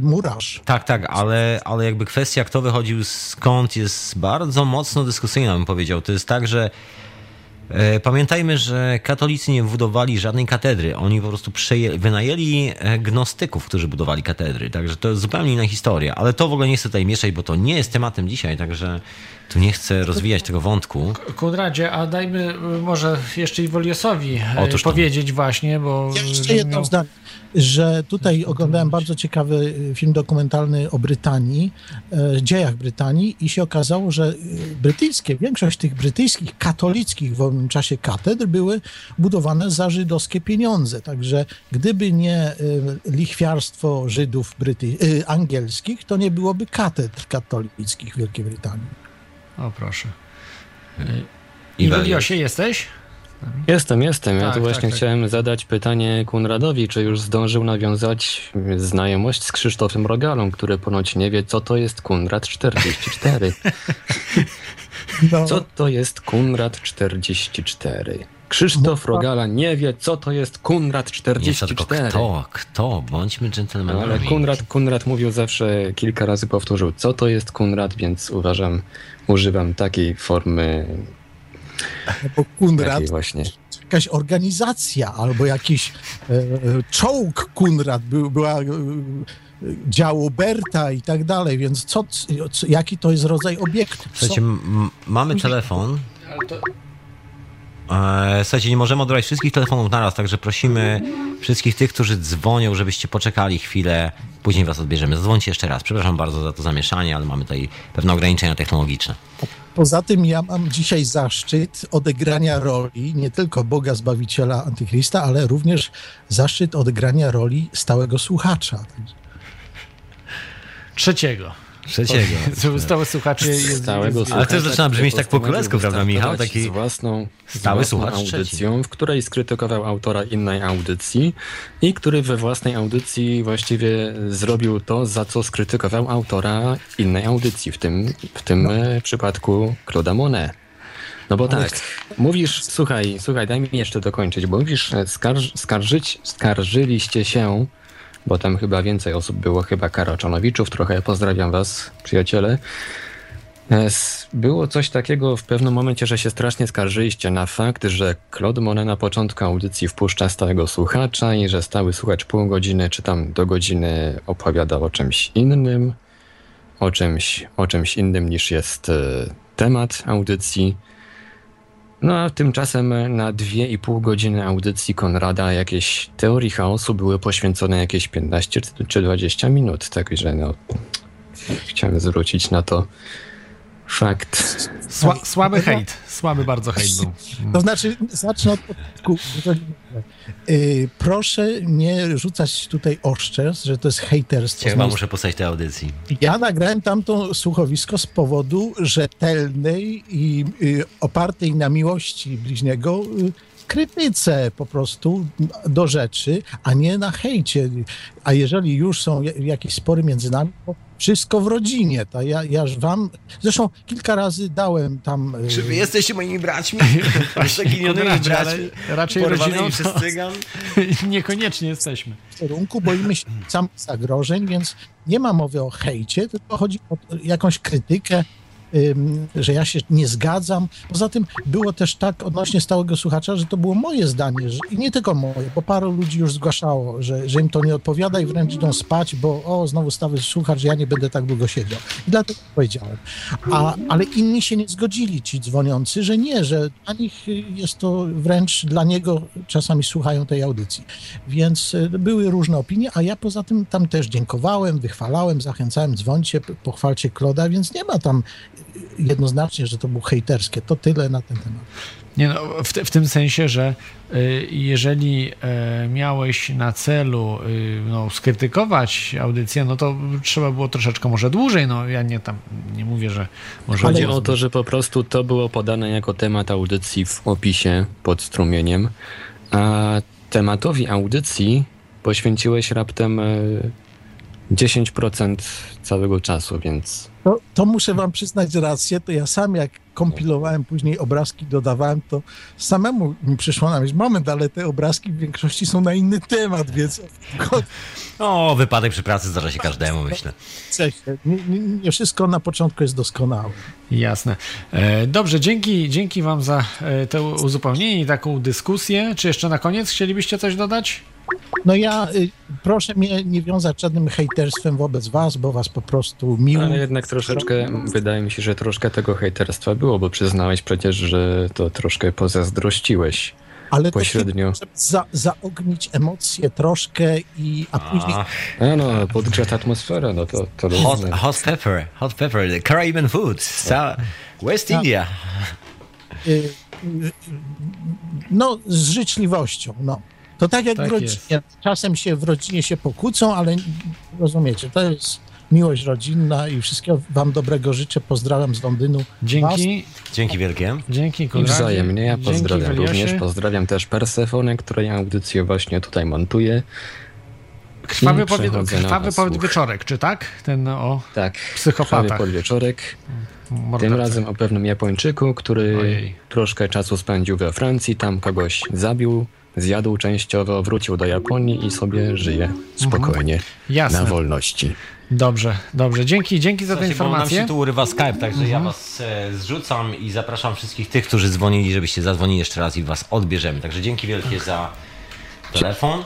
murarz. Tak, tak, ale, ale jakby kwestia, kto wychodził skąd, jest bardzo mocno dyskusyjna, bym powiedział. To jest tak, że E, pamiętajmy, że katolicy nie budowali żadnej katedry. Oni po prostu wynajęli e, gnostyków, którzy budowali katedry. Także to jest zupełnie inna historia. Ale to w ogóle nie chcę tutaj mieszać, bo to nie jest tematem dzisiaj, także tu nie chcę rozwijać tego wątku. Konradzie, a dajmy y, może jeszcze Iwoliosowi e, Otóż powiedzieć właśnie, bo... Ja jeszcze jedno miał... zdanie że tutaj oglądałem bardzo ciekawy y, film dokumentalny o Brytanii, e, dziejach Brytanii i się okazało, że y, brytyjskie, większość tych brytyjskich katolickich w owym czasie katedr były budowane za żydowskie pieniądze. Także gdyby nie y, lichwiarstwo Żydów bryty, angielskich, to nie byłoby katedr katolickich w Wielkiej Brytanii. O proszę. I Jestem, jestem. Ja tak, tu właśnie tak, chciałem tak. zadać pytanie Kunradowi, czy już zdążył nawiązać znajomość z Krzysztofem Rogalą, który ponoć nie wie, co to jest Kunrad 44. No. Co to jest Kunrad 44? Krzysztof no, Rogala nie wie, co to jest Kunrad 44. Nie, kto, kto? Bądźmy dżentelmenami. Ale Kunrad, Kunrad mówił zawsze, kilka razy powtórzył, co to jest Kunrad, więc uważam, używam takiej formy bo Kunrad właśnie. jakaś organizacja albo jakiś e, czołg Kunrad był, była e, działo Berta i tak dalej, więc co, co, jaki to jest rodzaj obiektu? Słuchajcie, mamy telefon. E, słuchajcie, nie możemy odebrać wszystkich telefonów naraz, także prosimy wszystkich tych, którzy dzwonią, żebyście poczekali chwilę, później was odbierzemy. Zadzwońcie jeszcze raz. Przepraszam bardzo za to zamieszanie, ale mamy tutaj pewne ograniczenia technologiczne. Poza tym ja mam dzisiaj zaszczyt odegrania roli nie tylko Boga Zbawiciela Antychrysta, ale również zaszczyt odegrania roli stałego słuchacza. Trzeciego. Trzeciego. Stały słuchacze jest... Stałego Ale słuchacza, też zaczyna brzmieć tak po królewsku, prawda, Michał? Taki z własną, z stały własną słuchacz audycją, w której skrytykował autora innej audycji i który we własnej audycji właściwie zrobił to, za co skrytykował autora innej audycji, w tym, w tym e, przypadku Claude'a Monet. No bo tak, mówisz, słuchaj, słuchaj, daj mi jeszcze dokończyć, bo mówisz, e, skarż, skarżyć, skarżyliście się, bo tam chyba więcej osób było, chyba Karaczonowiczów, trochę pozdrawiam was, przyjaciele. E, Było coś takiego w pewnym momencie, że się strasznie skarżyliście na fakt, że Claude Monet na początku audycji wpuszcza stałego słuchacza i że stały słuchacz pół godziny czy tam do godziny opowiada o czymś innym, o czymś, o czymś innym niż jest e, temat audycji. No a tymczasem na dwie i pół godziny audycji Konrada jakieś teorii chaosu były poświęcone jakieś 15 czy- czy 20 minut, także no chciałem zwrócić na to fakt. Sła, słaby hejt. Słaby bardzo hejt był. To znaczy, zacznę od początku. Yy, proszę nie rzucać tutaj oszczerstw, że to jest hejterstwo. Ja chyba muszę postać tej audycji. Ja nagrałem tamto słuchowisko z powodu rzetelnej i y, opartej na miłości bliźniego y, krytyce po prostu do rzeczy, a nie na hejcie. A jeżeli już są ja- jakieś spory między nami, to wszystko w rodzinie. To ja, ja już wam... Zresztą kilka razy dałem tam... y, Czy wy jesteście moimi braćmi? Ale braćmi? raczej rodziną przez cygan? Niekoniecznie jesteśmy. kierunku, boimy się sam zagrożeń, więc nie ma mowy o hejcie, tylko chodzi o jakąś krytykę, że ja się nie zgadzam. Poza tym było też tak odnośnie stałego słuchacza, że to było moje zdanie, że, i nie tylko moje, bo paru ludzi już zgłaszało, że, że im to nie odpowiada i wręcz idą spać, bo o, znowu stały słuchacz, ja nie będę tak długo siedział. I dlatego powiedziałem. A, ale inni się nie zgodzili, ci dzwoniący, że nie, że dla nich jest to wręcz dla niego, czasami słuchają tej audycji. Więc y, były różne opinie, a ja poza tym tam też dziękowałem, wychwalałem, zachęcałem, dzwońcie, pochwalcie Kloda, więc nie ma tam jednoznacznie, że to było hejterskie. To tyle na ten temat. Nie no, w, te- w tym sensie, że y, jeżeli y, miałeś na celu y, no, skrytykować audycję, no to trzeba było troszeczkę może dłużej. No ja nie tam nie mówię, że może Chodzi o to, że po prostu to było podane jako temat audycji w opisie pod strumieniem, a tematowi audycji poświęciłeś raptem e, 10% całego czasu, więc To, to muszę wam przyznać rację, to ja sam jak kompilowałem później obrazki, dodawałem, to samemu mi przyszło na myśl, moment, ale te obrazki w większości są na inny temat, więc O, wypadek przy pracy zdarza się każdemu, myślę. nie, nie, nie wszystko na początku jest doskonałe. Jasne. E, Dobrze, dzięki, dzięki Wam za e, to uzupełnienie i taką dyskusję. Czy jeszcze na koniec chcielibyście coś dodać? No ja y, proszę mnie nie wiązać żadnym hejterstwem wobec was, bo was po prostu miło. ale jednak troszeczkę, wydaje mi się, że troszkę tego hejterstwa było, bo przyznałeś przecież, że to troszkę pozazdrościłeś ale to pośrednio. żeby za, zaognić emocje troszkę i a później A no, podgrzać atmosferę, no to, to Hot, hot pepper, hot pepper, the Caribbean food, Sa- West Tak. India. y, y, no z życzliwością, no. To tak jak Tak w rodzinie. Czasem się w rodzinie się pokłócą, ale rozumiecie, to jest miłość rodzinna i wszystkiego wam dobrego życzę. Pozdrawiam z Londynu. Dzięki. Dzięki wielkie. Dzięki, Konradzie. wzajemnie, ja Dzięki, pozdrawiam Weliosie. również. Pozdrawiam też Persefonę, której audycję właśnie tutaj montuję. Krwawy, powie, krwawy podwieczorek, czy tak? Ten o Tak, psychopatach. Prawie podwieczorek. Tym mordercach. razem o pewnym Japończyku, który Ojej. troszkę czasu spędził we Francji, tam kogoś zabił, zjadł częściowo, wrócił do Japonii i sobie żyje spokojnie Mhm. Jasne. na wolności. Dobrze, dobrze. Dzięki, dzięki za tę bo nam informację. się tu urywa Skype, także ja was e, zrzucam i zapraszam wszystkich tych, którzy dzwonili, żebyście zadzwonili jeszcze raz i was odbierzemy. Także dzięki wielkie za telefon.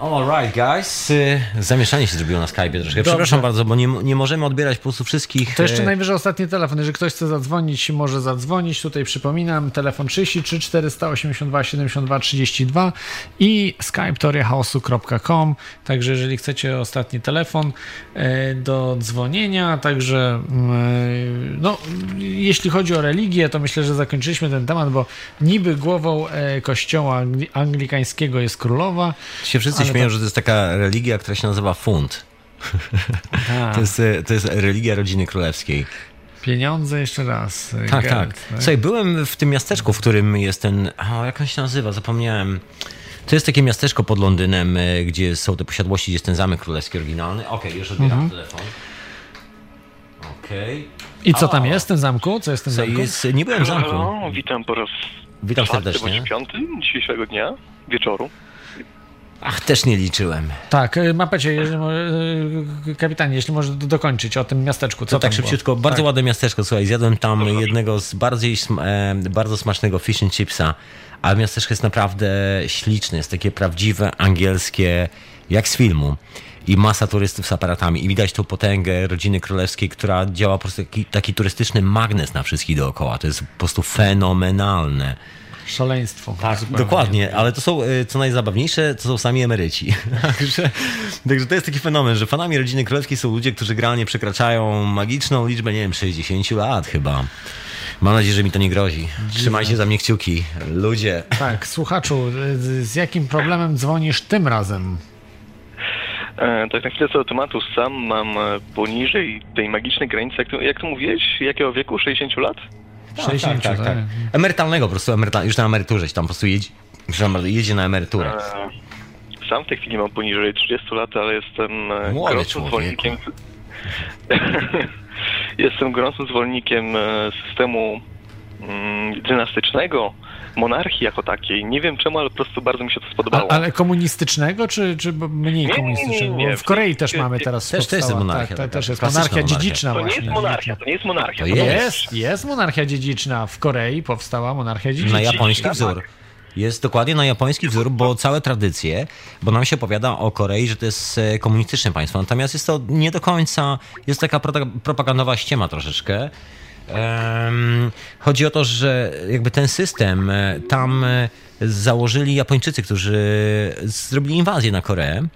Alright, guys. Zamieszanie się zrobiło na Skype troszkę. Dobrze. Przepraszam bardzo, bo nie, nie możemy odbierać po prostu wszystkich. To jeszcze e, najwyżej ostatni telefon. Jeżeli ktoś chce zadzwonić, może zadzwonić. Tutaj przypominam, telefon 33 482 72 32 i skype teoriachaosu.com. Także jeżeli chcecie ostatni telefon e, do dzwonienia, także mm, no, jeśli chodzi o religię, to myślę, że zakończyliśmy ten temat, bo niby głową e, kościoła angli- anglikańskiego jest królowa. Się wszyscy śmieją, to- że to jest taka religia, która się nazywa funt. A. To jest, e, to jest religia rodziny królewskiej. Pieniądze jeszcze raz. e, Tak, geld, tak. Słuchaj, byłem w tym miasteczku, w którym jest ten. O, jak on się nazywa? Zapomniałem. To jest takie miasteczko pod Londynem, e, gdzie są te posiadłości, gdzie jest ten zamek królewski oryginalny. Okej, już odbieram Mhm. telefon. Okej. I co tam jest w tym zamku? Co jest w tym zamku? jest, nie byłem w zamku. Halo, witam po raz Witam serdecznie. bądź piąty dzisiejszego dnia, wieczoru. Ach, też nie liczyłem. Tak, y, Mapecie, jeżeli, mo- y, kapitanie, jeśli może do- dokończyć o tym miasteczku. Co Co tak tam było? szybciutko, bardzo Tak. ładne miasteczko, słuchaj, zjadłem tam jednego z bardziej, e, bardzo smacznego fish and chipsa, ale miasteczko jest naprawdę śliczne, jest takie prawdziwe, angielskie, jak z filmu. I masa turystów z aparatami. I widać tą potęgę rodziny królewskiej, która działa po prostu taki, taki turystyczny magnes na wszystkich dookoła. To jest po prostu fenomenalne. Szaleństwo. Tak, Zupełnie. dokładnie, ale to są, y, co najzabawniejsze, to są sami emeryci. także, także to jest taki fenomen, że fanami rodziny królewskiej są ludzie, którzy generalnie przekraczają magiczną liczbę, nie wiem, 60 lat chyba. Mam nadzieję, że mi to nie grozi. Trzymajcie za mnie kciuki. Ludzie. Tak, słuchaczu, y, z jakim problemem dzwonisz tym razem? E, tak na chwilę co do tematu, sam mam e, poniżej tej magicznej granicy, jak to, jak to mówiłeś, jakiego wieku? 60 lat? 60, tak, tak, tak. Emerytalnego po prostu, emerytal, już na emeryturze, tam po prostu jedzie, jedzie na emeryturę. E, Sam w tej chwili mam poniżej 30 lat, ale jestem e, Młody gorącym zwolennikiem. jestem gorącym zwolennikiem e, systemu mm, dynastycznego, monarchii jako takiej. Nie wiem czemu, ale po prostu bardzo mi się to A, spodobało. ale komunistycznego, czy, czy mniej Nie, nie, nie, komunistycznego? nie. Bo w Korei też mamy teraz Też to jest powstała. monarchia Tak, też jest monarchia dziedziczna to nie właśnie. jest monarchia, to nie jest monarchia. To to Jest, jest monarchia dziedziczna. W Korei powstała monarchia dziedziczna. Na japoński Tak. wzór. Jest dokładnie na japoński wzór, bo całe tradycje, bo nam się opowiada o Korei, że to jest e, komunistyczne państwo, natomiast jest to nie do końca, jest taka prota- propagandowa ściema troszeczkę. Chodzi o to, że jakby ten system e, tam e, założyli Japończycy, którzy zrobili inwazję na Koreę.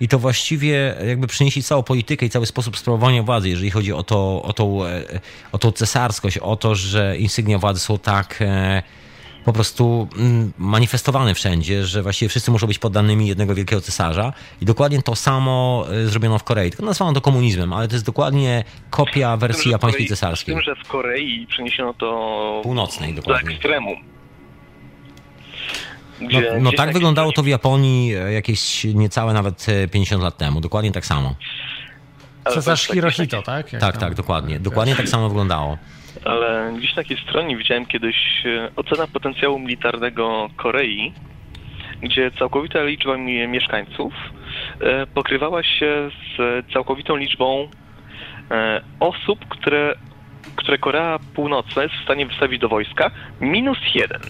I to właściwie jakby przynieśli całą politykę i cały sposób sprawowania władzy, jeżeli chodzi o, to, o, tą, e, o tą cesarskość, o to, że insygnia władzy są tak po prostu mm, manifestowane wszędzie, że właściwie wszyscy muszą być poddanymi jednego wielkiego cesarza. I dokładnie to samo e, zrobiono w Korei. Tylko nazwano to komunizmem, ale to jest dokładnie kopia tym, wersji w japońskiej Korei- cesarskiej. Z tym, że w Korei przeniesiono to Północnej, do dokładnie. ekstremum. No, Gdzie- no tak wyglądało to w Japonii e, jakieś niecałe nawet e, 50 lat temu. Dokładnie tak samo. Cesarz Hirohito, tak? Jak Tak, tam- tak, dokładnie. Dokładnie tak samo wyglądało. Ale gdzieś na takiej stronie widziałem kiedyś e, ocena potencjału militarnego Korei, gdzie całkowita liczba mi- mieszkańców e, pokrywała się z całkowitą liczbą e, osób, które, które Korea Północna jest w stanie wystawić do wojska, minus jeden.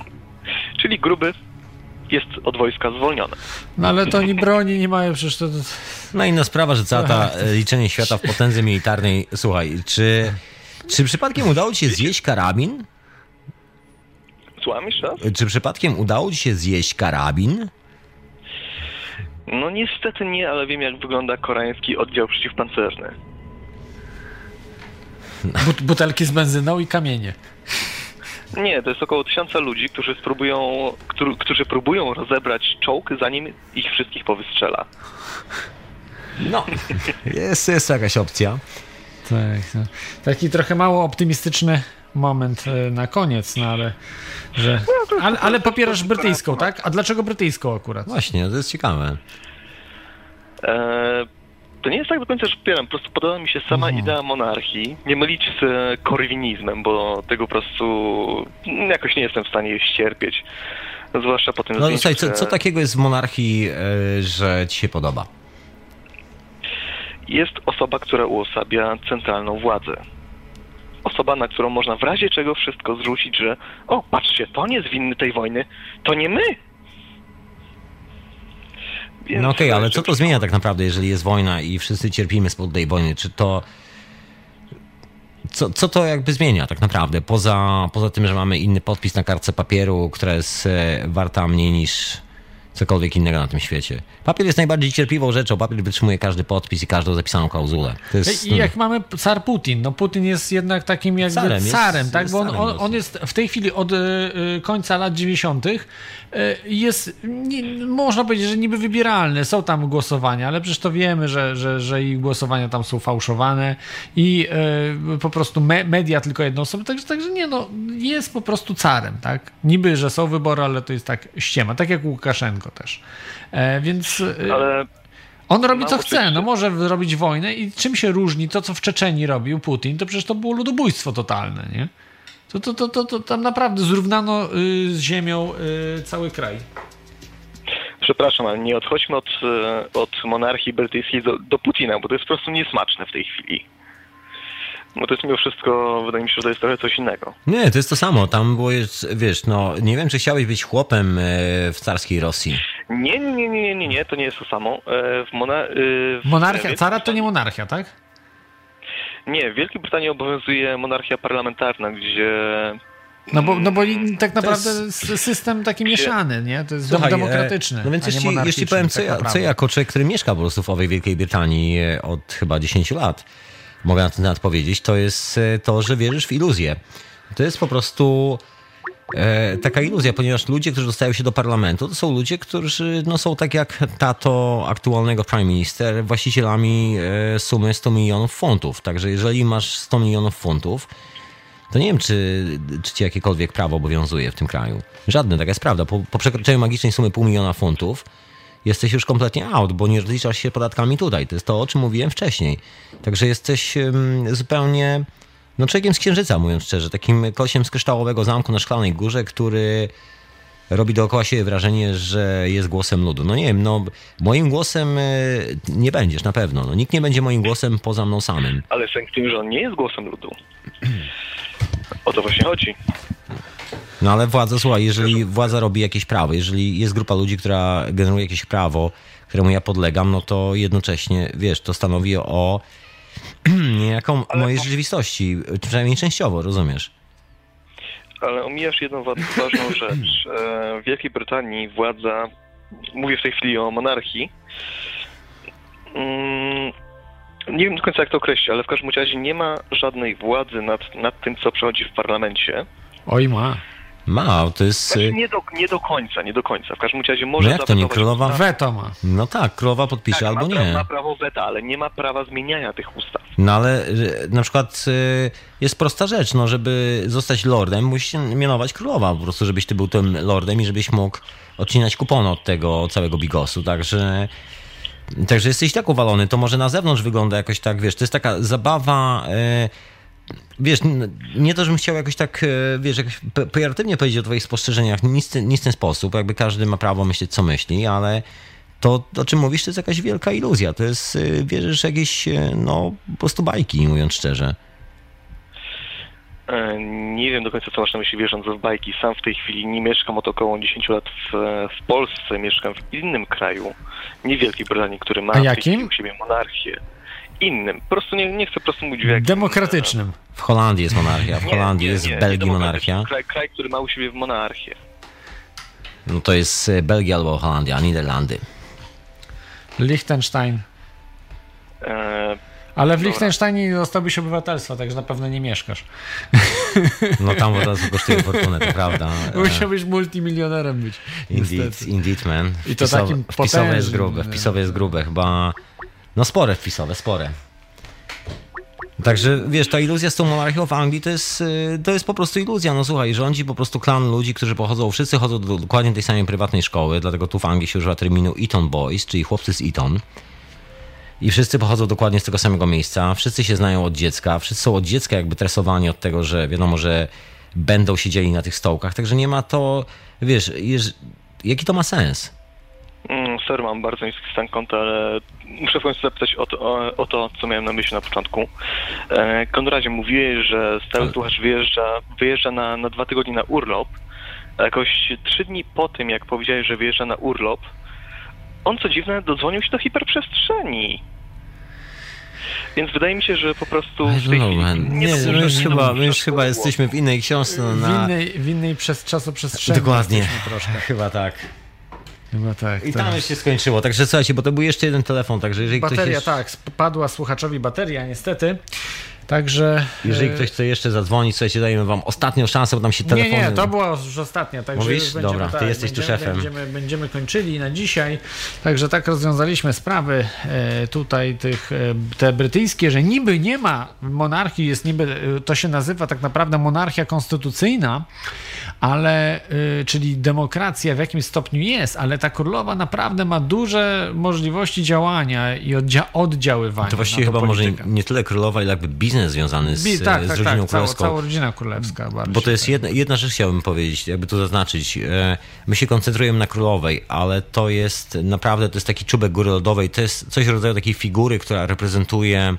Czyli gruby jest od wojska zwolniony. No ale to oni broni nie mają, przecież to... No inna sprawa, że cała ta liczenie świata w potędze militarnej. Słuchaj, czy, czy przypadkiem udało ci się zjeść karabin? Słucham jeszcze raz? Czy przypadkiem udało ci się zjeść karabin? No niestety nie, ale wiem jak wygląda koreański oddział przeciwpancerny. But, butelki z benzyną i kamienie. Nie, to jest około tysiąca ludzi, którzy spróbują, którzy, którzy próbują rozebrać czołg, zanim ich wszystkich powystrzela. No, jest, jest jakaś opcja. Tak, no. Taki trochę mało optymistyczny moment e, na koniec, no ale... Że... Ale, ale popierasz brytyjską, tak? A dlaczego brytyjską akurat? Właśnie, to jest ciekawe. E, to nie jest tak do końca, że popieram, po prostu podoba mi się sama idea monarchii. Nie mylić z e, korwinizmem, bo tego po prostu mm, jakoś nie jestem w stanie ścierpieć. Zwłaszcza po tym No zdjęciu, słuchaj, co, co takiego jest w monarchii, że ci się podoba? Jest osoba, która uosabia centralną władzę. Osoba, na którą można w razie czego wszystko zrzucić, że o, patrzcie, to nie jest winny tej wojny, to nie my. no okej, okay, ale co to zmienia tak naprawdę, jeżeli jest wojna i wszyscy cierpimy z powodu tej wojny? Czy to... Co, co to jakby zmienia tak naprawdę? Poza, poza tym, że mamy inny podpis na kartce papieru, która jest e, warta mniej niż cokolwiek innego na tym świecie. Papier jest najbardziej cierpliwą rzeczą. Papier wytrzymuje każdy podpis i każdą zapisaną klauzulę. Jest, I jak mamy car Putin, no Putin jest jednak takim jakby carem, carem jest, tak? Bo on, on, on, jest w tej chwili od y, końca lat 90. Y, jest, nie, można powiedzieć, że niby wybieralny. Są tam głosowania, ale przecież to wiemy, że, że, że i głosowania tam są fałszowane i po prostu me, media tylko jedną osobę. Także, także nie, no jest po prostu carem, tak? Niby, że są wybory, ale to jest tak ściema. Tak jak Łukaszenko też. E, więc e, Ale on robi co chce, no może robić wojnę i czym się różni to, co w Czeczeni robił Putin, to przecież to było ludobójstwo totalne, nie? To, to, to, to, to tam naprawdę zrównano y, z ziemią y, cały kraj. Przepraszam, ale nie odchodźmy od, y, od monarchii brytyjskiej do, do Putina, bo to jest po prostu niesmaczne w tej chwili. Bo to jest mimo wszystko, wydaje mi się, że to jest trochę coś innego. Nie, to jest to samo. Tam było, jest, wiesz, no, nie wiem, czy chciałeś być chłopem e, w carskiej Rosji. Nie, nie, nie, nie, nie, nie, to nie jest to samo. E, w mona, e, w monarchia, cara to nie monarchia, tak? Nie, w Wielkiej Brytanii obowiązuje monarchia parlamentarna, gdzie no bo, no bo tak naprawdę jest... system taki mieszany, nie? To jest Słuchaj, demokratyczny. No więc jeśli, jeśli powiem, co, tak ja, co ja jako człowiek, który mieszka po prostu w owej Wielkiej Brytanii od chyba 10 lat, mogę na ten temat powiedzieć, to jest e, to, że wierzysz w iluzję. To jest po prostu e, taka iluzja, ponieważ ludzie, którzy dostają się do parlamentu, to są ludzie, którzy no, są tak jak tato aktualnego prime minister, właścicielami e, sumy 100 milionów funtów. Także jeżeli masz 100 milionów funtów, to nie wiem, czy, czy ci jakiekolwiek prawo obowiązuje w tym kraju. Żadne, taka jest prawda. Po, po przekroczeniu magicznej sumy pół miliona funtów, jesteś już kompletnie out, bo nie rozliczasz się podatkami tutaj. To jest to, o czym mówiłem wcześniej. Także jesteś zupełnie no człowiekiem z księżyca, mówiąc szczerze, takim kosiem z kryształowego zamku na szklanej górze, który robi dookoła siebie wrażenie, że jest głosem ludu. No nie wiem, no moim głosem e, nie będziesz na pewno. No, nikt nie będzie moim głosem poza mną samym. Ale sęk w tym, że on nie jest głosem ludu. O to właśnie chodzi. No ale władza, słuchaj, jeżeli władza robi jakieś prawo, jeżeli jest grupa ludzi, która generuje jakieś prawo, któremu ja podlegam, no to jednocześnie, wiesz, to stanowi o niejaką ale mojej rzeczywistości, przynajmniej częściowo, rozumiesz? Ale omijasz jedną ważną rzecz. E, w Wielkiej Brytanii władza, mówię w tej chwili o monarchii, mm, nie wiem do końca jak to określić, ale w każdym razie nie ma żadnej władzy nad, nad tym, co przechodzi w parlamencie. Oj ma. Ma, to jest... Znaczy nie, do, nie do końca, nie do końca. W każdym razie może... No jak to nie? Królowa... Weto ma. No tak, królowa podpisze tak, albo ma nie. ma prawo weta, ale nie ma prawa zmieniania tych ustaw. No ale y, na przykład y, jest prosta rzecz, no żeby zostać lordem, musisz mianować królowa po prostu, żebyś ty był tym lordem i żebyś mógł odcinać kupon od tego całego bigosu, także... Także jesteś tak uwalony, to może na zewnątrz wygląda jakoś tak, wiesz, to jest taka zabawa... Yy, wiesz, nie to, żebym chciał jakoś tak, e, wiesz, jakoś pejoratywnie powiedzieć o twoich spostrzeżeniach, nic, nic w ten sposób, jakby każdy ma prawo myśleć, co myśli, ale to, o czym mówisz, to jest jakaś wielka iluzja, to jest, e, wierzysz, jakieś, e, no, po prostu bajki, mówiąc szczerze. Nie wiem do końca, co masz na myśli wierząc w bajki. Sam w tej chwili nie mieszkam od około 10 lat w, w Polsce, mieszkam w innym kraju, nie Wielkiej Brytanii, który ma A jakim? u siebie monarchię innym. Po prostu nie, nie chcę po prostu mówić w jakim... Demokratycznym. W Holandii jest monarchia, w Holandii nie, nie, nie, jest w Belgii monarchia. Kraj, kraj, który ma u siebie w monarchię. No to jest e, Belgia albo Holandia, Niderlandy. Liechtenstein. E, Ale w. Liechtensteinie nie dostałbyś obywatelstwa, także na pewno nie mieszkasz. No tam od razu kosztuje fortunę, to prawda. Musiałbyś multimilionerem być. Indeed, indeed man. I to takim wpisowe jest grube, wpisowe jest grube, chyba no spore wpisowe, spore. Także wiesz, ta iluzja z tą monarchią w Anglii to jest, y, to jest po prostu iluzja. No słuchaj, rządzi po prostu klan ludzi, którzy pochodzą, wszyscy chodzą do dokładnie tej samej prywatnej szkoły, dlatego tu w Anglii się używa terminu Eton Boys, czyli chłopcy z Eton. I wszyscy pochodzą dokładnie z tego samego miejsca, wszyscy się znają od dziecka, wszyscy są od dziecka jakby tresowani od tego, że wiadomo, że będą siedzieli na tych stołkach, także nie ma to, wiesz, jeż, jaki to ma sens? Mm, sorry, mam bardzo niski stan konta, ale muszę w końcu zapytać o to, o, o to, co miałem na myśli na początku. E, Konradzie, mówiłeś, że stały słuchacz wyjeżdża, wyjeżdża na, na dwa tygodnie na urlop. A jakoś trzy dni po tym, jak powiedziałeś, że wyjeżdża na urlop, on co dziwne dodzwonił się do hiperprzestrzeni. Więc wydaje mi się, że po prostu w tej chwili nie, nie, my już, chyba, my już chyba jesteśmy w innej książce. W Na... innej, w innej przez czasoprzestrzeni. Dokładnie. Troszkę. Chyba tak. Chyba tak. I tak. tam już się skończyło. Także słuchajcie, bo to był jeszcze jeden telefon, także jeżeli Bateria, ktoś. Jest... tak, padła słuchaczowi bateria, niestety. Także. Jeżeli e, ktoś chce jeszcze zadzwonić, słuchajcie, dajemy wam ostatnią szansę, bo tam się telefony... Nie, nie, to była już ostatnia. Także Mówisz? już będziemy, Dobra, ty tak, jesteś tu będziemy, szefem. Będziemy, będziemy kończyli na dzisiaj. Także tak rozwiązaliśmy sprawy e, tutaj tych, e, te brytyjskie, że niby nie ma monarchii, jest niby, to się nazywa tak naprawdę monarchia konstytucyjna, ale, czyli demokracja w jakimś stopniu jest, ale ta królowa naprawdę ma duże możliwości działania i oddzia oddziaływania. To właściwie chyba może nie tyle królowa, ile jakby biznes związany z, Bi- tak, z tak, rodziną tak, cała, królewską. cała rodzina królewska. Bardziej, Bo to jest tak. jedna, jedna rzecz, chciałbym powiedzieć, jakby tu zaznaczyć. E, My się koncentrujemy na królowej, ale to jest naprawdę, to jest taki czubek góry lodowej, to jest coś w rodzaju takiej figury, która reprezentuje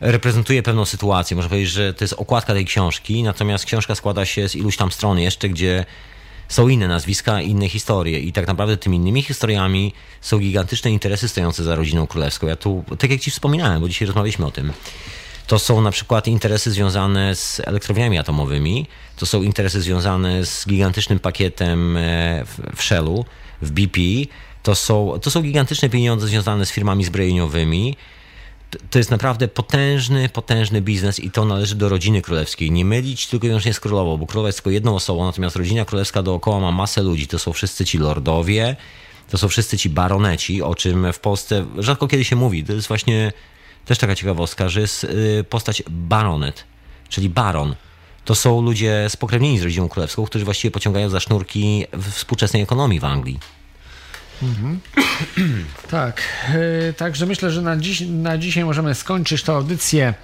reprezentuje pewną sytuację. Można powiedzieć, że to jest okładka tej książki, natomiast książka składa się z iluś tam stron jeszcze, gdzie są inne nazwiska, inne historie i tak naprawdę tymi innymi historiami są gigantyczne interesy stojące za rodziną królewską. Ja tu, tak jak ci wspominałem, bo dzisiaj rozmawialiśmy o tym, to są na przykład interesy związane z elektrowniami atomowymi, to są interesy związane z gigantycznym pakietem e, w, Shellu, w BP, to są, to są gigantyczne pieniądze związane z firmami zbrojeniowymi. To jest naprawdę potężny, potężny biznes i to należy do rodziny królewskiej. Nie mylić tylko i wyłącznie z królową, bo królowa jest tylko jedną osobą, natomiast rodzina królewska dookoła ma masę ludzi. To są wszyscy ci lordowie, to są wszyscy ci baroneci, o czym w Polsce rzadko kiedy się mówi. To jest właśnie też taka ciekawostka, że jest y, postać baronet, czyli baron. To są ludzie spokrewnieni z rodziną królewską, którzy właściwie pociągają za sznurki współczesnej ekonomii w Anglii. Mhm. Tak, e, także myślę, że na, dziś, na dzisiaj możemy skończyć tę audycję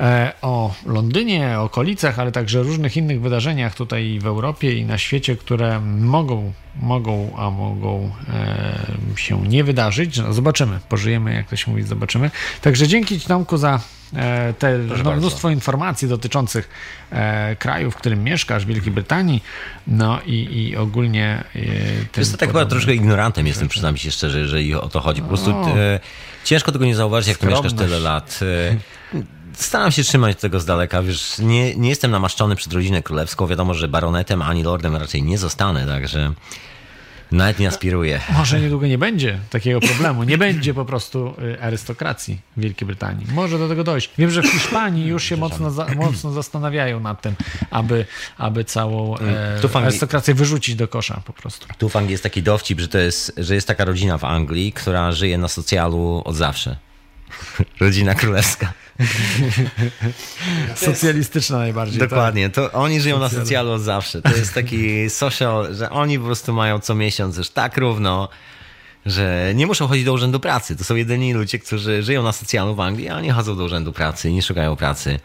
e, o Londynie, okolicach, ale także różnych innych wydarzeniach tutaj w Europie i na świecie, które mogą, mogą, a mogą e, się nie wydarzyć. No, zobaczymy, pożyjemy, jak to się mówi, zobaczymy. Także dzięki Ci, Tomku, za te no, mnóstwo informacji dotyczących e, kraju, w którym mieszkasz, Wielkiej Brytanii, no i, i ogólnie e, Wiesz, tak chyba troszkę ignorantem jestem, przyznam się szczerze, jeżeli o to chodzi. Po prostu O. e, ciężko tego nie zauważyć, jak tu mieszkasz tyle lat. E, staram się trzymać tego z daleka, wiesz, nie, nie jestem namaszczony przed rodzinę królewską, wiadomo, że baronetem ani lordem raczej nie zostanę, także nawet nie aspiruję. Może niedługo nie będzie takiego problemu. Nie będzie po prostu y, arystokracji w Wielkiej Brytanii. Może do tego dojść. Wiem, że w Hiszpanii już się mocno, za, mocno zastanawiają nad tym, aby, aby całą e, Anglii- arystokrację wyrzucić do kosza po prostu. Tu w Anglii jest taki dowcip, że to jest, że jest taka rodzina w Anglii, która żyje na socjalu od zawsze. Rodzina królewska. Socjalistyczna najbardziej. Dokładnie, to oni żyją na Socjalu. od zawsze. To jest taki social, że oni po prostu mają co miesiąc już tak równo, że nie muszą chodzić do urzędu pracy. To są jedyni ludzie, którzy żyją na socjalu w Anglii, a nie chodzą do urzędu pracy nie szukają pracy.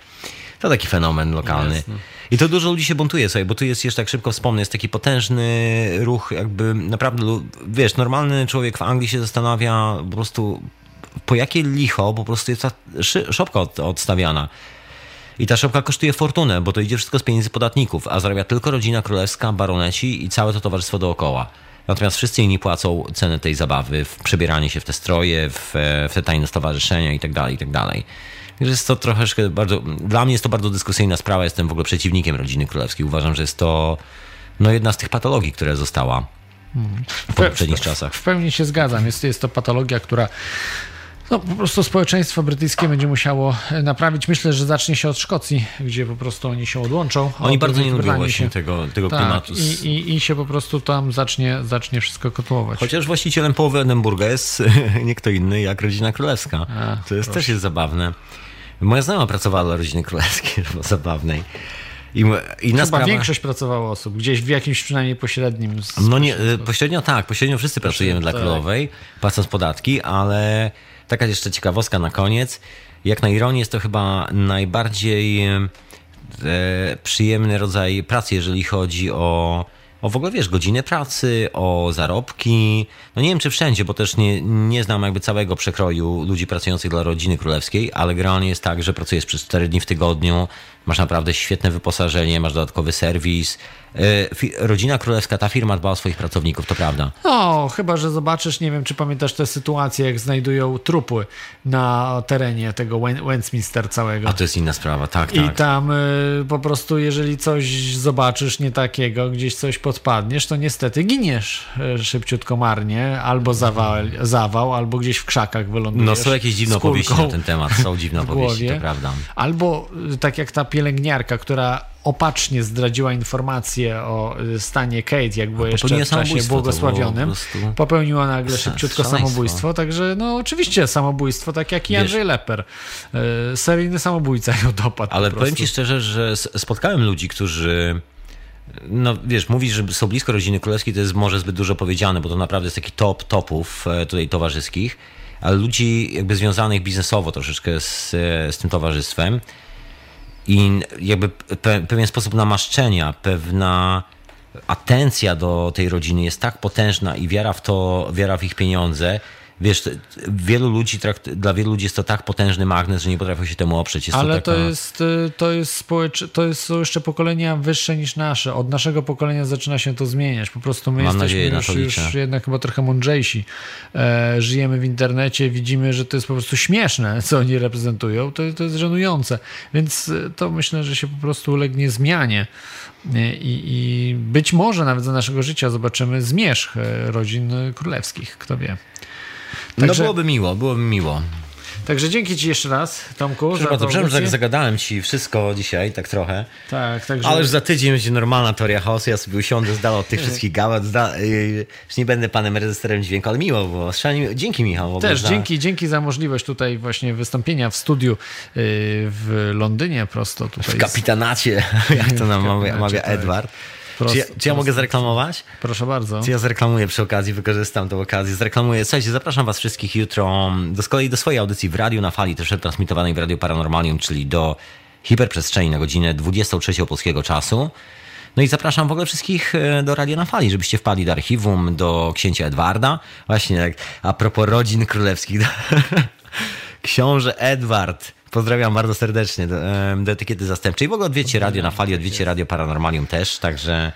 To taki fenomen lokalny. Jasne. I to dużo ludzi się buntuje sobie, bo tu jest jeszcze tak szybko wspomnę, jest taki potężny ruch, jakby naprawdę, wiesz, normalny człowiek w Anglii się zastanawia po prostu, po jakie licho po prostu jest ta szopka od, odstawiana. I ta szopka kosztuje fortunę, bo to idzie wszystko z pieniędzy podatników, a zarabia tylko rodzina królewska, baroneci i całe to towarzystwo dookoła. Natomiast wszyscy inni płacą cenę tej zabawy, w przebieranie się w te stroje, w, w te tajne stowarzyszenia itd., itd. Także jest to troszeczkę bardzo, dla mnie jest to bardzo dyskusyjna sprawa, jestem w ogóle przeciwnikiem rodziny królewskiej. Uważam, że jest to no, jedna z tych patologii, która została w poprzednich czasach. W pełni się zgadzam. Jest, jest to patologia, która no, po prostu społeczeństwo brytyjskie będzie musiało e, naprawić. Myślę, że zacznie się od Szkocji, gdzie po prostu oni się odłączą. Oni Od bardzo nie lubią właśnie się- tego, tego tak, klimatu. I, i, I się po prostu tam zacznie, zacznie wszystko kotłować. Chociaż właścicielem połowy Edynburga jest nie kto inny jak rodzina królewska. A, to jest, proszę. też jest zabawne. Moja znajoma pracowała dla rodziny królewskiej, było zabawnej. I, inna Chyba sprawa, większość pracowało osób, gdzieś w jakimś przynajmniej pośrednim. z- No nie, y, pośrednio tak, pośrednio wszyscy pracujemy dla tak. królowej, płacąc podatki, ale taka jeszcze ciekawostka na koniec. Jak na ironię jest to chyba najbardziej e, przyjemny rodzaj pracy, jeżeli chodzi o, o w ogóle, wiesz, godziny pracy, o zarobki. No nie wiem, czy wszędzie, bo też nie, nie znam jakby całego przekroju ludzi pracujących dla rodziny królewskiej, ale generalnie jest tak, że pracujesz przez 4 dni w tygodniu, masz naprawdę świetne wyposażenie, masz dodatkowy serwis. E, rodzina królewska, ta firma dba o swoich pracowników, to prawda. No, chyba, że zobaczysz, nie wiem, czy pamiętasz tę sytuację, jak znajdują trupy na terenie tego Westminster całego. A to jest inna sprawa, tak, I tak. tam y, po prostu, jeżeli coś zobaczysz nie takiego, gdzieś coś podpadniesz, to niestety giniesz y, szybciutko marnie, albo zawał, zawał albo gdzieś w krzakach wylądujesz. No są jakieś dziwne opowieści na ten temat, są dziwne opowieści, to prawda. Albo y, tak jak ta pielęgniarka, która opacznie zdradziła informację o y, stanie Kate, jak było jeszcze w czasie błogosławionym, popełniła nagle szybciutko samobójstwo, także no oczywiście samobójstwo, tak jak i wiesz, Andrzej Leper. Y, seryjny samobójca ją dopadł. Ale powiem ci szczerze, że spotkałem ludzi, którzy no wiesz, mówisz, że są blisko rodziny królewskiej, to jest może zbyt dużo powiedziane, bo to naprawdę jest taki top topów e, tutaj towarzyskich, ale ludzi jakby związanych biznesowo troszeczkę z, z tym towarzystwem, i jakby pe, pewien sposób namaszczenia, pewna atencja do tej rodziny jest tak potężna i wiara w to, wiara w ich pieniądze, wiesz, wielu ludzi, trakt, dla wielu ludzi jest to tak potężny magnes, że nie potrafią się temu oprzeć. Jest Ale to, taka... to, jest, y, to jest społecz... to jest, są jeszcze pokolenia wyższe niż nasze. Od naszego pokolenia zaczyna się to zmieniać. Po prostu my Mam jesteśmy nadzieję, już, już jednak chyba trochę mądrzejsi. E, żyjemy w internecie, widzimy, że to jest po prostu śmieszne, co oni reprezentują. To, to jest żenujące. Więc y, to myślę, że się po prostu ulegnie zmianie. I, I, być może nawet za naszego życia zobaczymy zmierzch e, rodzin królewskich, kto wie. No Także... No byłoby miło, byłoby miło. Także dzięki Ci jeszcze raz, Tomku. Przepraszam, że zagadałem Ci wszystko dzisiaj, tak trochę. Tak, także... Ale już za tydzień będzie normalna teoria chaosu, ja sobie usiądę, zdala od tych wszystkich gałat, zda... już nie będę panem reżyserem dźwięku, ale miło było. Szalenie... Dzięki Michał. Też, za... dzięki, dzięki za możliwość tutaj właśnie wystąpienia w studiu y, w Londynie prosto tutaj. W kapitanacie, jak to nam mawia tak. Edward. Prost, czy, ja, czy ja mogę zareklamować? Proszę bardzo. Czy ja zareklamuję przy okazji, wykorzystam tę okazję. Zareklamuję. Słuchajcie, zapraszam was wszystkich jutro do, z kolei do swojej audycji w Radiu na Fali, też transmitowanej w Radiu Paranormalium, czyli do hiperprzestrzeni na godzinę 23 polskiego czasu. No i zapraszam w ogóle wszystkich e, do Radia na Fali, żebyście wpadli do archiwum, do księcia Edwarda. Właśnie jak a propos rodzin królewskich. Książę Edward Pozdrawiam bardzo serdecznie do, do etykiety zastępczej. W ogóle odwiecie radio na fali, odwiecie radio Paranormalium też, także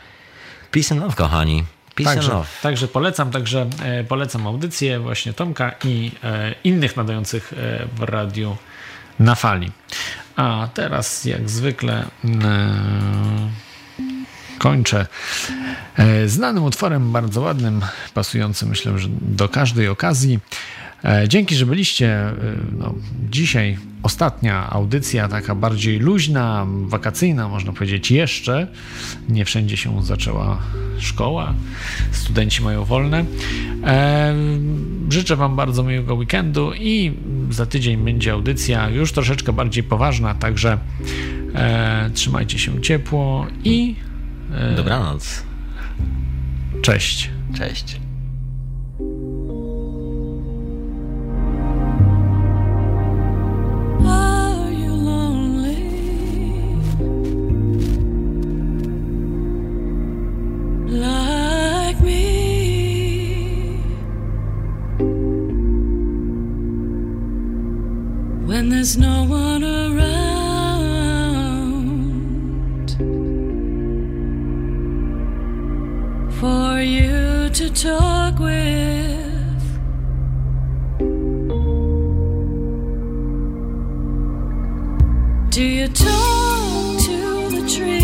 peace and love, kochani. Peace także, love. Także polecam, także e, polecam audycję właśnie Tomka i e, innych nadających e, w radiu na fali. A teraz jak zwykle e, kończę e, znanym utworem, bardzo ładnym, pasującym myślę, że do każdej okazji. E, dzięki, że byliście. E, no, dzisiaj ostatnia audycja, taka bardziej luźna, wakacyjna, można powiedzieć jeszcze. Nie wszędzie się zaczęła szkoła, studenci mają wolne. E, życzę Wam bardzo miłego weekendu i za tydzień będzie audycja już troszeczkę bardziej poważna, także trzymajcie się ciepło i. Dobranoc. Cześć. Cześć. When there's no one around for you to talk with. Do you talk to the trees?